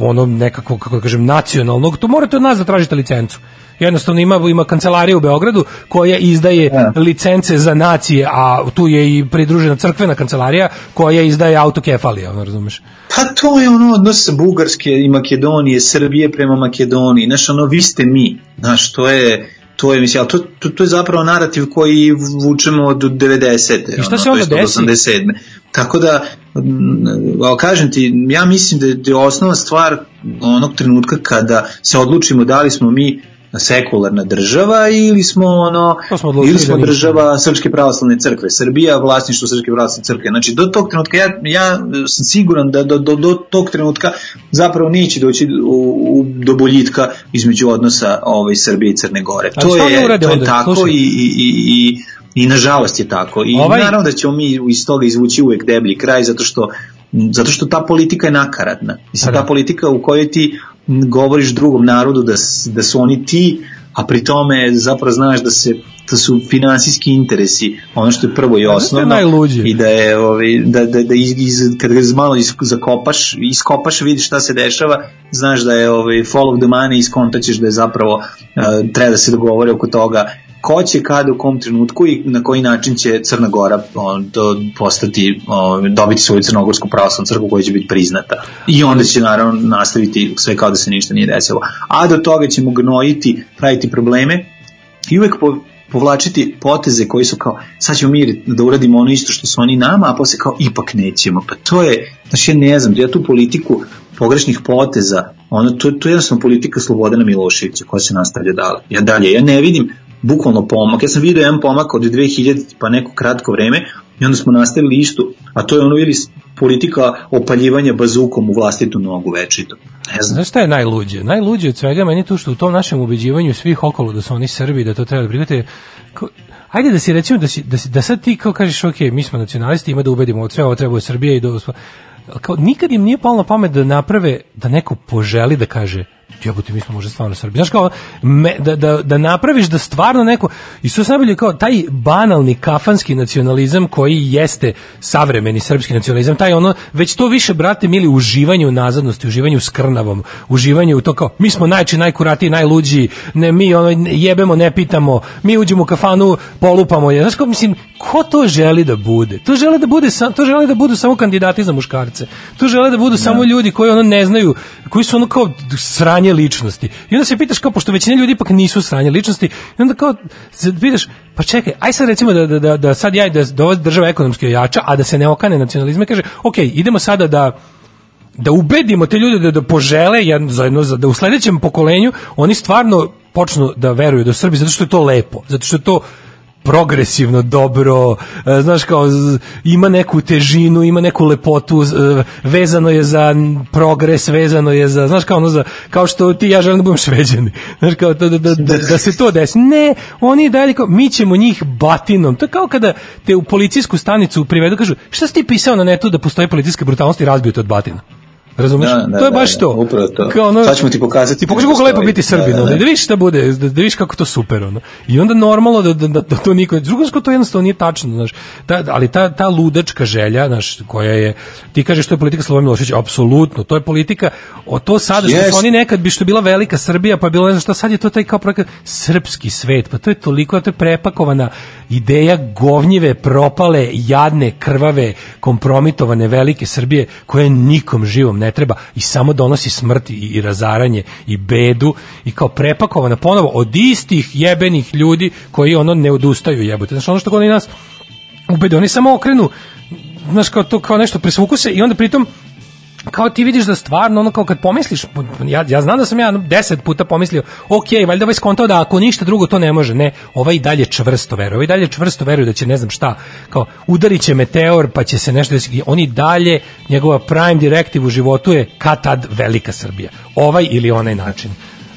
ono nekako, kako da kažem, nacionalnog, to morate od nas da tražite licencu. Jednostavno ima, ima kancelarija u Beogradu koja izdaje licence za nacije, a tu je i pridružena crkvena kancelarija koja izdaje autokefalije, ono razumeš? Pa to je ono odnos Bugarske i Makedonije, Srbije prema Makedoniji. Znaš, ono, vi ste mi. Znaš, to je, to je, mislim, to, to, to je zapravo narativ koji vučemo od 90. I šta se onda desi? 87. Tako da, mm, ali kažem ti, ja mislim da je, da je osnovna stvar onog trenutka kada se odlučimo da li smo mi sekularna država ili smo ono smo ili smo da država Srpske pravoslavne crkve Srbija vlasništvo Srpske pravoslavne crkve znači do tog trenutka ja, ja sam siguran da do, do, do tog trenutka zapravo neće doći u, u, do boljitka između odnosa ovaj Srbije i Crne Gore Ali to je, to je tako Slušaj. i, i, i, i i nažalost je tako i Ovaj- naravno da ćemo mi iz toga izvući uvek deblji kraj zato što zato što ta politika je nakaradna. Mislim, Pa da. ta politika u kojoj ti govoriš drugom narodu da, da su oni ti, a pri tome zapravo znaš da se da su finansijski interesi ono što je prvo i šta je osnovno i da je ovaj, da, da, da iz, iz, kad ga malo iz, zakopaš iskopaš vidiš šta se dešava znaš da je ovaj, follow the money iskontaćeš da je zapravo uh, treba da se dogovore oko toga ko će kada u kom trenutku i na koji način će Crna Gora to postati, dobiti svoju crnogorsku pravoslavnu crkvu koja će biti priznata. I onda će naravno nastaviti sve kao da se ništa nije desilo. A do toga ćemo gnojiti, praviti probleme i uvek po, povlačiti poteze koji su kao sad ćemo mi da uradimo ono isto što su oni nama, a posle kao ipak nećemo. Pa to je, znači ja ne znam, ja tu politiku pogrešnih poteza, ono, to, to je jednostavno politika Slobodana Miloševića koja se nastavlja dalje. Ja dalje, ja ne vidim bukvalno pomak. Ja sam vidio jedan pomak od 2000 pa neko kratko vreme i onda smo nastavili isto, a to je ono ili politika opaljivanja bazukom u vlastitu nogu večito. Ne znam. Znaš šta je najluđe? Najluđe od svega meni to što u tom našem ubeđivanju svih okolo da su oni Srbi, da to treba da prihvate, ajde da si recimo da, si, da, si, da sad ti kao kažeš, ok, mi smo nacionalisti, ima da ubedimo od sve ovo treba Srbije i da kao, nikad im nije palo na pamet da naprave, da neko poželi da kaže jebote, mi smo možda stvarno Srbi. Znaš kao, me, da, da, da napraviš da stvarno neko, i su najbolje kao taj banalni kafanski nacionalizam koji jeste savremeni srpski nacionalizam, taj ono, već to više, brate, mili, uživanje u nazadnosti, uživanje u skrnavom, uživanje u to kao, mi smo najči, najkuratiji, najluđi, ne, mi ono, jebemo, ne pitamo, mi uđemo u kafanu, polupamo je. Znaš kao, mislim, ko to želi da bude? To žele da bude, to žele da budu samo kandidati za muškarce. To žele da budu samo ljudi koji ono ne znaju, koji su ono kao sranje ličnosti. I onda se pitaš kao, pošto većina ljudi ipak nisu sranje ličnosti, i onda kao, pitaš, pa čekaj, aj sad recimo da, da, da, da sad ja, da, da država ekonomski ojača, a da se ne okane nacionalizme, kaže, ok, idemo sada da da ubedimo te ljude da, da požele jedno, za- da u sledećem pokolenju oni stvarno počnu da veruju da Srbi, zato što je to lepo, zato što je to progresivno dobro, e, znaš kao ima neku težinu, ima neku lepotu, e, vezano je za progres, vezano je za, znaš kao ono za, kao što ti ja želim da budem šveđani, znaš kao da, da, da, da, se to desi. Ne, oni dalje kao, mi ćemo njih batinom. To je kao kada te u policijsku stanicu privedu, kažu, šta si ti pisao na netu da postoji policijska brutalnost i razbiju te od batina? Razumeš? Da, da, to je da, baš da, to. upravo to. Kao ono, Sad ćemo ti pokazati Ti pokaži da kako lepo biti Srbin, Da, da, da. da, vidiš šta bude, da, da vidiš kako to super, ono. I onda normalno da, da, da, da to niko, drugo to jednostavno nije tačno, znaš. Ta, ali ta, ta ludačka želja, znaš, koja je, ti kažeš to je politika Slobodan Milošević, apsolutno, to je politika, o to sada što Jest. su oni nekad bi što je bila velika Srbija, pa je bilo ne znam šta, sad je to taj kao projekat srpski svet, pa to je toliko, to je prepakovana ideja govnjive, propale, jadne, krvave, kompromitovane velike Srbije koja nikom živom ne treba i samo donosi smrt i, i razaranje i bedu i kao prepakovana ponovo od istih jebenih ljudi koji ono ne odustaju jebote. Znaš, ono što oni nas ubede, oni samo okrenu znaš, kao to, kao nešto presvuku se i onda pritom kao ti vidiš da stvarno ono kao kad pomisliš ja, ja znam da sam ja ono, deset puta pomislio ok, valjda ovaj skontao da ako ništa drugo to ne može, ne, ovaj i dalje čvrsto veruje, ovaj dalje čvrsto veruje da će ne znam šta, kao udarit će meteor pa će se nešto desiti, on i dalje njegova prime directive u životu je kad tad velika Srbija, ovaj ili onaj način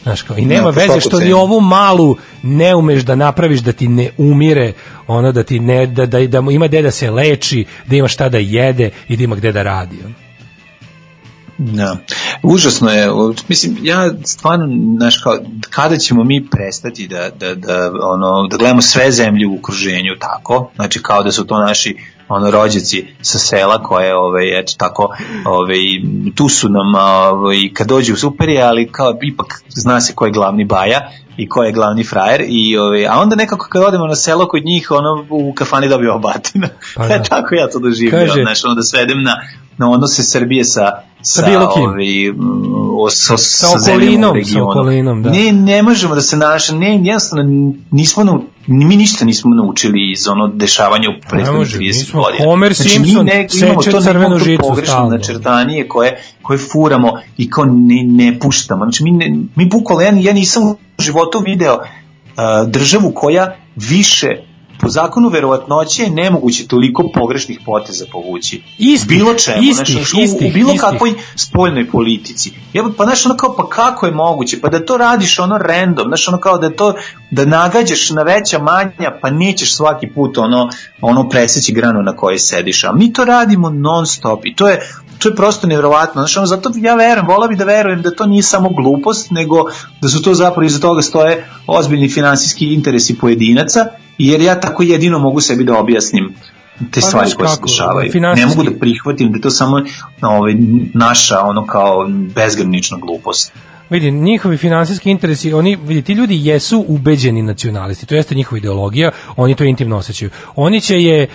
Znaš, kao, i nema No, po veze što ni ovu malu ne umeš da napraviš da ti ne umire, ono da ti ne da da, da ima gde da se leči, da ima šta da jede i da ima gde da radi. ono. Da. Užasno je, mislim, ja stvarno, znaš, kao, kada ćemo mi prestati da, da, da, ono, da gledamo sve zemlje u okruženju tako, znači kao da su to naši ono rođaci sa sela koje ovaj eto tako ovaj tu su nam ovaj kad dođu super je ali kao ipak zna se ko je glavni baja i ko je glavni frajer i ovaj a onda nekako kad odemo na selo kod njih ono u kafani dobijemo batina Pa pa da. tako ja to doživljavam znači ono da svedem na na odnose Srbije sa sa, bilo kim. ovaj, m, o- sa, Sa sa okolinom, sa okolinom, da. Ne, ne možemo da se naša, ne, jednostavno nismo, nau- mi ništa nismo naučili iz ono dešavanja u prethodnih može, mi 30 smo godina. Homer znači, Simpson, mi ne, imamo to crvenu žicu pogrešno načrtanije koje, koje furamo i kao ne, ne puštamo. Znači, mi, ne, mi bukvalno, ja, ja nisam u životu video uh, državu koja više po zakonu verovatnoće je nemoguće toliko pogrešnih poteza povući. Istih, bilo čemu, istih, u- istih, u bilo istih. kakvoj spoljnoj politici. Jebo, pa znaš ono kao, pa kako je moguće? Pa da to radiš ono random, znaš ono kao da to, da nagađaš na veća manja, pa nećeš svaki put ono, ono preseći granu na kojoj sediš. A mi to radimo non stop i to je, to je prosto nevjerovatno. Znaš, ono, zato ja verujem, vola bi da verujem da to nije samo glupost, nego da su to zapravo iza toga stoje ozbiljni finansijski interesi pojedinaca, jer ja tako jedino mogu sebi da objasnim te Pa, stvari koje se dešavaju. Ne mogu da prihvatim da to samo ovaj, naša ono kao bezgranična glupost. Vidi, njihovi finansijski interesi, oni, vidi, ti ljudi jesu ubeđeni nacionalisti, to jeste njihova ideologija, oni to intimno osjećaju. Oni će je e,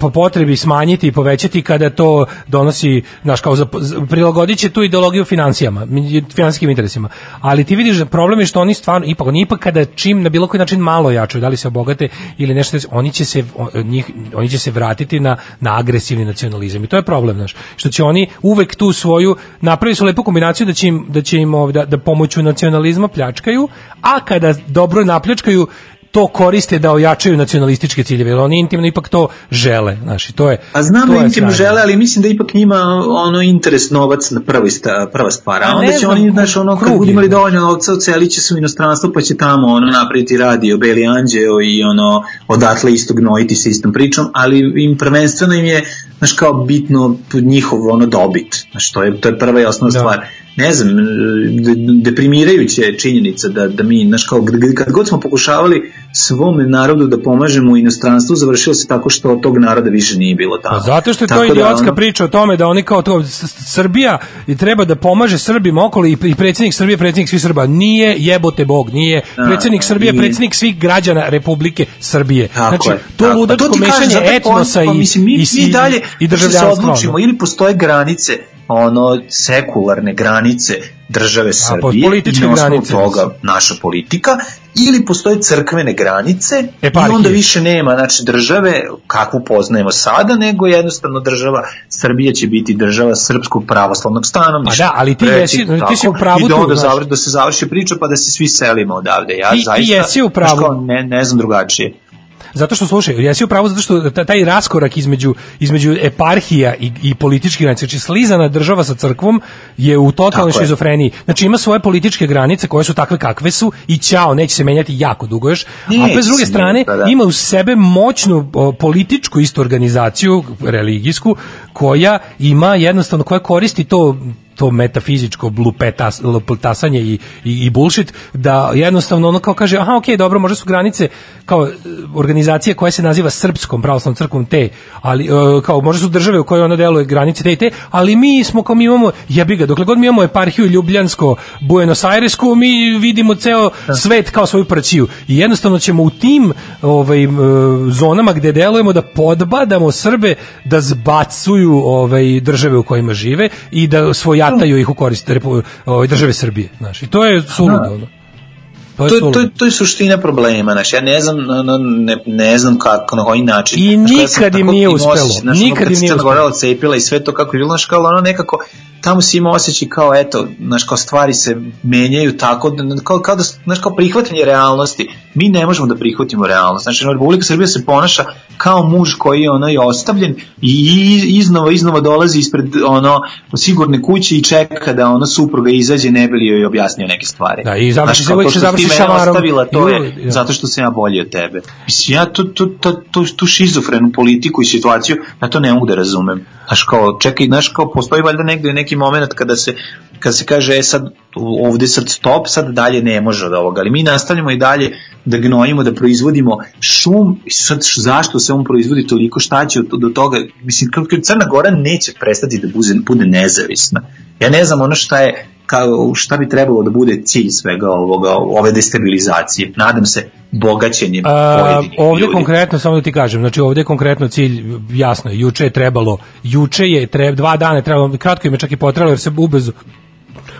po potrebi smanjiti i povećati kada to donosi, znaš, kao za, prilagodit će tu ideologiju financijama, finansijskim interesima. Ali ti vidiš, da problem je što oni stvarno, ipak, oni ipak kada čim na bilo koji način malo jačaju, da li se obogate ili nešto, oni će se, o- njih, oni će se vratiti na, na agresivni nacionalizam i to je problem, znaš, što će oni uvek tu svoju, napravili su lepu kombinaciju da će im, da će im da, da pomoću nacionalizma pljačkaju, a kada dobro napljačkaju, to koriste da ojačaju nacionalističke ciljeve, jer oni intimno ipak to žele, znaš, i to je A znam da intimno žele, ali mislim da ipak njima ono interes novac na prvi sta, prva stvar. A onda će znam, oni, znaš, ono, kad budu imali dovoljno novca, oceliće se u inostranstvo, pa će tamo ono napraviti radio, Beli Anđeo i ono, odatle isto gnojiti se istom pričom, ali im prvenstveno im je, znaš, kao bitno njihov ono dobit. Znaš, to je, to je prva i osnovna Da. stvar. Ne znam, de- deprimirajuća je činjenica da, da mi, znaš, kao, kad- god smo pokušavali svom narodu da pomažemo u inostranstvu, završilo se tako što tog naroda više nije bilo tamo. Pa zato što je to Tako da, idiotska ono, priča o tome da oni kao to Srbija i treba da pomaže Srbima okolo i, i predsjednik Srbije predsjednik svih Srba nije jebote bog nije Da, predsjednik Srbije nije. predsjednik svih građana Republike Srbije Tako znači je, to tako. ludačko Pa to mešanje etnosa pa i mislim, mi, i, mi dalje i da se državljanstva ili postoje granice ono sekularne granice države Srbije političke i na osnovu toga naša politika ili postoje crkvene granice Eparhije. i onda više nema znači države kakvu poznajemo sada nego jednostavno država Srbija će biti država srpskog pravoslavnog stanovništva. A da, ali ti jesi- ti si tako, u pravu i da onda završi, da se završi priča pa da se svi selimo odavde. Ja Ti- ti zaista jesi u pravu. ne, ne znam drugačije. Zato što slušaj, jesi upravo zato što ta- taj raskorak između između eparhija i, i političkih granica, znači slizana država sa crkvom je u totalnoj šizofreniji. Znači ima svoje političke granice koje su takve kakve su i ćao, neće se menjati jako dugo još. A opet s druge strane pa da. ima uz sebe moćnu o, političku istu organizaciju religijsku koja ima jednostavno koja koristi to to metafizičko blupetas, lupetasanje i, i, i bullshit, da jednostavno ono kao kaže, aha, okej, dobro, možda su granice kao e, organizacije koja se naziva Srpskom pravoslavnom crkvom te, ali e, kao možda su države u kojoj ona deluje granice te i te, ali mi smo kao mi imamo, jebi ga, dokle god mi imamo eparhiju Ljubljansko, Buenos Airesku, mi vidimo ceo svet kao svoju prćiju i jednostavno ćemo u tim ovaj, e, zonama gde delujemo da podbadamo Srbe da zbacuju ovaj, države u kojima žive i da svojataju ih u korist ovaj, države Srbije. Znaš. I to je suludo. ono. To je, to, to, to je suština problema, znači ja ne znam, no, ne, ne znam kako, na koji način. I Znaš, nikad im tako nije uspelo. znaš, Nikad kad im nije uspelo. odcepila i sve to kako je bilo, znaš, kao ono nekako, tamo si imao osjećaj kao, eto, znaš, kao stvari se menjaju tako, da- kao, kao da, znaš, kao prihvatanje realnosti. Mi ne možemo da prihvatimo realnost. Znači, Republika Srbija se ponaša kao muž koji je ono je ostavljen i iznova, iznova dolazi ispred ono sigurne kuće i čeka da ono supruga izađe ne bi li joj objasnio neke stvari. Da, i završi se što završi šamarom. ostavila, to Ju, je ja. zato što sam ja bolji od tebe. Mislim, ja tu, tu, tu, tu, tu šizofrenu politiku i situaciju, ja to ne mogu da razumem. Znaš, kao, čekaj, znaš, kao, postoji valjda negde neki moment kada se, kada se kaže, e sad, ovde sad stop, sad dalje ne može od ovoga, ali mi nastavljamo i dalje da gnojimo, da proizvodimo šum, sad zašto se on proizvodi toliko, šta će do toga, mislim, Crna Gora neće prestati da bude, bude nezavisna. Ja ne znam ono šta je, kao, šta bi trebalo da bude cilj svega ovoga, ove destabilizacije. Nadam se bogaćenjem A, ovdje ljudi. konkretno samo da ti kažem, znači ovdje je konkretno cilj jasno, je, juče je trebalo, juče je treba dva dana je trebalo, kratko im je čak i potrebalo jer se ubrzo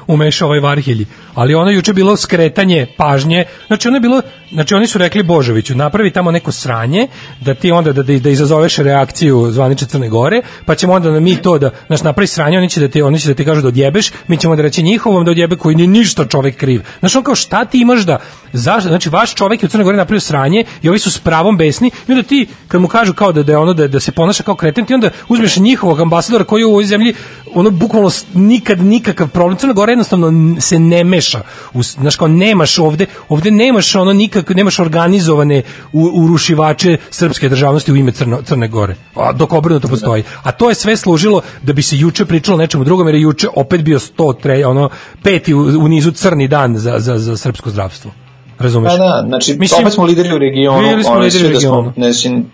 umešao ovaj Varhelji. Ali ono juče bilo skretanje pažnje. Znači ono je bilo, znači oni su rekli Božoviću, napravi tamo neko sranje da ti onda da da, da izazoveš reakciju zvanične Crne Gore, pa ćemo onda mi to da znači napravi sranje, oni će da ti oni će da ti kažu da odjebeš, mi ćemo da reći njihovom da odjebe koji ni ništa čovek kriv. Znači on kao šta ti imaš da zašto znači vaš čovek je u Crnoj Gori napravio sranje i ovi su s pravom besni i onda ti kad mu kažu kao da da je ono da, da se ponaša kao kreten ti onda uzmeš njihovog ambasadora koji je u ovoj zemlji ono bukvalno nikad nikakav problem Crna Gora jednostavno se ne meša u, znaš kao nemaš ovde ovde nemaš ono nikak nemaš organizovane urušivače srpske državnosti u ime Crno, Crne Gore. A dok obrnuto postoji. A to je sve služilo da bi se juče pričalo nečemu drugom jer je juče opet bio 103 ono peti u, u nizu crni dan za, za, za srpsko zdravstvo razumeš Pa da, znači, Mislim, opet smo lideri u regionu, bili smo lideri u da smo, regionu. ne, sin-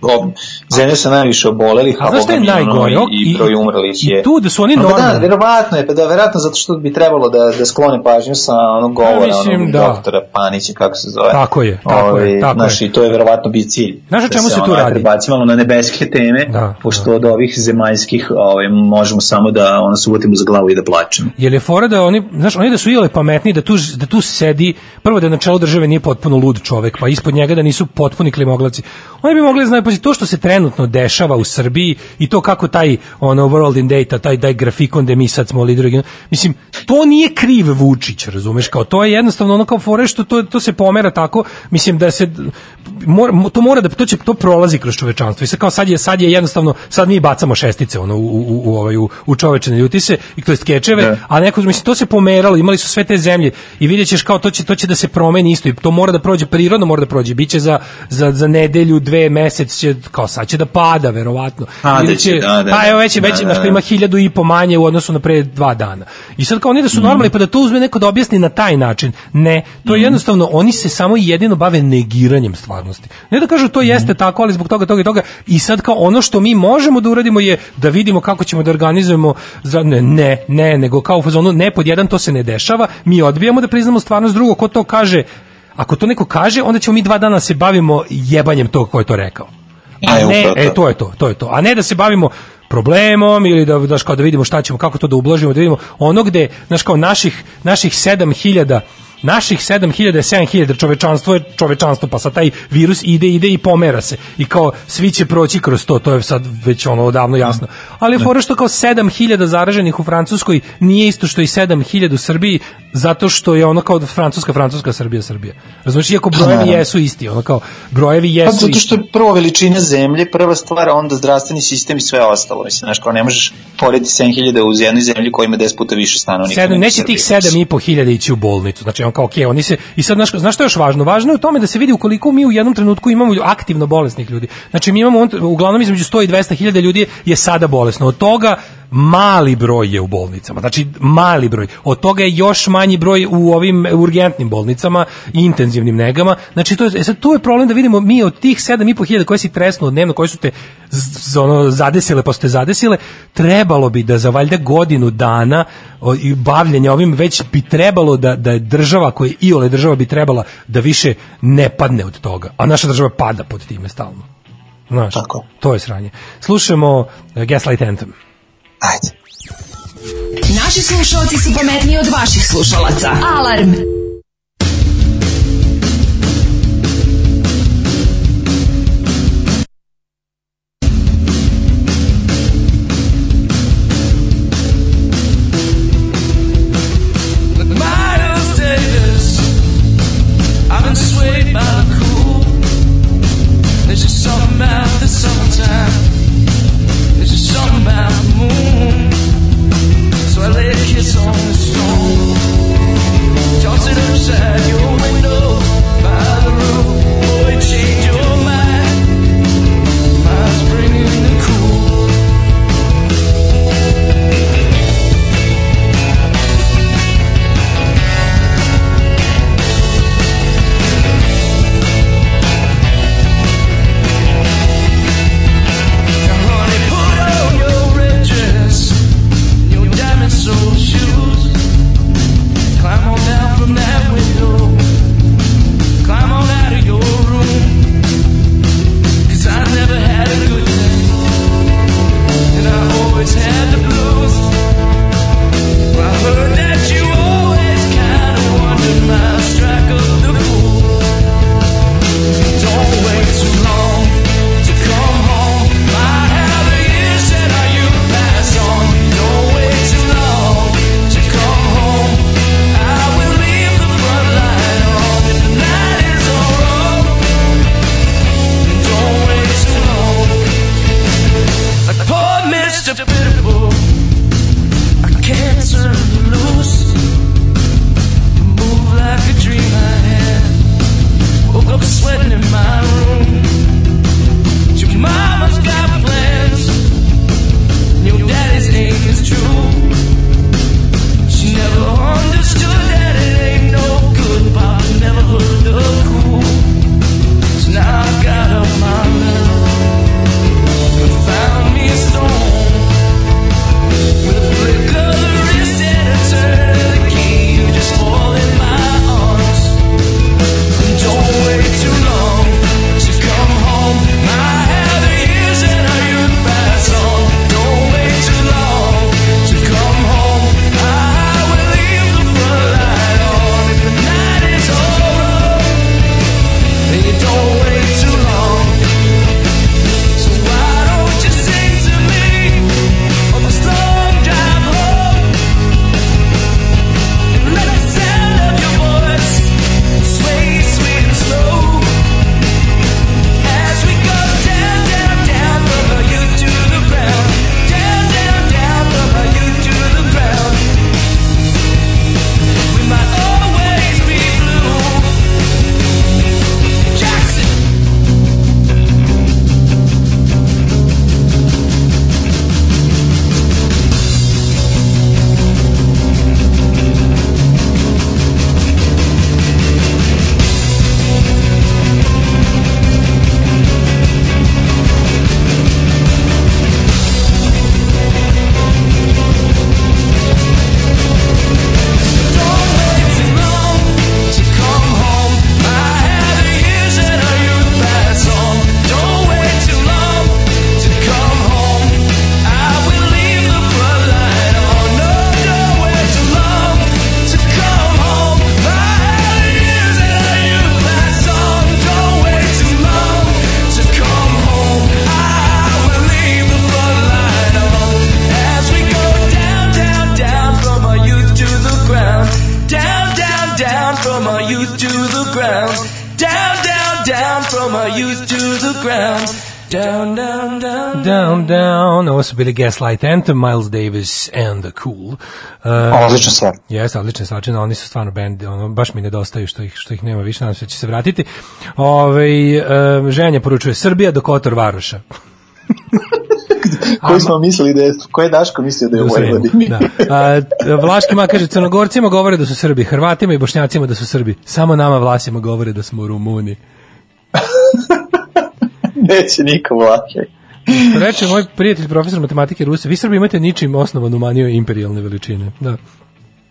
zemlje sa najviše obolelih, A znaš šta je mi, ono, najgore? i, I- i broj umrlih i je... tu da su oni Pa normalni. Da, verovatno je, pa da, verovatno zato što bi trebalo da, da sklone pažnju sa onog govora, mislim, onog da. doktora Panića, kako se zove. Tako je, tako je, Ovaj, tako znaš, je. i to je verovatno bi cilj. Znaš o Da čemu se tu ono, radi? Prebacimo malo na nebeske teme, Da, pošto od ovih zemaljskih ovaj, možemo samo da ono, se uvatimo za glavu i da plačemo. Jer je fora da oni, znaš, oni da su iole pametni, da tu, da tu sedi, prvo da je na čelu države nije potpuno lud čovek, pa ispod njega da nisu potpuni klimoglavci. Oni bi mogli znati, pazi, to što se trenutno dešava u Srbiji i to kako taj ono World in Data, taj, taj grafikon gde mi sad smo lideri, mislim, to nije kriv Vučić, razumeš, kao to je jednostavno ono kao fore što to, to se pomera tako, mislim da se mora, to mora da to će to prolazi kroz čovečanstvo. I sad kao sad je sad je jednostavno sad mi bacamo šestice ono u u u ovaj u, u čovečane ljutise i to jest skečeve, Da. a neko mislim to se pomeralo, imali su sve te zemlje i videćeš kao to će to će da se promeni isto i to mora da prođe prirodno, mora da prođe. Biće za za za nedelju, dve mesec će kao sad će da pada verovatno. Pada Ili će, da, da, Pa evo da. već je Da, već da, kao da. ima hiljadu i po manje u odnosu na pre dva dana. I sad kao oni da su Mhm. normalni pa da to uzme neko da objasni na taj način. Ne, to je jednostavno oni se samo i jedino bave negiranjem stvarnosti. Ne da kažu to jeste Mhm. tako, ali zbog toga toga i toga i sad kao ono što mi možemo da uradimo je da vidimo kako ćemo da organizujemo za ne ne, ne nego kao u fazonu ne pod jedan to se ne dešava, mi odbijamo da priznamo stvarnost, drugo ko to kaže Ako to neko kaže, onda ćemo mi dva dana se bavimo jebanjem tog ko je to rekao. A E, ne, upravo to. e, to je to, to je to. A ne da se bavimo problemom ili da daš kao da vidimo šta ćemo, kako to da ublažimo, da vidimo ono gde, znaš kao naših, naših 7000 naših 7000 7000 čovečanstvo je čovečanstvo pa sad taj virus ide ide i pomera se i kao svi će proći kroz to to je sad već ono odavno jasno ali je fora što kao 7000 zaraženih u Francuskoj nije isto što i 7000 u Srbiji zato što je ono kao Francuska Francuska Srbija Srbija razumiješ iako brojevi jesu isti ono kao brojevi Pa jesu zato isti što je prvo veličina zemlje, prva stvar, onda zdravstveni sistem i sve ostalo. Mislim, znaš, kao ne možeš porediti 7000 uz jednoj zemlji koja ima 10 puta više stanovnika. Sedam, nego neće Srbija. tih sedam i po hiljada ići u bolnicu. Znači, on kao, okej, oni se, i sad, znaš, znaš što je još važno? Važno je u tome da se vidi ukoliko mi u jednom trenutku imamo aktivno bolesnih ljudi. Znači, mi imamo, uglavnom, između 100 i 200 hiljada ljudi je sada bolesno. Od toga, mali broj je u bolnicama. Znači, mali broj. Od toga je još manji broj u ovim urgentnim bolnicama i intenzivnim negama. Znači, to je, e sad, tu je problem da vidimo mi od tih 7,5 hiljada koje si tresnuo dnevno, koje su te ono, zadesile, pa su te zadesile, trebalo bi da za valjda godinu dana o, i bavljenja ovim već bi trebalo da, da je država koja je iole država bi trebala da više ne padne od toga. A naša država pada pod time stalno. Znaš, Tako. to je sranje. Slušamo uh, Gaslight Anthem. Ajde. Naši slušalci su pametniji od vaših slušalaca. Alarm. Bili Gaslight Anthem, Miles Davis and the Cool. Uh, Odlična stvar. Jeste, odlična stvar. Čina, oni su stvarno band, ono, baš mi nedostaju što ih, što ih nema više, nadam se da će se vratiti. Ove, uh, ženja poručuje Srbija do Kotor Varoša. Koji smo mislili da je, ko je Daško mislio da je u U Vojvodini? Da. A, Vlaški ma kaže, crnogorcima govore da su Srbi, Hrvatima i Bošnjacima da su Srbi. Samo nama Vlasima govore da smo Rumuni. Neće niko vlake. Što reče moj prijatelj profesor matematike Ruse, vi Srbi imate ničim osnovanu maniju imperijalne veličine. Da.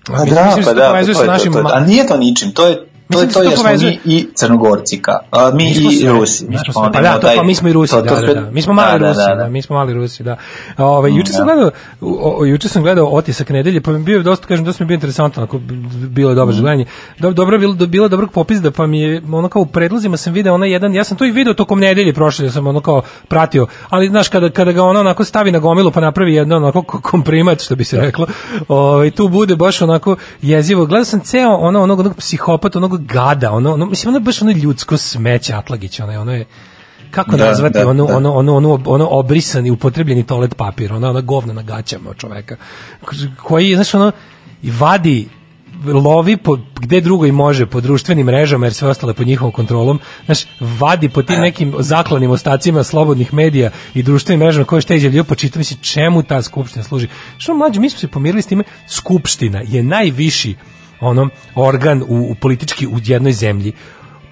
Pa Mislim- da, mislim pa se to da, povezuje to je to, to ma- a nije to ničim, to je to je da to jer smo mi i Crnogorci ka, a mi Mi i Rusi. Mi smo pa da, to, pa mi smo i Rusi, to- da, to da, sve- da. Mi smo mali da, da, Rusi, da, da, da. mi smo mali Rusi, da. Ove, juče sam Da. gledao, o, juče sam gledao otisak nedelje, pa mi bio dosta, kažem, dosta mi bio interesantno, ako bilo je dobro Mhm. gledanje. Do, dobro bilo, bilo dobrog popizda, pa mi je, ono kao u predlozima sam video onaj jedan, ja sam to i video tokom nedelje prošle, ja sam ono kao pratio, ali znaš, kada, kada ga ono onako stavi na gomilu, pa napravi jedno onako ko- komprimat, što bi se reklo, ovaj, tu bude baš onako jezivo. Gledao sam ceo ono, onog, onog psihopata, onog gada, ono, ono, mislim, ono je baš ono ljudsko smeće Atlagić, ono je, ono je, kako Da, nazvati da, ono, da. ono, ono, ono, ono obrisani, upotrebljeni toalet papir, ono, ono govna na gaćama od čoveka, koji, znaš, ono, i vadi lovi po, gde drugo i može po društvenim mrežama jer sve ostale pod njihovom kontrolom znaš, vadi po tim nekim zaklanim ostacima slobodnih medija i društvenim mrežama koje što je izjavljio počita misli čemu ta skupština služi što mlađe mi smo se pomirili s time skupština je najviši ono organ u, u politički u jednoj zemlji.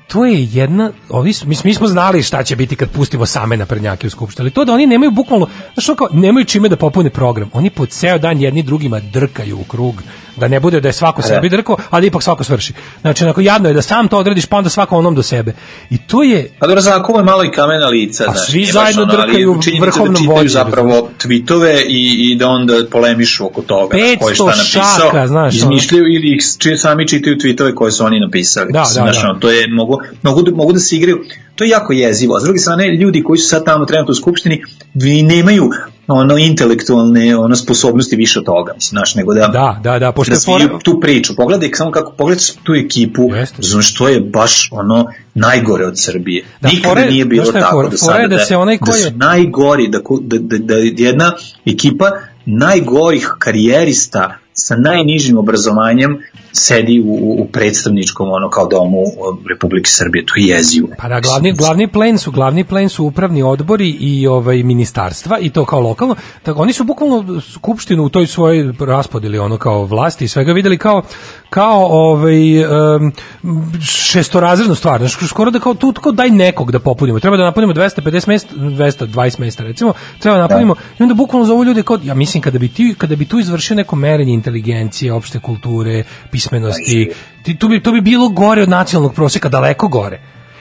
To je jedna, ovi su, mi, mi smo znali šta će biti kad pustimo same naprednjake u skupštini, ali to da oni nemaju bukvalno, znaš kao, nemaju čime da popune program, oni po ceo dan jedni drugima drkaju u krug, da ne bude da je svako Da. sebi drkao, ali ipak svako svrši. Znači, onako, jadno je da sam to odradiš, pa onda svako onom do sebe. I to je, Pa dobro, zakuvo je malo i kamena lica. A znaš, svi baš zajedno ono, drkaju činjenica vrhovnom da vođi, zapravo tweetove i, i da onda polemišu oko toga. 500 ko je šta napisao, šaka, znaš, ono. Izmišljaju ili ih či- sami čitaju tweetove koje su oni napisali. Da, da, znaš, da. ono, to je, mogu, mogu, da- mogu da se igraju. To je jako jezivo. A s druge strane, ljudi koji su sad tamo trenutno u skupštini, vi nemaju ono intelektualne ono sposobnosti više od toga, mislim, znaš, nego da da, da, da, pošto da fora- tu priču. Pogledaj samo kako pogledaj tu ekipu, znaš što je baš ono najgore od Srbije. Da, Nikada fora- nije bilo tako fora? do sada. je da se onaj ko da je- su najgori, da, ko- da, da, da jedna ekipa najgorih karijerista sa najnižim obrazovanjem sedi u, u- predstavničkom ono kao domu Republike Srbije. To je jezivo. Pa da, glavni, glavni plen su, glavni plen su upravni odbori i ovaj ministarstva i to kao lokalno. Tako oni su bukvalno skupštinu u toj svojoj raspodeli ono kao vlasti i svega videli kao kao ovaj em, šestorazrednu stvar. Znači skoro da kao tu kao daj nekog da popunimo. Treba da napunimo 250 mesta, 220 mesta recimo. Treba da napunimo i onda bukvalno zovu ljude kao ja mislim kada bi ti kada bi tu izvršio neko merenje inteligencije, opšte kulture, pismenosti, ti, tu bi to bi bilo gore od nacionalnog proseka, daleko gore.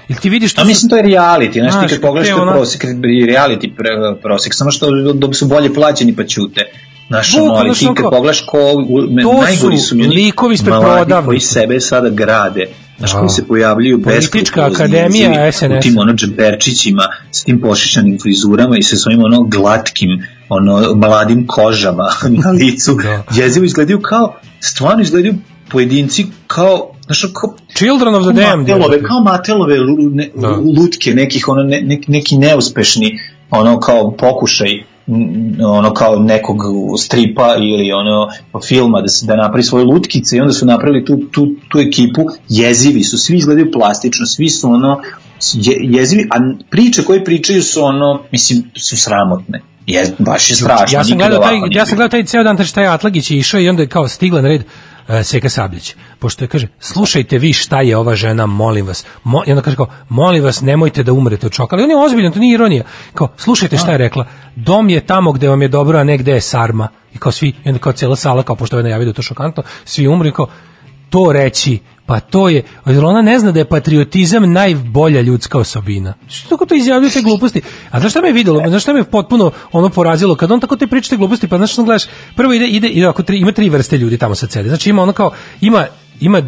Ili ti vidiš A su- mislim to je reality, znaš, Znaš, ti kad pogledaš ona- prosek, reality pre, prosek, samo što da su bolje plaćeni pa ćute. Znaš, ali ti što kad pogledaš ko, u- me- To najgori su su likovi ispred prodavnice. koji sebe sada grade. Znaš, Da. koji se pojavljuju Politička akademija SNS. U tim ono džemperčićima, s tim pošišanim frizurama i sa svojim ono glatkim, ono mladim kožama na licu. Jezivo izgledaju kao, stvarno izgledaju pojedinci kao, znaš, kao Children of the Damned. Matelove, kao Matelove ne, Da. lutke, nekih ono, ne, ne- neki neuspešni ono kao pokušaj ono kao nekog stripa ili ono filma da se da napravi svoje lutkice i onda su napravili tu, tu, tu ekipu jezivi su, svi izgledaju plastično svi su ono je, jezivi, a priče koje pričaju su ono mislim su sramotne je, baš je strašno Ja sam gledao taj, ja sam gledao taj ceo dan taj Atlagić je išao i onda je kao stigla na red Seka Sabljić. Pošto je kaže, slušajte vi šta je ova žena, molim vas. Mo, I onda kaže kao, molim vas, nemojte da umrete od šoka. Ali on je ozbiljan, to nije ironija. Kao, slušajte šta je rekla. Dom je tamo gde vam je dobro, a ne gde je sarma. I kao svi, i onda kao cijela sala, kao pošto je najavio da je to šokantno, svi umri kao, to reći, pa to je, jer ona ne zna da je patriotizam najbolja ljudska osobina. Što tako to izjavljaju te gluposti? A znaš šta me videlo? Znaš šta me potpuno ono porazilo? Kad on tako te priča te gluposti, pa znaš što gledaš, prvo ide, ide, ide ako tri, ima tri vrste ljudi tamo sad sede. Znači ima ono kao, ima ima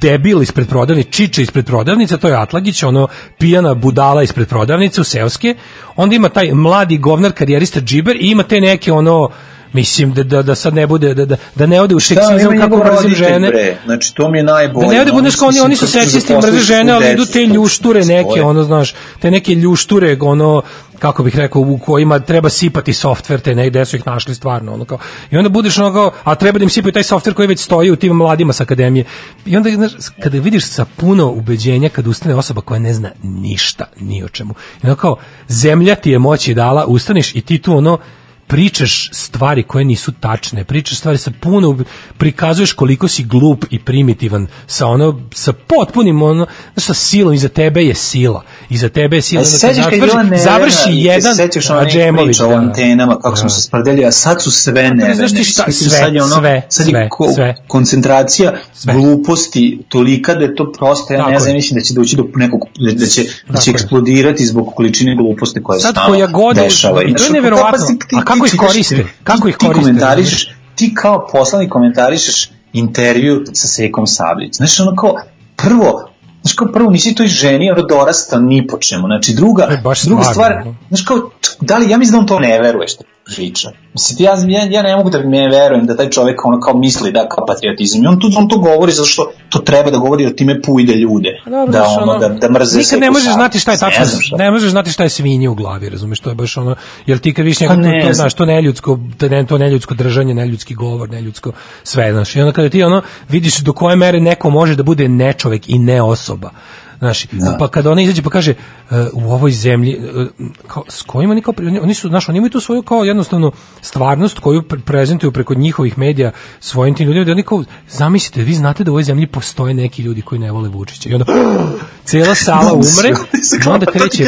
debil ispred prodavnice, čiče ispred prodavnice, to je Atlagić, ono pijana budala ispred prodavnice u seoske, onda ima taj mladi govnar karijerista džiber i ima te neke ono Mislim da, da, da sad ne bude, da, da, da ne ode u seksizam kako njegov mrzim žene. Bre. Znači, to mi je najbolje. Da ne ode, budeš kao oni, oni su kako seksisti, mrze žene, ali idu te ljušture neke, ono, znaš, te neke ljušture, ono, kako bih rekao, u kojima treba sipati softver, te negde su ih našli stvarno, ono kao, i onda budeš ono kao, a treba da im sipaju taj softver koji već stoji u tim mladima sa akademije. I onda, znaš, kada vidiš sa puno ubeđenja, kada ustane osoba koja ne zna ništa, ni o čemu, i ono kao, zemlja ti je moći dala, ustaneš i ti tu ono, pričaš stvari koje nisu tačne, pričaš stvari sa puno, prikazuješ koliko si glup i primitivan, sa ono, sa potpunim ono, znaš, sa silom, iza tebe je sila, iza tebe je sila, A je bila završi, nevena završi i jedan, se sećaš onih priča o da. antenama, kako smo se sprdeli, a sad su sve nevene. znaš ti šta, sve, sad je ono, sve, sad je sve, ko- sve. koncentracija gluposti tolika da je to prosto, ja ne je. znam, mislim da će doći do nekog, da da će, da će je. eksplodirati zbog količine gluposti koja se Sad stalno koja god je- dešava. i to je neverovatno. pa A kako ti ih koriste? ti- Kako ih ti koriste, komentarišeš, ti kao poslanik komentarišeš intervju sa Sekom Sablić. Znaš, ono kao, prvo, Znaš kao prvo nisi toj ženi ono dorasta ni po čemu. Znači druga, baš druga stvar, ono. znaš kao, da li, ja mislim da on to ne veruje što priča. Mislim, ja, ja, ja ne mogu da ne verujem da taj čovek ono kao misli da kao patriotizam. I on, tu, on to govori zato što to treba da govori jer time pujde ljude. Pa dobro, da, ono, da, da mrze Nikad Seku ne možeš znati šta je Ne tačno, šta. ne možeš znati šta je svinje u glavi, razumeš, to je baš ono, jer ti kad vidiš njega, Pa to, ne to, znaš, to neljudsko, to, ne, to neljudsko držanje, neljudski govor, neljudsko sve, znaš, i onda kada ti ono, vidiš do koje mere neko može da bude nečovek i ne osoba, Znaš, pa kada ona izađe pa kaže e, u ovoj zemlji e, kao, s kojima oni kao oni, su znaš, oni imaju tu svoju kao jednostavno stvarnost koju pre- prezentuju preko njihovih medija svojim tim ljudima da oni kao zamislite vi znate da u ovoj zemlji postoje neki ljudi koji ne vole Vučića. I onda cela sala umre i onda Pa kreće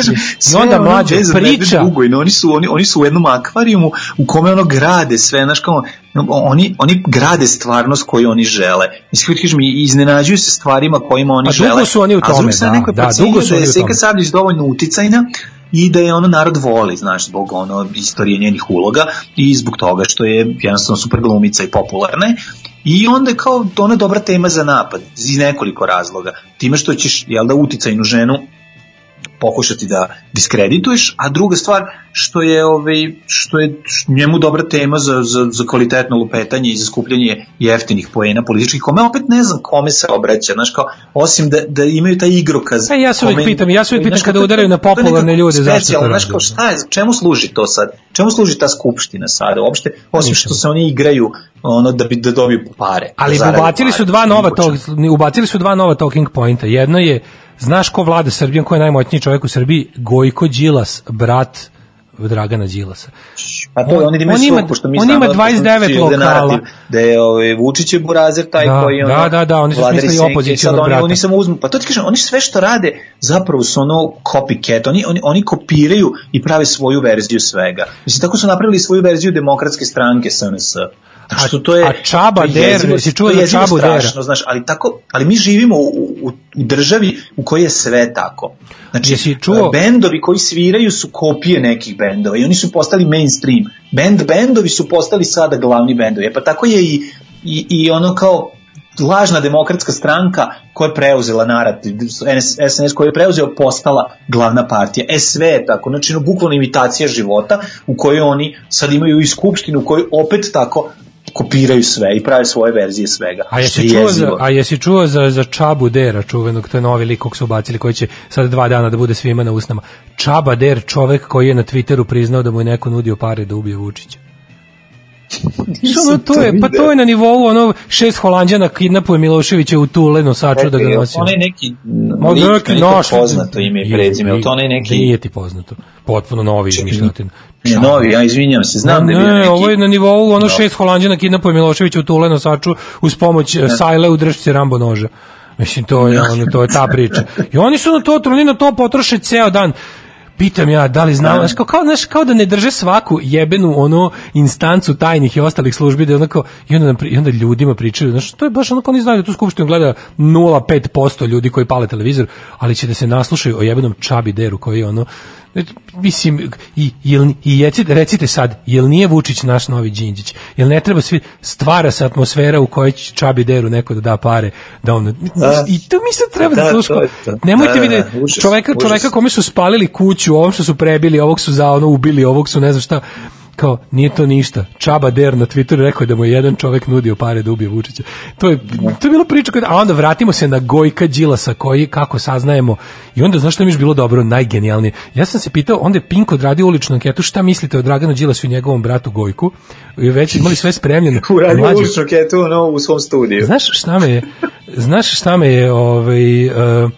i onda mlađe priča. dugo, oni su oni oni su u jednom akvarijumu u kome ono grade sve znaš kao oni oni grade stvarnost koju oni žele mislim kažeš mi iznenađuju se stvarima kojima oni Pa dugo žele su oni u a s druge tome, strane da, neko je da, procenio dugo su da je Seka tome. Sablić dovoljno uticajna i da je ono narod voli, znaš, zbog ono istorije njenih uloga i zbog toga što je jednostavno super glumica i popularna. I onda je kao ona dobra tema za napad iz nekoliko razloga. Time što ćeš, jel da, uticajnu ženu pokušati da diskredituješ, a druga stvar što je ovaj što je njemu dobra tema za, za, za kvalitetno lupetanje i za skupljanje jeftinih poena političkih, kome opet ne znam kome se obraća, znaš kao, osim da, da imaju taj igrokaz. E, ja se kome- pitam, ja se uvijek pitam kada udaraju na popularne ljude, zašto to rade? kao, šta je, čemu služi to sad? Čemu služi ta skupština sada uopšte? Osim što se oni igraju ono da bi da dobiju pare. Ali da zarade ubacili su dva nova talk, ubacili su dva nova talking pointa. Jedno je znaš ko vlada Srbijom, ko je najmoćniji čovjek u Srbiji? Gojko Đilas, brat Dragana Đilasa. Pa to On- oni imaju on ima- pošto mi on ima da 29 postoji ovde lokala. Da je ovaj, Vučić je burazer taj Da, koji ono, da, da, da, oni su smislili opozicionog Sad oni, brata. oni samo uzmu, pa to ti kažem, oni sve što rade zapravo su ono copycat, oni, oni, oni kopiraju i prave svoju verziju svega. Mislim, tako su napravili svoju verziju demokratske stranke SNS. Tako što to je, a Čaba to je Der, jesi čuo to je Čabu Dera? strašno, znaš, ali tako, ali mi živimo u, u, u državi u kojoj je sve tako. Znači, Jesi čuo- bendovi koji sviraju su kopije nekih bendova i oni su postali mainstream. Band bendovi su postali sada glavni bendovi. E pa tako je i, i, i ono kao lažna demokratska stranka koja je preuzela narativ, NS, SNS koja je preuzela postala glavna partija. E sve je tako, znači no, bukvalno imitacija života u kojoj oni sad imaju i skupštinu u kojoj opet tako kopiraju sve i prave svoje verzije svega. A jesi je čuo za, jezivo. a jesi čuo za, za Čabu Dera, čuvenog, to je novi lik kog su ubacili, koji će sad dva dana da bude svima na usnama. Čaba Der, čovek koji je na Twitteru priznao da mu je neko nudio pare da ubije Vučića. Što to je, pa to je na nivou ono šest Holanđana kidnapuje Miloševića u Tule nosaču da ga nosi. Onaj neki Ma neki naš poznato ime i prezime, to onaj neki... Nije ti poznato. Potpuno novi izmišljotin. Ne, novi, ja izvinjam se, znam da je bio ne, neki... ovo je na nivou ono No. šest Holanđana kidnapuje Miloševića u Tule nosaču uz pomoć e, sajle u dršci Rambo noža. Mislim, to je, ono, to je ta priča. I oni su na to, oni na to potroše ceo dan. Pitam ja, da li znamo, znaš, kao, kao, znaš, kao da ne drže svaku jebenu ono instancu tajnih i ostalih službi, da onako, i onda, nam i onda ljudima pričaju, znaš, to je baš onako, oni znaju da tu skupštinu gleda 0,5% ljudi koji pale televizor, ali će da se naslušaju o jebenom Čabi Deru koji je ono, mislim, i, jel, i recite, recite sad, jel nije Vučić naš novi Đinđić? Jel ne treba svi, stvara se atmosfera u kojoj će Čabi Deru neko da da pare, da on, i to mi sad treba da, Da, slušamo. to. Nemojte Da, da, da, da, užas, čoveka, užas. čoveka kome su spalili kuću, ovom što su prebili, ovog su za ono ubili, ovog su ne znam šta, kao, nije to ništa. Čaba Der na Twitteru rekao da mu je jedan čovek nudio pare da ubije Vučića. To je, to je bilo priča, koja, a onda vratimo se na Gojka Đilasa koji, kako saznajemo, i onda, znaš što mi je bilo dobro, najgenijalnije? Ja sam se pitao, onda je Pink odradio uličnu anketu, šta mislite o Draganu Đilasu i njegovom bratu Gojku? I već imali sve spremljeno. Uradio uličnu ketu no, u svom studiju. Znaš šta me je, znaš šta me je ovaj, uh,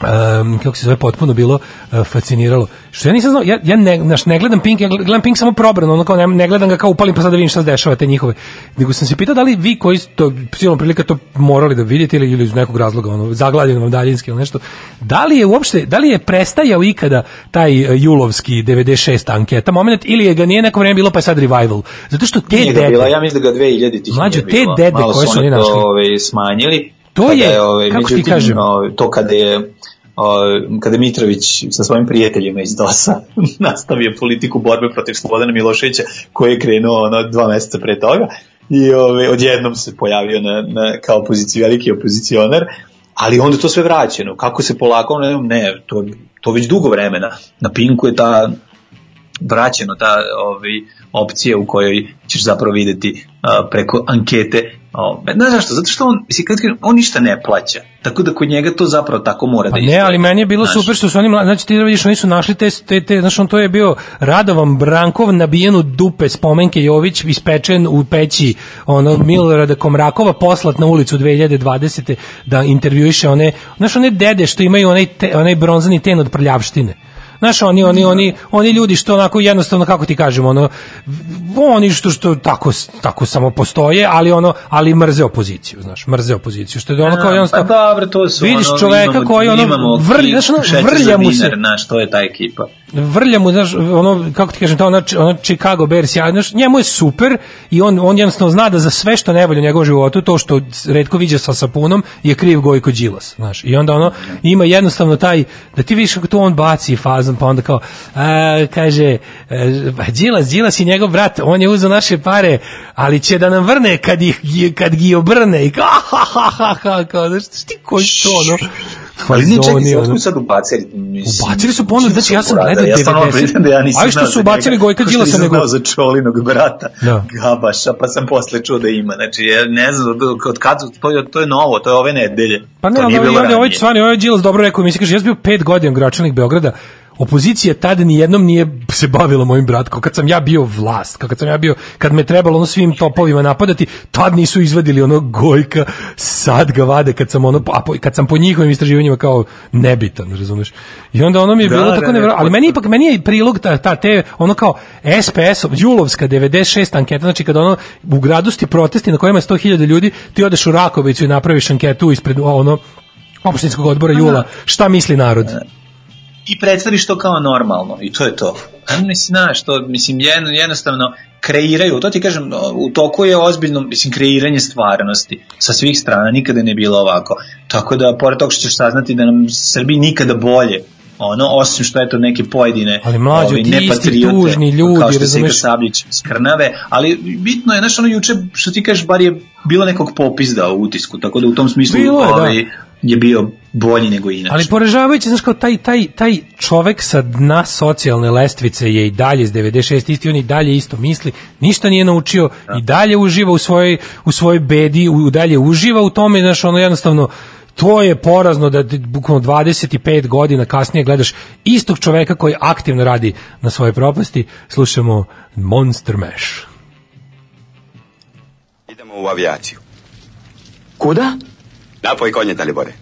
um, kako se zove potpuno bilo uh, fasciniralo. Što ja nisam znao, ja, ja ne, znaš, ne gledam Pink, ja gledam Pink samo probrano, ono kao ne, ne gledam ga kao upalim pa sad da vidim šta se dešava te njihove. Nego sam se pitao da li vi koji to silom prilika to morali da vidite ili, ili iz nekog razloga ono zaglavljeno vam daljinski ili nešto. Da li je uopšte, da li je prestajao ikada taj uh, julovski 96 anketa moment ili je ga nije neko vreme bilo pa je sad revival. Zato što te Nije dede, bila, ja mislim da ga 2000 tih Mlađo, te dede Malo koje su oni oni to, našli. ovaj, smanjili. To Kada je, ovaj, kako ti međutim, kažem? ovaj, to kada je ovaj, kada je Mitrović sa svojim prijateljima iz DOS-a nastavio politiku borbe protiv Slobodana Miloševića koji je krenuo ono, dva meseca pre toga i ovaj, odjednom se pojavio na, na, kao opozici, veliki opozicionar ali onda to sve vraćeno kako se polako, ne, ne to, to već dugo vremena na Pinku je ta vraćeno ta ovaj, opcija u kojoj ćeš zapravo videti a, preko ankete Ove, znaš zašto? Zato što on, mislim, kad kažem, on ništa ne plaća. Tako da kod njega to zapravo tako mora Pa da ne, izgleda. ali meni je bilo Znaš, super što su oni, mla- znači ti da vidiš, oni su našli te, te, te znači on to je bio Radovan Brankov nabijen u dupe spomenke Jović, ispečen u peći ono Milorada Komrakova, poslat na ulicu 2020. da intervjuiše one, znaš one dede što imaju onaj, te, onaj bronzani ten od prljavštine. Znaš, oni, oni, oni, oni ljudi što onako jednostavno, kako ti kažemo, ono, oni što, što tako, tako samo postoje, ali ono, ali mrze opoziciju, znaš, mrze opoziciju, što je ono kao jednostavno, Pa dobro, to su vidiš ono, čoveka imamo, koji ono imamo vrlja, znaš, ono, vrlja mu se, Znaš, to je ta ekipa. vrlja mu, znaš, ono, kako ti kažem, to ono, ono Chicago Bears, ja, znaš, njemu je super i on, on jednostavno zna da za sve što ne volja u njegovom životu, to što redko viđa sa sapunom, je kriv Gojko Đilas, znaš, i onda ono, ima jednostavno taj, da ti vidiš kako to on baci fazom, pa onda kao, a, kaže, e, pa Đilas, Đilas i njegov brat, on je uzeo naše pare, ali će da nam vrne kad, ih, kad gi obrne i kao, ha, ha, ha, ha, kao, znaš, ti koji to, ono, Ali ne, čekaj, otkud sad ubacili? Mislim, Ubacili su ponovno, znači ja sam gledao ja stvarno 90. priznam da ja nisam A i što su ubacili. Gojka Ko Đilasa nego- znao za Čolinog brata, Da. Gabaša, pa sam posle čuo da ima. Znači, ja ne znam, od- kad, to je, to je novo, to je ove nedelje. Pa ne, ali bilo ovdje, ovaj stvarno, ovaj Đilas dobro rekao, mi se kaže, ja sam bio pet godina gračelnik Beograda, opozicija tada ni jednom nije se bavila mojim bratkom. Kad sam ja bio vlast, kad sam ja bio, kad me trebalo ono svim topovima napadati, tad nisu izvadili ono gojka, sad ga vade kad sam ono, a po, kad sam po njihovim istraživanjima kao nebitan, razumeš? I onda ono mi je Da, bilo da, tako ne, nevjerojatno, ali meni ipak meni je prilog ta, ta te ono kao SPS Julovska 96 anketa znači kada ono u gradu sti protesti na kojima je 100.000 ljudi ti odeš u Rakovicu i napraviš anketu ispred ono opštinskog odbora Jula šta misli narod i predstaviš to kao normalno i to je to. A mislim, znaš, to, mislim, jedno, jednostavno kreiraju, to ti kažem, no, u toku je ozbiljno, mislim, kreiranje stvarnosti sa svih strana, nikada ne bilo ovako. Tako da, pored toga što ćeš saznati da nam Srbiji nikada bolje, ono, osim što eto neke pojedine Ali mlađo, ovi, ti isti tužni ljudi, kao što razumeš? Sabljić skrnave, ali bitno je, znaš, ono juče, što ti kažeš, bar je bilo nekog popizda u utisku, tako da u tom smislu Bilo je, da. ovaj, je bio bolji nego inače. Ali poražavajuće, znaš kao taj, taj, taj čovek sa dna socijalne lestvice je i dalje iz 96 isti, on i dalje isto misli, ništa nije naučio i dalje uživa u svojoj, u svojoj bedi, u, dalje uživa u tome, znaš, ono jednostavno, to je porazno da ti bukvalno 25 godina kasnije gledaš istog čoveka koji aktivno radi na svojoj propasti, slušamo Monster Mash. Idemo u avijaciju. Kuda? Napoj konje, Dalibore.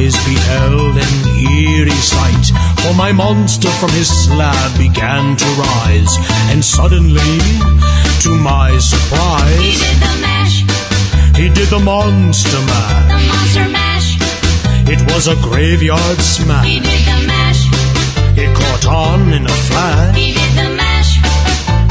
Eyes beheld an eerie sight, for my monster from his slab began to rise, and suddenly, to my surprise, He did the mash, he did the monster mash. the monster mash. It was a graveyard smash. He did the mash, It caught on in a flash. he did the mash.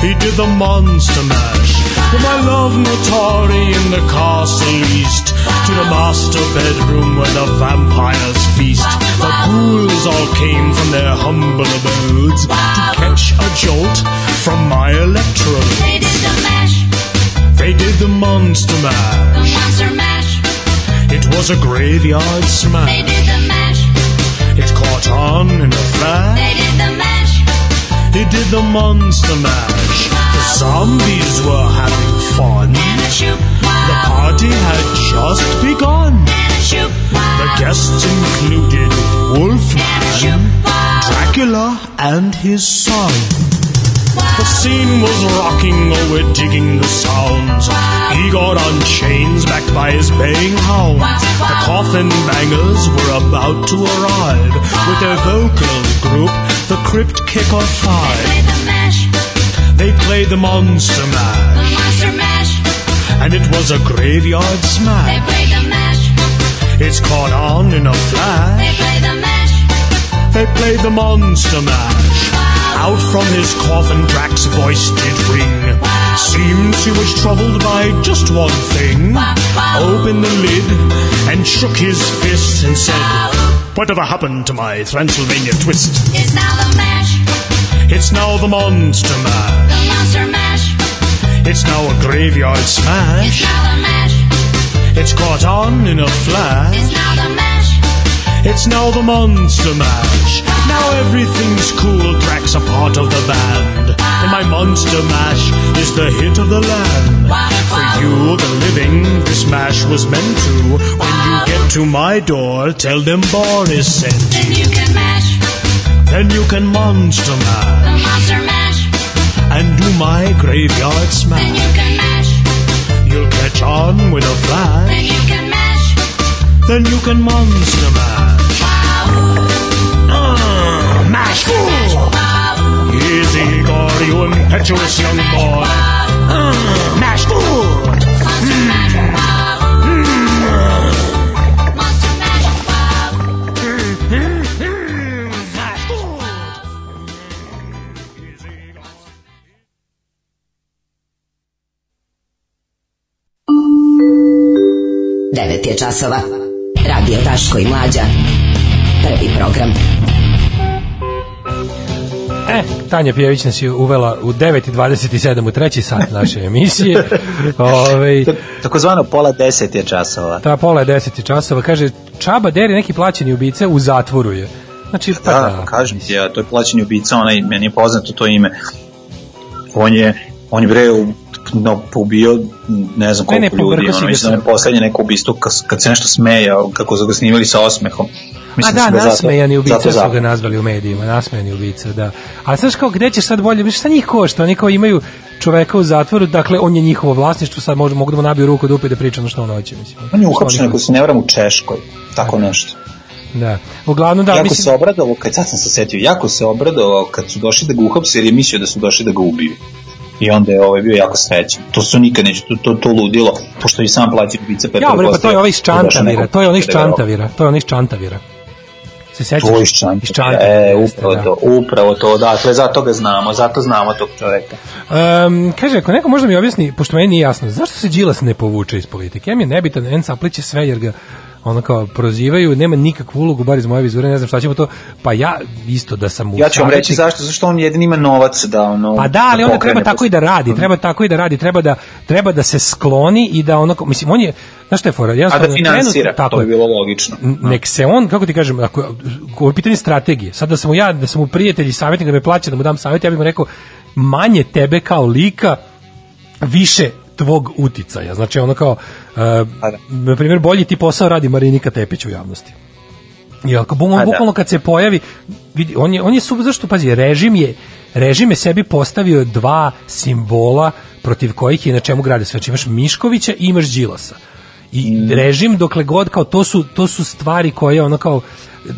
He did the monster mash. From my love Notari in the castle east to the master bedroom where the vampires feast. The ghouls all came from their humble abodes to catch a jolt from my electrode. They did the mash, They did the monster mash. the monster mash. It was a graveyard smash. They did the mash, It caught on in a flash. they did the mash. He did the monster mash. The zombies were having fun. And The party had just begun. The guests included Wolfman, Dracula, and his son. The scene was rocking, oh, we're digging the sounds. He got on chains backed by his baying hounds. The coffin bangers were about to arrive with their vocal group, the Crypt Kicker Five. Play the mash, They played the Monster the monster mash. And it was a graveyard They smash. play the mash, It's caught on in a flash. they play the mash. They played the Monster Mash. Out from his coffin, Drax's voice did ring. Seems he was troubled by just one thing. Opened the lid and shook his fist and said, Whatever happened to my Transylvania twist? It's now the mash, It's now the Monster the monster mash. It's now a graveyard smash. It's now the mash, It's caught on in a flash. it's now the mash. It's now the Monster Mash. Now everything's cool, Drax a part of the band. And my Monster Mash is the hit of the land. For you, the living, this mash was meant to. When you get to my door, tell them Boris sent. Then you can mash, Then you can monster mash. And do my graveyard Then smash. you can mash, You'll catch on with a flash. then you can mash. Then you can Monster Mash. Uh, mash fool! Easy, Igor, you impetuous young boy. Uh, mash fool! Monster 9 je časova. Radio Daško i Mlađa. Prvi program. E, Tanja Pijević nas je uvela u 9.27 u treći sat naše emisije. Ove, Takozvano pola deset je časova. ta pola je 10 časova. Kaže, Čaba Deri neki plaćeni ubice u zatvoru je. Znači, pa Da, da. kažem ti ja, to je plaćeni ubica, onaj, meni je poznato to ime. On je, on je bre u- no, ubio ne znam Ne, ne, koliko ljudi, ono, mislim da je poslednje neko ubistvo kad, kad se nešto smejao, kako su ga snimali sa osmehom. A su da, ga zato- nasmejani ubica zato su ga nazvali u medijima, nasmejani ubica, da. A znaš kao, gde ćeš sad bolje, šta njih košta, oni kao imaju čoveka u zatvoru, dakle, on je njihovo vlasništvo, sad mogu, mogu da mu nabiju ruku da upije da priča ono što on hoće, mislim. On je uhapšen, ako se ne varam, u Češkoj, tako nešto. Da. Uglavnom, da, jako mislim, se obradovao, kad sad sam se setio, jako se obradovao kad su došli da ga uhapse jer je mislio da su došli da ga ubiju. I onda je ovaj bio jako srećan. To su nikad neće, to, to, to ludilo, pošto i sam plaći ubica pa ja, bre, pa to je ovaj iz Čantavira, to je robi. Čantavira, to je onaj iz Čantavira. Se sećaš? To iz Čantavira. Iz Čantavira, E, upravo da. to, upravo to, dakle, zato ga znamo, zato znamo tog čoveka. Um, kaže, ako neko možda mi objasni, pošto meni nije jasno, zašto se Đilas ne povuče iz politike? Ja mi je nebitan, en sapliće sve jer ga ono kao prozivaju, nema nikakvu ulogu, bar iz moje vizure, ne znam šta ćemo to, pa ja isto da sam u Ja ću vam reći zašto, zašto on jedini ima novac da ono... Pa da, ali onda pokrene treba tako i da radi, treba tako i da radi, treba da treba da se skloni i da ono mislim on je znaš šta je fora, A da finansira, tako to je. bi bilo logično. N- nek se on, kako ti kažem, ako ako je pitanje strategije, sad da sam mu ja, da sam mu prijatelj i savjetnik da me plaća da mu dam savjet, ja bih mu rekao manje tebe kao lika, više tvog uticaja. Znači ono kao, uh, na primjer, bolji ti posao radi Marinika Tepić u javnosti. I ako on Pa da. bukvalno kad se pojavi, vidi, on je, on je sub, zašto, pazi, režim je, režim je sebi postavio dva simbola protiv kojih je na čemu grade sve. Znači imaš Miškovića i imaš Đilasa. I režim dokle god kao to su to su stvari koje ono kao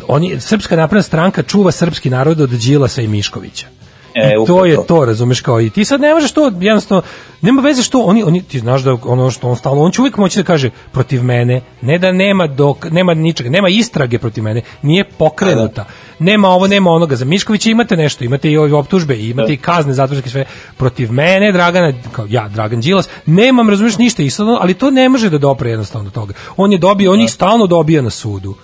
oni srpska napredna stranka čuva srpski narod od Đilasa i Miškovića. E, I to upravo je to. to, razumeš kao i ti sad ne možeš to jednostavno nema veze što oni oni ti znaš da ono što on stalno on će uvijek moći da kaže protiv mene, ne da nema dok nema ničega, nema istrage protiv mene, nije pokrenuta. Nema ovo, nema onoga. Za Miškovića imate nešto, imate i ove optužbe, imate i kazne zatvorske sve protiv mene, Dragana, kao ja, Dragan Đilas, nemam, razumeš, ništa isto, ali to ne može da dopre jednostavno do toga. On je dobio, on ih stalno dobija na sudu.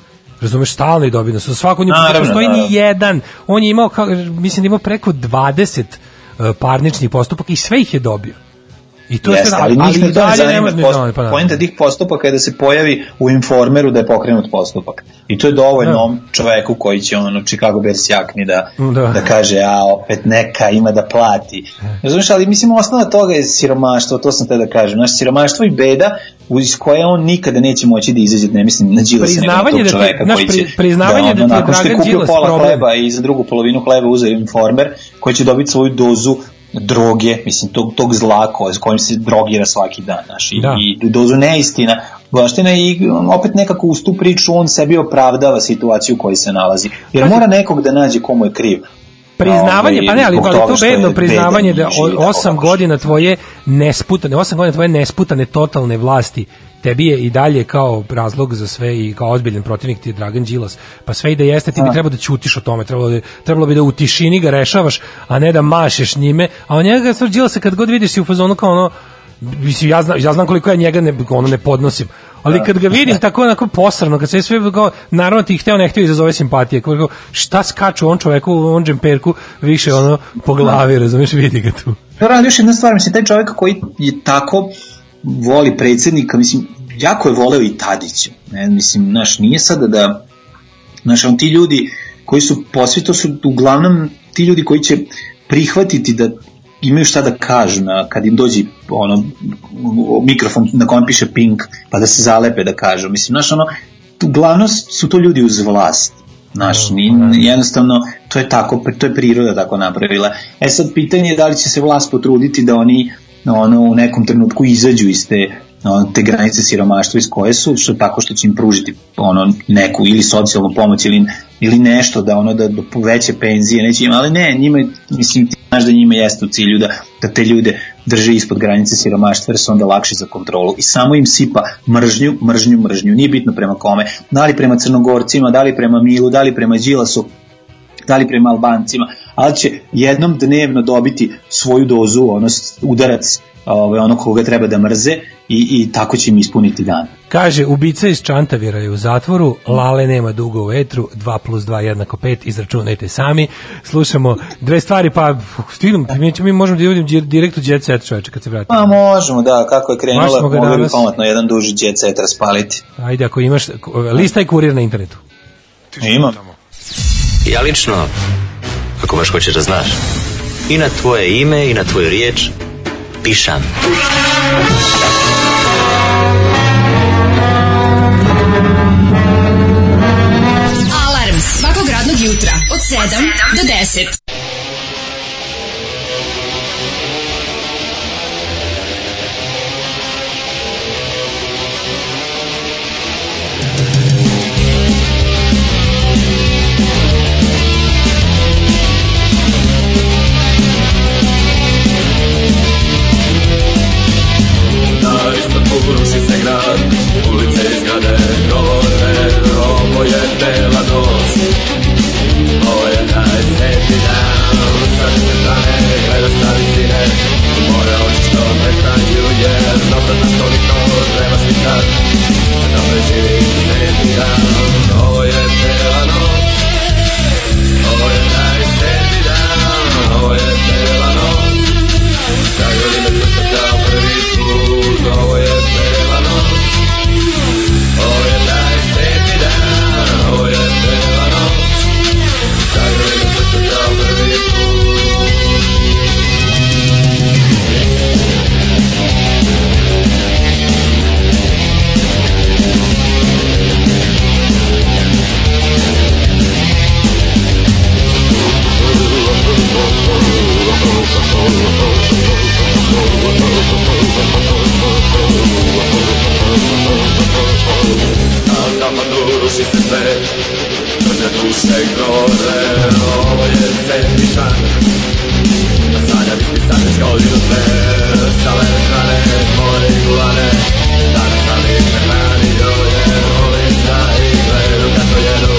Razumeš, stalno je dobio na sudu. Svako njih postoji ni jedan. On je imao, kao, mislim da imao preko 20 uh, parničnih postupaka i sve ih je dobio. I to je Jeste, sve, ali njih to ne dalje nema- post- pa da. Poenta tih postupaka je da se pojavi u informeru da je pokrenut postupak. I to je dovoljno čoveku koji će ono Chicago Bears jakni da, Da. da. kaže, a opet neka ima da plati. Razumiješ, ali mislim osnova toga je siromaštvo, to sam te da kažem. Znaš, siromaštvo i beda iz koje on nikada neće moći da izađe, ne mislim na Đilasa, nego na Priznavanje tog da čoveka znaš, koji pri- će, priznavanje da ti je ono, nakon što je Dragan kupio Đilas pola problem. hleba i za drugu polovinu hleba uzeo informer, koji će dobiti svoju dozu droge, mislim, tog, tog zla ko, s kojim se drogira svaki dan, znaš, i, Da. i dozu neistina, baština i um, opet nekako uz tu priču on sebi opravdava situaciju u kojoj se nalazi. Jer mora nekog da nađe komu je kriv. Priznavanje, pa ne, ali, ali to bedno priznavanje da osam godina tvoje nesputane, osam godina tvoje nesputane totalne vlasti tebi je i dalje kao razlog za sve i kao ozbiljan protivnik ti je Dragan Đilas. Pa sve i da jeste, ti bi Da. trebalo da ćutiš o tome, trebalo, bi- trebalo bi da u tišini ga rešavaš, a ne da mašeš njime. A on njega stvar Đilasa kad god vidiš si u fazonu kao ono, mislim, ja, znam, ja znam koliko ja njega ne, ono ne podnosim. Ali kad ga vidim tako onako posrano, kad se sve kao, naravno ti hteo ne hteo izazove simpatije, kao, šta skaču on čoveku, on džemperku, više ono po glavi, razumeš, vidi ga tu. Dobro, ali još jedna stvar, mislim, taj čovjek koji je tako voli predsjednika, mislim, jako je voleo i Tadića. Ne, mislim, znaš, nije sada da, znaš, on ti ljudi koji su posvi, to su uglavnom ti ljudi koji će prihvatiti da imaju šta da kažu na, kad im dođe ono, mikrofon na kojem piše Pink, pa da se zalepe da kažu. Mislim, znaš, ono, uglavnom su to ljudi uz vlast. Znaš, ni, jednostavno, to je tako, to je priroda tako napravila. E sad, pitanje je da li će se vlast potruditi da oni ono, u nekom trenutku izađu iz te ono, te granice siromaštva iz koje su, što tako što će im pružiti ono neku ili socijalnu pomoć ili, ili nešto da ono da, da poveće penzije, neće im, ali ne, njima, je- mislim, ti znaš da njima jeste u cilju da, da te ljude drže ispod granice siromaštva jer su onda lakši za kontrolu. I samo im sipa mržnju, mržnju, mržnju, nije bitno prema kome, da li prema crnogorcima, da li prema Milu, da li prema Đilasu, da li prema Albancima, ali će jednom dnevno dobiti svoju dozu, ono, udarac ovaj, ono koga treba da mrze i, i tako će im ispuniti dan. Kaže, ubica iz Čantavira je u zatvoru, Lale nema dugo u etru, 2 plus 2 jednako 5, izračunajte sami. Slušamo dve stvari, pa stignem, mi, možemo da idemo di- direkt u Jet Set, čoveče, kad se vratimo. Pa možemo, da, kako je krenula, mogli bi danas- pametno jedan duži jet set raspaliti. Ajde, ako imaš, lista i kurir na internetu. Imam. Ja lično, baš hoćeš da znaš, i na tvoje ime i na tvoju riječ pišam. Alarm svakog radnog jutra od 7 do 10. ovo je bela noć. Ovo je najsvetli dan, sad se strane gleda sa visine, moje oči što me stanju jer dobro znam koliko treba svi sad, da preživim svetli dan. Ovo je bela noć, ovo je najsvetli dan, ovo je bela Na zapadu ruši se sve Crne duše groze Ovo je sedmi san Sanjavi svi sanjaš kao ljude Sa ove strane moje gulane Danas sam ih ne branio Jer volim da ih gledu kako jedu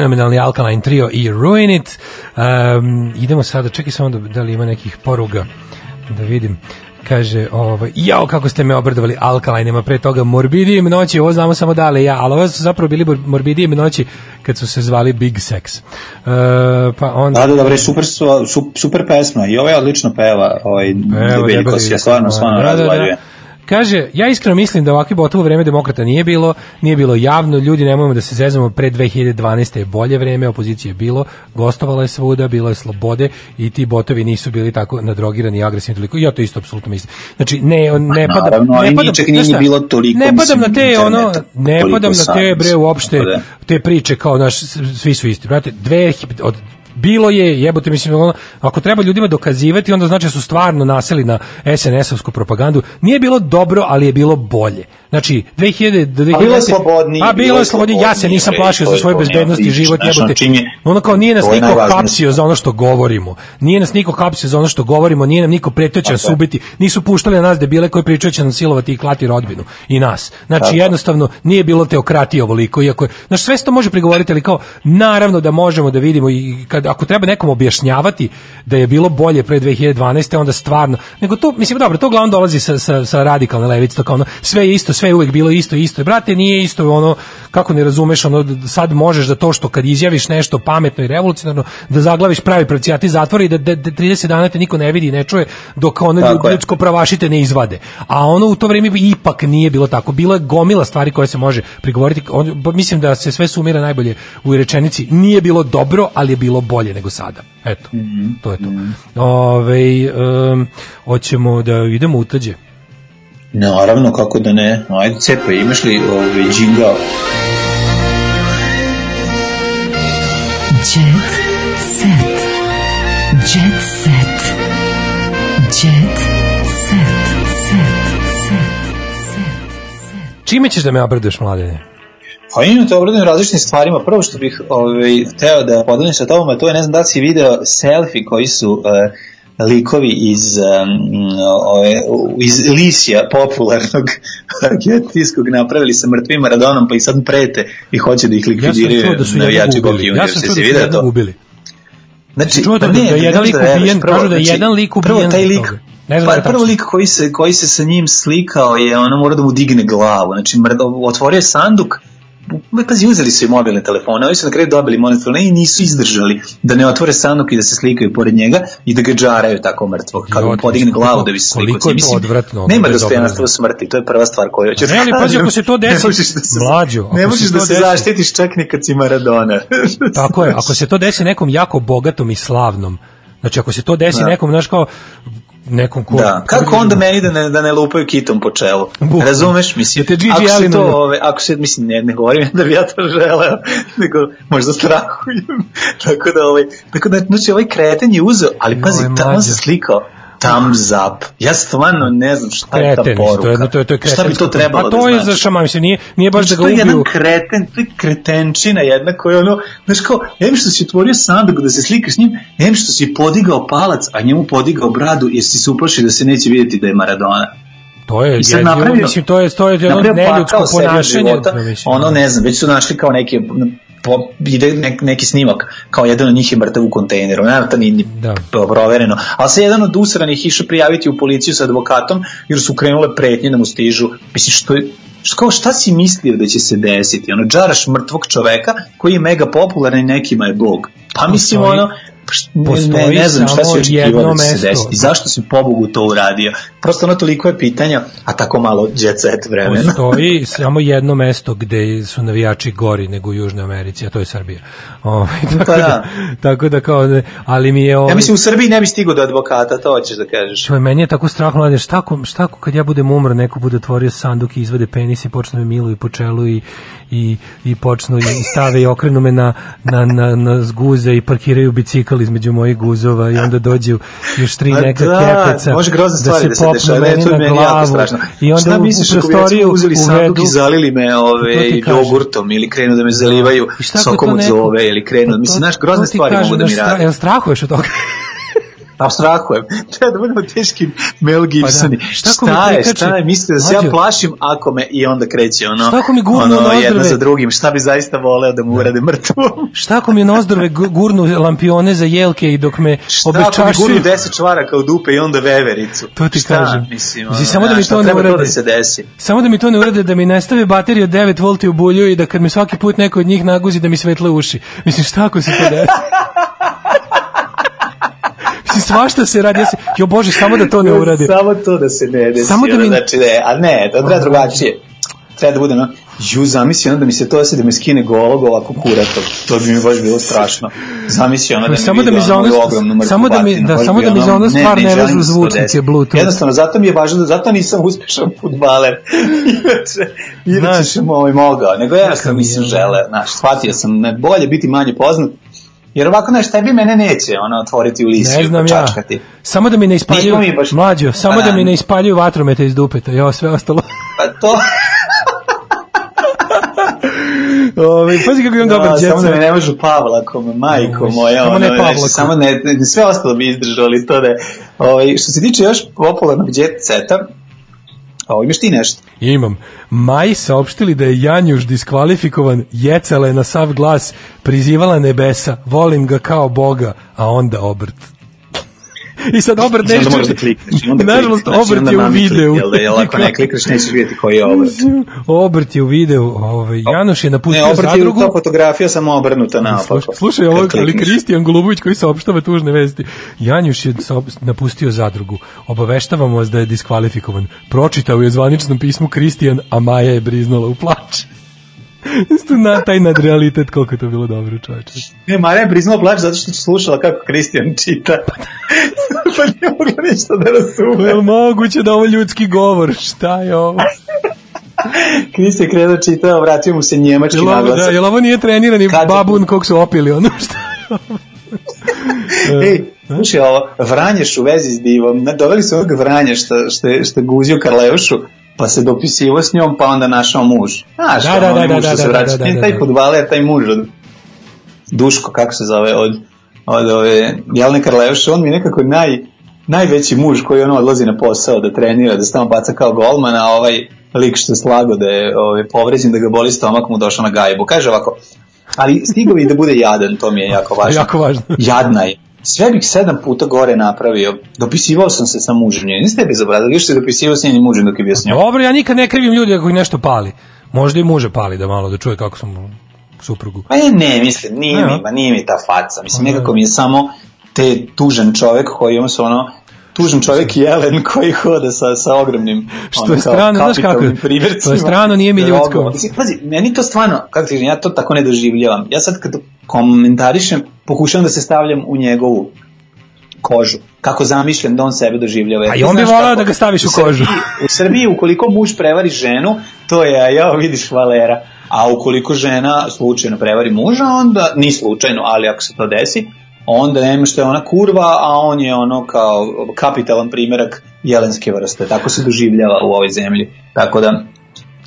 Fenomenalni Alkaline Trio i Ruin It. Um, idemo sada, čekaj samo da, da li ima nekih poruga da vidim kaže, ovaj, jao kako ste me obradovali alkalajnima pre toga, morbidijem noći, ovo znamo samo dale ja, ali ovo su zapravo bili mor- morbidijem noći kad su se zvali Big Sex. Uh, pa onda... Da, da, dobro, super, su- su- super pesma i ovaj odlično peva, ovaj, Veljko debeli se stvarno, stvarno Da, da, da. Kaže, ja iskreno mislim da ovakve botovo vreme demokrata nije bilo, nije bilo javno, ljudi nemojmo da se zezamo, pre 2012. je bolje vreme, opozicije je bilo, gostovala je svuda, bilo je slobode i ti botovi nisu bili tako nadrogirani i agresivni toliko. Ja to isto apsolutno mislim. Znači, ne, ne Pa padam, naravno, ne padam, ničeg nije šta, bilo toliko, Ne padam na te, ono, ne padam na te, bre, uopšte, da. te priče kao, naš, svi su isti. Brate, dve, od bilo je, jebote, mislim, ono, ako treba ljudima dokazivati, onda znači da su stvarno naseli na SNS-ovsku propagandu. Nije bilo dobro, ali je bilo bolje. Znači, 2000 do 2000... A bilo je slobodnije, A bilo je slobodnije. Ja se nisam plašio za je svoju to, nema bezbednost i život, jebote. Ono kao nije nas niko hapsio za ono što govorimo. Nije nas niko hapsio za ono što govorimo, nije nam niko pretio će nas Tako je. ubiti. Nisu puštali na nas debile koji pričaju će nam silovati i klati rodbinu i nas. Znači, jednostavno nije bilo teokratije ovoliko, iako je, znaš, sve se to može prigovoriti, ali kao, naravno da možemo da vidimo i kad, ako treba nekom objašnjavati da je bilo bolje pre 2012. onda stvarno, nego to, mislim, dobro, to uglavnom dolazi sa, sa, sa radikalne levice, to kao ono, sve je isto, sve je uvek bilo isto, isto, brate, nije isto, ono, kako ne razumeš, ono, sad možeš da to što kad izjaviš nešto pametno i revolucionarno, da zaglaviš pravi pravcijati zatvori i da, da, da 30 dana te niko ne vidi i ne čuje, dok ono Tako je. ljudsko pravašite ne izvade. A ono u to vrijeme ipak nije bilo tako. Bilo je gomila stvari koje se može prigovoriti. On, mislim da se sve sumira najbolje u rečenici. Nije bilo dobro, ali je bilo bolje nego sada. Eto, to je to. Ove, um, hoćemo da idemo u tađe. Naravno, kako da ne. Ajde, cepaj, imaš li ovaj, džingao? Jet set. Jet set. Jet set. Set. Set. Čime ćeš da me obraduješ, mladene? Pa imam te obradujem različitim stvarima. Prvo što bih ovaj, hteo da podelim sa tobom, a to je, ne znam da li si video selfie koji su eh, likovi iz, um, iz Lisija, popularnog argentinskog, napravili sa mrtvim Maradonom, pa i sad prete i hoće da ih Ja likvidiraju čuo da su navijači ubili. Ja sam čuo da su ubili. Znači, čuo da- pa da je ne jedan ne lik da ubijen. Prvo, kažu da je jedan lik Prvo, ubijen taj zbog lik. Ne znam da pa je prvo lik koji se, koji se sa njim slikao je, ono mora da mu digne glavu. Znači, mrda, otvorio je sanduk, pazi, uzeli su i mobilne telefone, oni su na kraju dobili mobilne telefone i nisu izdržali da ne otvore sanduk i da se slikaju pored njega i da ga džaraju tako mrtvog, kako mu podigne glavu da bi se slikao. koliko je to odvratno, Nema bezobrazno. dostojanstva u smrti, to je prva stvar koju hoću Ne, ali pazi, ako se to desi- ne možeš da se, Mlađo, ne možeš da se desi- zaštitiš čak ni kad si Maradona. Tako je, ako se to desi nekom jako bogatom i slavnom, znači ako se to desi Da. nekom, znaš kao, nekom ko... Da, kako onda meni da ne, da ne lupaju kitom po čelu? Bukvalno. Razumeš? Mislim, Da te ako se to, ove, ako se, mislim, ne, ne govorim da bi ja to želeo, nego možda strahujem. tako da, ovaj, tako da, znači, ovaj kreten je uzeo, ali pazi, tamo se slikao thumbs up. Ja stvarno ne znam šta je ta kreten, poruka. to je, to je, to je šta bi to trebalo Pa to da je znači? za šama, mislim, nije, nije baš da Znači, ga to je jedan ubiju. kreten, to je kretenčina jedna koja je ono, znaš kao, em što si otvorio sanduk da se slikaš s njim, em što si podigao palac, a njemu podigao bradu jer si se uplašio da se neće vidjeti da je Maradona. To je, I napravio- mislim, to je, to je jedno neljudsko ponašanje. života, da, ono ne znam, već su našli kao neke po, ide nek, neki snimak, kao jedan od njih je mrtav u kontejneru, nema to ni, ni Da. provereno, ali se jedan od usranih išao prijaviti u policiju sa advokatom, jer su krenule pretnje da mu stižu, mislim što je kao šta si mislio da će se desiti, ono, džaraš mrtvog čoveka koji je mega popularan i nekima je bog, pa mislim Postoji- ono, pš- ne, ne, postoji znam šta si očekivao jedno da se mesto. desiti, zašto si pobogu to uradio, prosto ono toliko je pitanja, a tako malo jet set vremena. Postoji samo jedno mesto gde su navijači gori nego u Južnoj Americi, a to je Srbija. Ovaj, tako, Pa da. da. tako da kao, ne, ali mi je... Ovaj, Ja mislim u Srbiji ne bi stigao do advokata, to hoćeš da kažeš. Čuj, meni je tako strah mlade, šta ako, šta ako kad ja budem umro, neko bude otvorio sanduk i izvade penis i počne me miluju po čelu i, i, i počnu i stave i okrenu me na, na, na, na zguze i parkiraju bicikl između mojih guzova i onda dođu još tri Ma neka da, kepeca može stvari da se popnu dešava, ne, meni na glavu i onda Šta u, u misliš bi prostoriju uzeli sanduk i zalili me ove, jogurtom ili krenu da me zalivaju sokom od zove ili krenu, Pa mislim, znaš, grozne stvari mogu da mi znaš, stra- rade. Jel strahuješ od toga? Abstrahujem. Treba da budemo teški Mel Gibsoni. Pa da. Šta mi Šta je, šta je, mislite da se ja plašim ako me i onda kreće ono, Šta ako mi gurnu ono jedno za drugim, šta bi zaista voleo da mu urade mrtvom? Šta ako mi nozdrve gu- gurnu lampione za jelke i dok me Šta ako mi obečašuju? gurnu deset čvaraka u dupe i onda vevericu? To ti šta, kažem. Mislim, ono, samo da mi šta to ne urade. da se desi. Samo da mi to ne urade, da mi ne stave bateriju od 9 volti u bulju i da kad mi svaki put neko od njih naguzi da mi svetle uši. Mislim, šta ako se to desi? Mislim, svašta se radi. Ja se, jo Bože, samo da to ne urade. Samo to da se ne desi. Samo da mi- Znači, ne, a ne, to treba drugačije. Treba da bude, no, ju, zamisli ono da mi se to desi da me skine golog ovako kuratom. To bi mi baš bilo strašno. Zamisli ono da mi Samo da mi za ono ono- ogromnu samo da mi- da, samo da mi za ono stvar ne vežu da desi. Bluetooth. Jednostavno, zato mi je važno da, zato nisam uspešan futbaler. inače, inače sam ovaj mogao. Nego jednostavno nisam želeo, znaš, shvatio sam, ne, bolje biti manje poznat, Jer ovako, znaš, tebi mene neće ono, otvoriti u lisiju, Ne znam ja. počačkati. Samo da mi ne ispaljuju, Nismo mi baš- mlađo, samo Pa da mi ne ispaljuju vatromete iz dupeta, jo, sve ostalo. Pa to... Ove, pazi kako imam dobar No, jet Samo da me ne možu Pavlakom, majko Oj, moja. samo ne ono, znači, Pavlakom. Samo ne, ne, sve ostalo bi izdržali to da. Ovaj, što se tiče još popularnog jet ovo, imaš ti nešto? Imam. Maj saopštili da je Janjuš diskvalifikovan, jecala je na sav glas, prizivala nebesa, volim ga kao Boga, a onda obrt. I sad obrt neće... onda moraš da klikneš. Onda Nažalost, klikneš, znači, obrt onda je u videu. Jel, da, jel, ako ne klikneš, nećeš vidjeti koji je obrt. Obrt je u videu. Ovaj, Januš je napustio Ne, obrt je zadrugu. to fotografija samo obrnuta naopako. Slušaj, slušaj ovo, ali. Kristijan Golubović koji saopštava tužne vesti. Janjuš je napustio zadrugu. Obaveštavamo vas da je diskvalifikovan. Pročitao je zvaničnom pismu Kristijan, a Maja je briznula u plač. Isto na taj nadrealitet, koliko je to bilo dobro, čoveče. Ne, Marija je priznala plač zato što slušala kako Kristijan čita. pa nije mogla ništa da razume. Je li moguće da ovo ljudski govor? Šta je ovo? Kristijan je krenuo čitao, vratio mu se njemački Jel ovo, da, naglasak. jel ovo nije trenirani Kad- babun kog su opili, ono šta? je ovo? Ej, slušaj ovo, Vranješ u vezi s divom, ne, doveli su ovog Vranja što, što, što guzio Karleušu, pa se dopisivo s njom, pa onda našao muž. Znaš, Da, ono, da, da, onaj da, muž što da, se da, vraća. da, da, da, taj da. futbaler, taj muž od Duško, kako se zove, od, od ove Jelene Karleuše, on mi je nekako naj, najveći muž koji ono odlazi na posao da trenira, da se tamo baca kao golman, a ovaj lik što je slago da je ovaj, povređen, da ga boli stomak mu došao na gajbu. Kaže ovako, ali stigao bi da bude jadan, to mi je jako važno. Jako važno. Jadna je. Sve bih sedam puta gore napravio. Dopisivao sam se sa mužem nje. Niste bezobrazili, više se dopisivao s njenim mužem dok je bio s njom. Dobro, ja nikad ne krivim ljudi ako ih nešto pali. Možda i muže pali da malo, da čuje kako sam suprugu. Pa je, ne, mislim, nije Ja. mi, ma nije mi ta faca. Mislim, nekako mi je samo te tužan čovek koji ima se ono, tužan čovek jelen koji hoda sa, sa ogromnim Što ono, je strano, znaš kako je? kapitalnim privrcima. To je strano, nije mi ljudsko. Pazi, meni to stvarno, kako ti ja to tako ne doživljavam. Ja sad kad komentarišem, pokušavam da se stavljam u njegovu kožu. Kako zamišljam da on sebe doživljava. A i on bi kako- da ga staviš u Srbiji- kožu. U Srbiji, ukoliko muž prevari ženu, to je, a ja vidiš valera. A ukoliko žena slučajno prevari muža, onda, ni slučajno, ali ako se to desi, onda nema što je ona kurva, a on je ono kao kapitalan primjerak jelenske vrste. Tako se doživljava u ovoj zemlji. Tako da,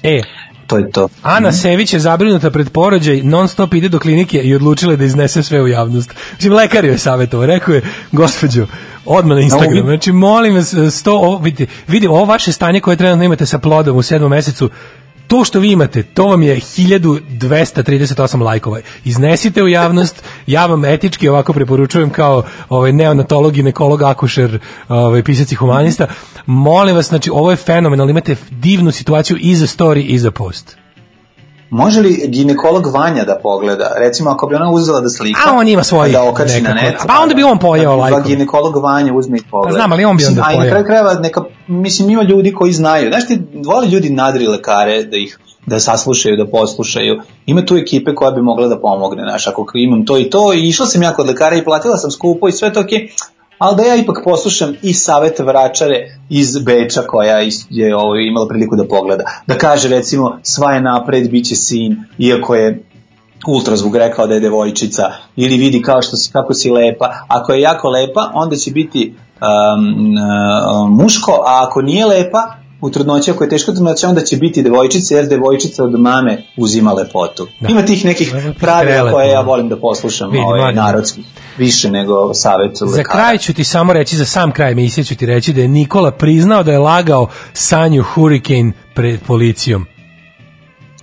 E, to je to. Ana Sević je zabrinuta pred porođaj, non stop ide do klinike i odlučila da iznese sve u javnost. Mislim, lekar joj je savjetovao, rekao je, gospođo, odmah na Instagram, znači molim vas, sto, ovo, vidite, vidim, ovo vaše stanje koje trenutno imate sa plodom u sedmom mesecu, to što vi imate, to vam je 1238 lajkova. Iznesite u javnost, ja vam etički ovako preporučujem kao ovaj neonatolog, ginekolog, akušer, ovaj pisac i humanista. Molim vas, znači ovo je fenomenalno, imate divnu situaciju i za story i za post. Može li ginekolog Vanja da pogleda? Recimo, ako bi ona uzela da slika, A on ima svoj da okači na net. pa onda bi on pojeo da, lajkove. Da ginekolog Vanja uzme i pogleda. Pa znam, ali on bi onda A i na kraju krajeva, neka, mislim, ima ljudi koji znaju. Znaš ti, vole ljudi nadri lekare da ih da saslušaju, da poslušaju. Ima tu ekipe koja bi mogla da pomogne, znaš, ako imam to i to, i išla sam ja kod lekara i platila sam skupo i sve to okej, ali da ja ipak poslušam i savet vračare iz Beča koja je ovo, imala priliku da pogleda. Da kaže recimo sva je napred, bit će sin, iako je ultrazvuk rekao da je devojčica ili vidi kao što si, kako si lepa. Ako je jako lepa, onda će biti um, uh, muško, a ako nije lepa, u trudnoći, ako je teška trudnoća, onda će biti devojčica, jer devojčica od mame uzima lepotu. Da. Ima tih nekih pravila koje ja volim da poslušam, Vidi, ovaj, mladen. narodskih, više nego savjet Za lekara. kraj ću ti samo reći, za sam kraj emisije ću ti reći da je Nikola priznao da je lagao Sanju Hurricane pred policijom.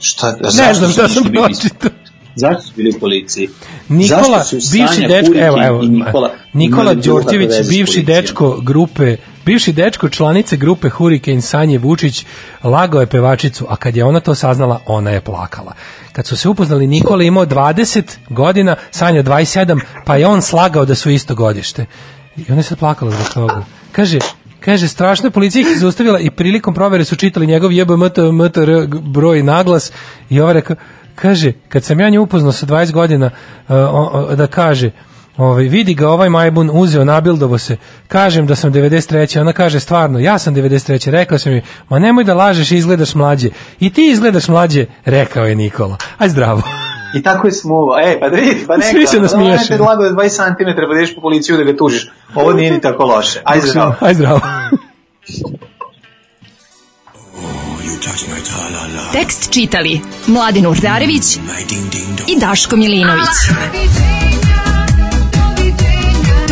Šta, Ne znam šta sam pročitao. Zašto su bili u policiji? Nikola, bivši dečko, evo, evo, Nikola, Nikola Đorđević, bivši dečko grupe, bivši dečko članice grupe Hurricane Sanje Vučić, lagao je pevačicu, a kad je ona to saznala, ona je plakala. Kad su se upoznali, Nikola imao 20 godina, Sanja 27, pa je on slagao da su isto godište. I ona je sad plakala zbog toga. Kaže, Kaže, strašno je policija ih zaustavila i prilikom provere su čitali njegov JBMT, MTR broj naglas i ova rekao, kaže, kad sam ja nju upoznao sa 20 godina, uh, o- da kaže, ovaj, vidi ga ovaj majbun uzeo, nabildovo se, kažem da sam 93. Ona kaže, stvarno, ja sam 93. Rekao sam joj, ma nemoj da lažeš, izgledaš mlađe. I ti izgledaš mlađe, rekao je Nikola. Aj zdravo. I tako je smuva. E, pa da vidi, pa neka. Svi se nas Pa da nekad lago je 20 cm, pa da ideš po policiju da ga tužiš. Ovo nije ni tako loše. Ajde, zdravo. Aj zdravo. Tekst čitali Mladin Urdarević i Daško Milinović.